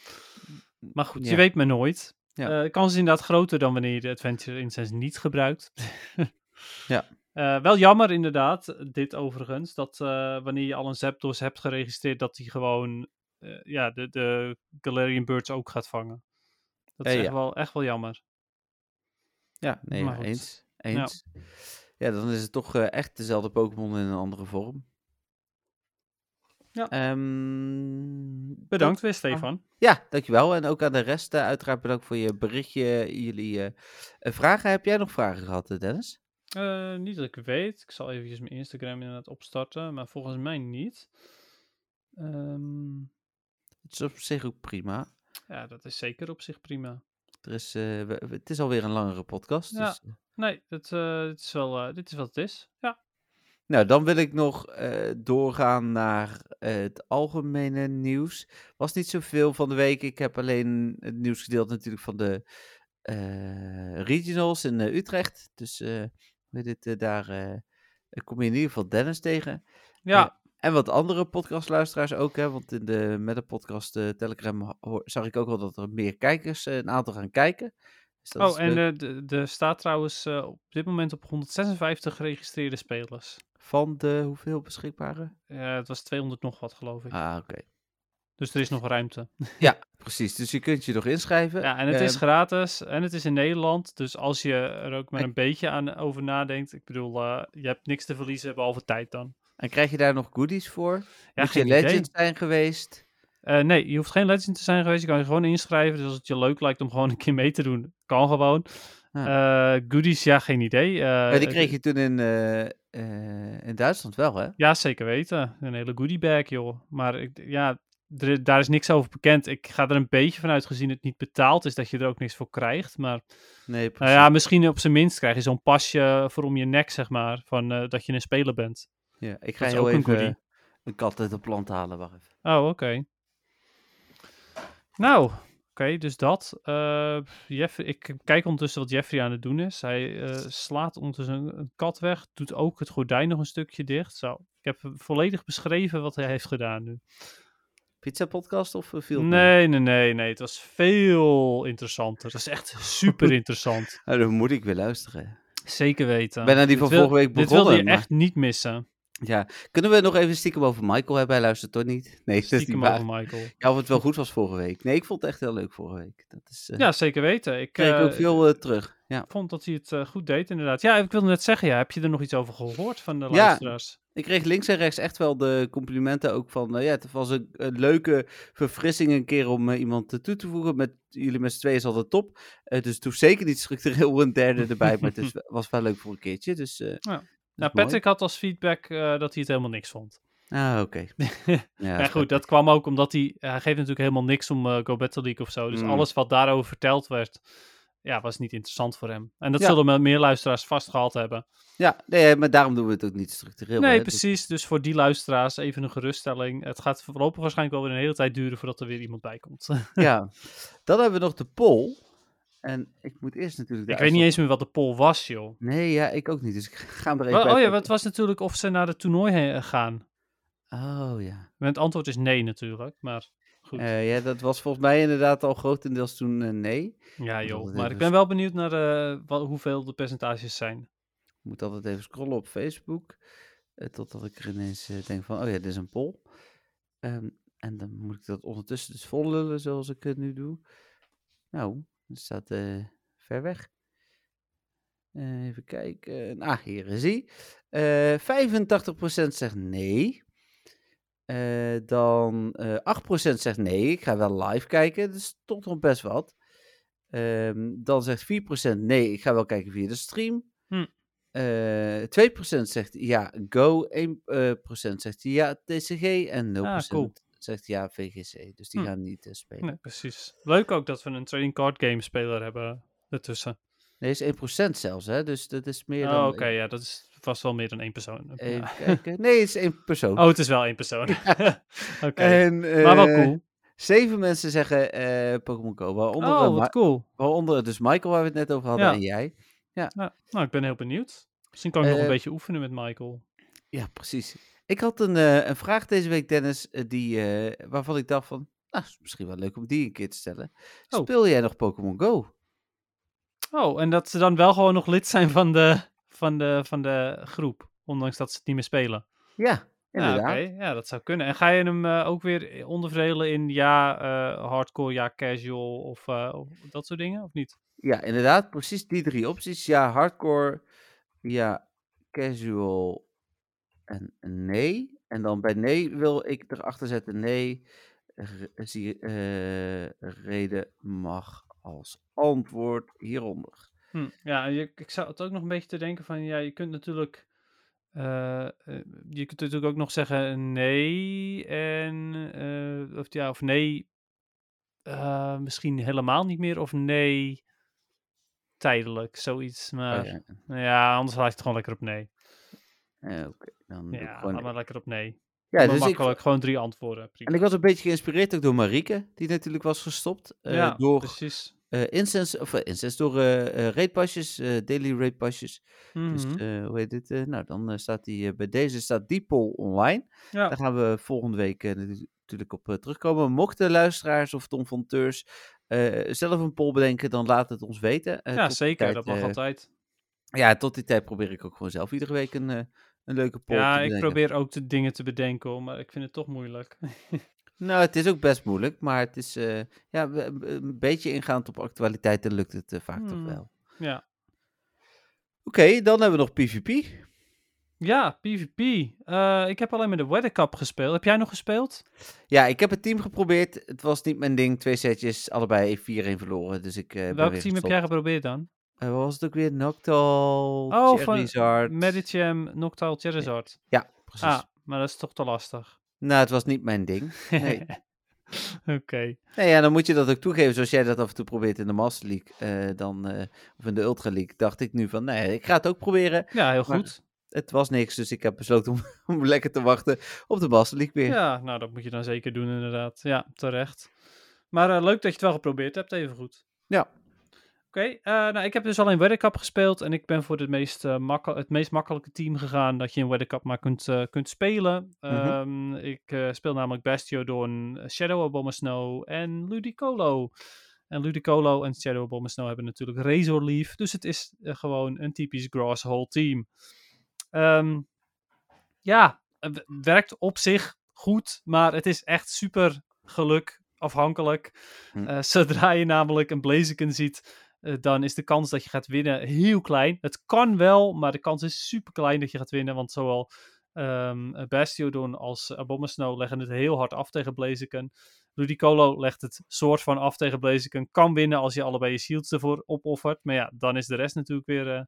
Maar goed, je weet maar nooit. Ja. De kans is inderdaad groter dan wanneer je de Adventure Incense niet gebruikt. [laughs] Ja. Eh, wel jammer inderdaad, dit overigens, dat eh, wanneer je al een Zapdos hebt geregistreerd, dat hij gewoon eh, ja, de, de Galarian Birds ook gaat vangen. Dat is echt, ja. wel, echt wel jammer. Ja, nee, ja, eens. eens. Ja. dan is het toch echt dezelfde Pokémon in een andere vorm. Ja. Ehm, Bedankt weer, Stefan. Ja, dankjewel. En ook aan de rest uiteraard bedankt voor je berichtje, jullie vragen. Heb jij nog vragen gehad, eh, Dennis? Eh, niet dat ik weet. Ik zal eventjes mijn Instagram inderdaad opstarten, maar volgens mij niet. Ehm, Het is op zich ook prima. Ja, dat is zeker op zich prima. Er is, eh, we- het is alweer een langere podcast. Ja. Dus, eh, Nee, dit, eh, dit, is wel, dit is wat het is. Ja. Nou, dan wil ik nog doorgaan naar het algemene nieuws. Was niet zoveel van de week. Ik heb alleen het nieuws gedeeld natuurlijk van de regionals in Utrecht. Dus eh, het, eh, daar eh, kom je in ieder geval Dennis tegen. Ja, En wat andere podcastluisteraars ook, hè, want in de met de podcast eh, Telegram zag ik ook wel dat er meer kijkers, eh, een aantal gaan kijken. Dus oh, en eh, de, de staat trouwens eh, op dit moment op 156 geregistreerde spelers. van de hoeveel beschikbare? Ja, het was 200 nog wat, geloof ik. Ah, oké. Dus er is nog ruimte. [laughs] Precies, dus je kunt je nog inschrijven. Ja, en het is Ehm, gratis en het is in Nederland. Dus als je er ook maar een beetje aan over nadenkt. Ik bedoel, eh, je hebt niks te verliezen behalve tijd dan. En krijg je daar nog goodies voor? Ja, Moet je legend zijn geweest? Eh, nee, je hoeft geen legend te zijn geweest. Je kan je gewoon inschrijven. Dus als het je leuk lijkt om gewoon een keer mee te doen, kan gewoon. Eh, goodies, ja, geen idee. Ja, die kreeg je toen in, in Duitsland wel, hè? Ja, zeker weten. Een hele goodie bag, joh. Maar ik, ja, er, daar is niks over bekend. Ik ga er een beetje vanuit gezien het niet betaald is, dat je er ook niks voor krijgt. Maar Nee, nou ja, misschien op zijn minst krijg je zo'n pasje voor om je nek, zeg maar. Van eh, dat je een speler bent. Ja, ik ga heel een even een kat uit de plant halen, wacht even. Oh, oké. Nou, oké, dus dat. Eh, Jeffrey, ik kijk ondertussen wat Jeffrey aan het doen is. Hij eh, slaat ondertussen een, een kat weg, doet ook het gordijn nog een stukje dicht. Zo, ik heb volledig beschreven wat hij heeft gedaan nu. Pizza podcast of eh, mee? Nee, nee, nee, nee. Het was veel interessanter. Het is echt super [laughs] interessant. Nou, dan moet ik weer luisteren. Zeker weten. Ik ben naar die Dit van wil- vorige week Dit begonnen. wilde je maar- echt niet missen. Ja, kunnen we nog even stiekem over Michael hebben? Hij luistert toch niet? [laughs] Nee, dat is niet Stiekem waar. over Michael. Ja, of het wel goed was vorige week. Nee, ik vond het echt heel leuk vorige week. Dat is, eh Ja, zeker weten. Ik kreeg ik eh, ook veel terug. Ja. vond dat hij het goed deed, inderdaad. Ja, ik wilde net zeggen, ja, heb je er nog iets over gehoord van de Ja. luisteraars? Ik kreeg links en rechts echt wel de complimenten ook van... eh, ja, het was een, een leuke verfrissing een keer om eh, iemand toe te voegen. Met jullie met z'n tweeën is altijd top. Eh, dus hoeft zeker niet structureel een derde erbij. maar het is, [laughs] was wel leuk voor een keertje. Dus, is Nou, mooi. Patrick had als feedback dat hij het helemaal niks vond. Ah, oké. [laughs] Ja, maar goed, dat kwam ook omdat hij... Hij geeft natuurlijk helemaal niks om Go Battle League of zo. Dus Mm. alles wat daarover verteld werd, ja, was niet interessant voor hem. En dat Ja. zullen me- meer luisteraars vast gehad hebben. Ja, nee, maar daarom doen we het ook niet structureel. Nee, hè. Precies. Dus voor die luisteraars even een geruststelling. Het gaat voorlopig waarschijnlijk wel weer een hele tijd duren voordat er weer iemand bij komt. [laughs] ja. Dan hebben we nog de poll. En ik moet eerst natuurlijk... ik weet niet eens meer wat de poll was, joh. Nee, ja, ik ook niet. Dus ik ga hem er even Oh, oh ja, het was natuurlijk of ze naar het toernooi heen gaan. Oh, ja. Het antwoord is nee natuurlijk, maar goed. Eh, ja, dat was volgens mij inderdaad al grotendeels toen eh, nee. ja joh, maar even ik ben wel benieuwd naar eh, wat, hoeveel de percentages zijn. Ik moet altijd even scrollen op Facebook. totdat ik er ineens denk van, oh ja, dit is een poll. Ehm, en dan moet ik dat ondertussen dus vollullen zoals ik het nu doe. Nou, het staat ver weg. Even kijken. Ah, hier is hij. Eh 85% zegt nee. Eh, dan eh 8% zegt nee. Ik ga wel live kijken. Dat is toch nog best wat. Ehm, dan zegt 4% nee. Ik ga wel kijken via de stream. Hm. Eh 2% zegt ja, go. 1% zegt ja, TCG. En 0% Ah, cool. zegt ja, VGC. Dus die Hm. gaan niet spelen. Nee, precies. Leuk ook dat we een trading card game speler hebben ertussen. Nee, is 1% zelfs, hè? Dus dat is meer Oh, dan... oké, ja, dat is vast wel meer dan één persoon. Even Ja. kijken. Nee, het is één persoon. [laughs] Oh, het is wel één persoon. [laughs] oké, maar wel eh, cool. Zeven mensen zeggen eh Pokémon Go. Waaronder, Oh, wat cool. waaronder dus Michael, waar we het net over hadden, Ja. en jij. Ja, nou, ik ben heel benieuwd. Misschien kan ik nog een Eh, beetje oefenen met Michael. Ja, precies. Ik had een, een vraag deze week, Dennis, die, waarvan ik dacht van, nou, is misschien wel leuk om die een keer te stellen. Oh. Speel jij nog Pokémon Go? Oh, en dat ze dan wel gewoon nog lid zijn van de, van de, van de groep. Ondanks dat ze het niet meer spelen. Ja, Ja, inderdaad. oké. Ja, dat zou kunnen. En ga je hem eh, ook weer onderverdelen in ja, eh, hardcore, ja, casual of, eh, of dat soort dingen, of niet? Ja, inderdaad, precies die drie opties. Ja, hardcore, ja, casual en nee. En dan bij nee wil ik erachter zetten nee, zie, eh, reden mag als antwoord hieronder. Hm, Ja, je, ik zou het ook nog een beetje te denken van, ja, je kunt natuurlijk Eh, eh, je kunt natuurlijk ook nog zeggen nee en eh, of ja of nee misschien helemaal niet meer of nee tijdelijk zoiets maar Oh, ja. nou ja anders laat je het gewoon lekker op nee Oké, dan doe ik ja gewoon... maar lekker op nee Ja, maar dus ik, makkelijk gewoon drie antwoorden prima. en ik was een beetje geïnspireerd ook door Marieke, die natuurlijk was gestopt. ja door precies incense, of eh, incense, door eh eh raidpasjes, eh, daily raidpasjes. Dus Mhm. eh, hoe heet dit? eh, nou, dan eh, staat die, eh, bij deze staat die poll online. ja Daar gaan we volgende week eh, natu- natuurlijk op eh, terugkomen. Mochten luisteraars of Tom van Teurs eh, zelf een poll bedenken, dan laat het ons weten. Eh, ja zeker tijd, dat mag eh, altijd Ja, tot die tijd probeer ik ook gewoon zelf iedere week een, eh, een leuke poll ja te ik bedenken. probeer ook de dingen te bedenken maar ik vind het toch moeilijk [laughs] Nou, het is ook best moeilijk, maar het is eh, ja, een- beetje ingaand op actualiteiten lukt het eh, vaak toch Hmm. wel. ja Oké, dan hebben we nog PvP. Ja, PvP. Eh, ik heb alleen maar de Weather Cup gespeeld. Heb jij nog gespeeld? Ja, ik heb het team geprobeerd. Het was niet mijn ding. Twee setjes, allebei 4-1 verloren. Dus ik Welk team heb jij geprobeerd dan? Wat was het ook weer? Noctal, Oh, Charizard. Medicham, Noctowl, Charizard. Ja, precies. Ah, maar dat is toch te lastig. Nou, het was niet mijn ding. Nee. [laughs] Oké. nee, ja, dan moet je dat ook toegeven. Zoals jij dat af en toe probeert in de Master League. eh, dan, eh, of in de Ultra League. Dacht ik nu van, nee, ik ga het ook proberen. Ja, heel goed. Het was niks, dus ik heb besloten om, [laughs] om lekker te wachten op de Master League weer. Ja, nou dat moet je dan zeker doen inderdaad. Ja, terecht. Maar eh, leuk dat je het wel geprobeerd hebt, even goed. Ja. Oké, eh, nou ik heb dus alleen Weather Cup gespeeld en ik ben voor het meest, eh, het meest makkelijke team gegaan dat je in Weather Cup maar kunt, eh, kunt spelen. Mhm. Ehm, ik speel namelijk Bastiodon, Shadow Obama Snow en Ludicolo. En Ludicolo en Shadow Obama Snow hebben natuurlijk Razor Leaf, dus het is gewoon een typisch Grasshole team. Ehm, ja, het werkt op zich goed, maar het is echt super geluk afhankelijk. Hm. Zodra je namelijk een Blaziken ziet, dan is de kans dat je gaat winnen heel klein. Het kan wel, maar de kans is super klein dat je gaat winnen, want zowel ehm Bastiodon als Abomasnow leggen het heel hard af tegen Blaziken. Ludicolo legt het soort van af tegen Blaziken. Kan winnen als je allebei je shields ervoor opoffert. Maar ja, dan is de rest natuurlijk weer, eh,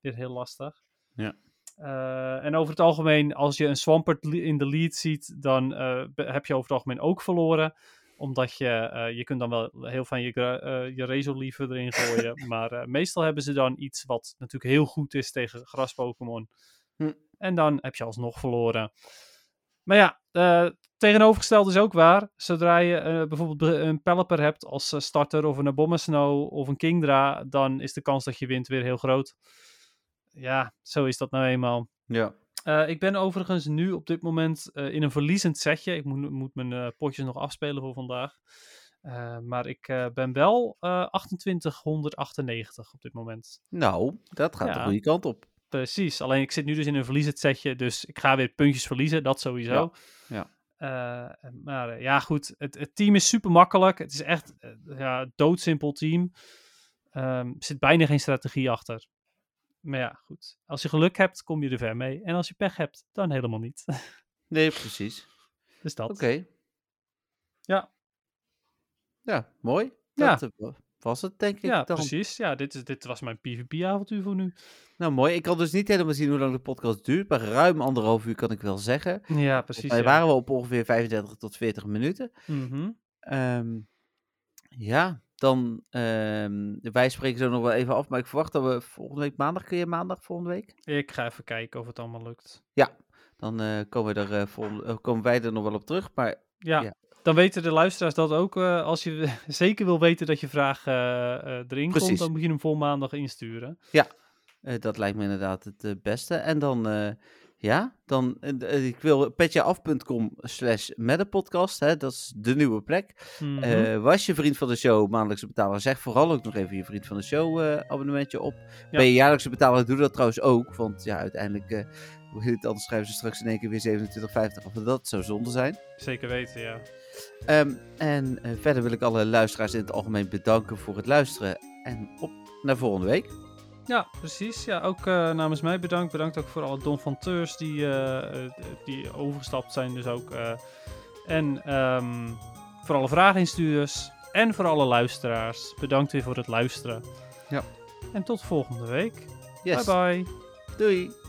weer heel lastig. Ja. Eh, en over het algemeen, als je een Swampert in de lead ziet, dan eh, heb je over het algemeen ook verloren. Omdat je, eh, je kunt dan wel heel van je, eh, je Leaf erin gooien. [laughs] maar eh, meestal hebben ze dan iets wat natuurlijk heel goed is tegen gras-Pokémon. Hm. En dan heb je alsnog verloren. Maar ja, tegenovergesteld is ook waar. Zodra je bijvoorbeeld be- een Pelipper hebt als starter of een Abomasnow of een Kingdra, dan is de kans dat je wint weer heel groot. Ja, zo is dat nou eenmaal. Ja. Eh, ik ben overigens nu op dit moment eh, in een verliezend setje. Ik moet, moet mijn eh, potjes nog afspelen voor vandaag. Maar ik ben wel eh 2898 op dit moment. Nou, dat gaat de goede kant op. Precies. Alleen ik zit nu dus in een verliezend setje. Dus ik ga weer puntjes verliezen. Dat sowieso. Ja, maar ja, goed. Het, het team is super makkelijk. Het is echt ja, doodsimpel team. Ehm, er zit bijna geen strategie achter. Maar ja, goed. Als je geluk hebt, kom je er ver mee. En als je pech hebt, dan helemaal niet. [laughs] Nee, precies. dus dat. Oké. Ja. Ja, mooi. Ja. Dat eh, was het, denk ik Ja, dan. precies. Ja, dit, is, dit was mijn PvP-avontuur voor nu. Nou, mooi. Ik kan dus niet helemaal zien hoe lang de podcast duurt, maar ruim anderhalf uur kan ik wel zeggen. Ja, precies. Wij ja. waren we op ongeveer 35 tot 40 minuten. Ehm, ja, dan... ehm, wij spreken zo nog wel even af, maar ik verwacht dat we volgende week maandag... Kun je maandag volgende week? Ik ga even kijken of het allemaal lukt. Dan eh, komen, we er, eh, volgende- eh, komen wij er nog wel op terug, maar Ja, Ja. dan weten de luisteraars dat ook. als je [laughs] zeker wil weten dat je vraag erin komt, dan moet je hem voor maandag insturen. Eh, dat lijkt me inderdaad het beste. En dan, ja, dan, eh, eh, ik wil petjeaf.com slash podcast, hè, dat is de nieuwe plek. Mhm. Eh, was je vriend van de show, maandelijkse betaler, zeg vooral ook nog even je vriend van de show eh, abonnementje op. Ben je jaarlijkse betaler, doe dat trouwens ook, want ja, uiteindelijk, hoe heet het, anders schrijven ze straks in één keer weer 27,50 of dat zou zonde zijn. Zeker weten, ja. Ehm, en verder wil ik alle luisteraars in het algemeen bedanken voor het luisteren en op naar volgende week. Ja, precies. Ja, ook eh, namens mij bedankt. Bedankt ook voor alle Don van Teurs die, eh, eh, die overgestapt zijn dus ook. en ehm, voor alle vraaginstuurders en voor alle luisteraars. Bedankt weer voor het luisteren. Ja. En tot volgende week. Yes, Bye bye. doei!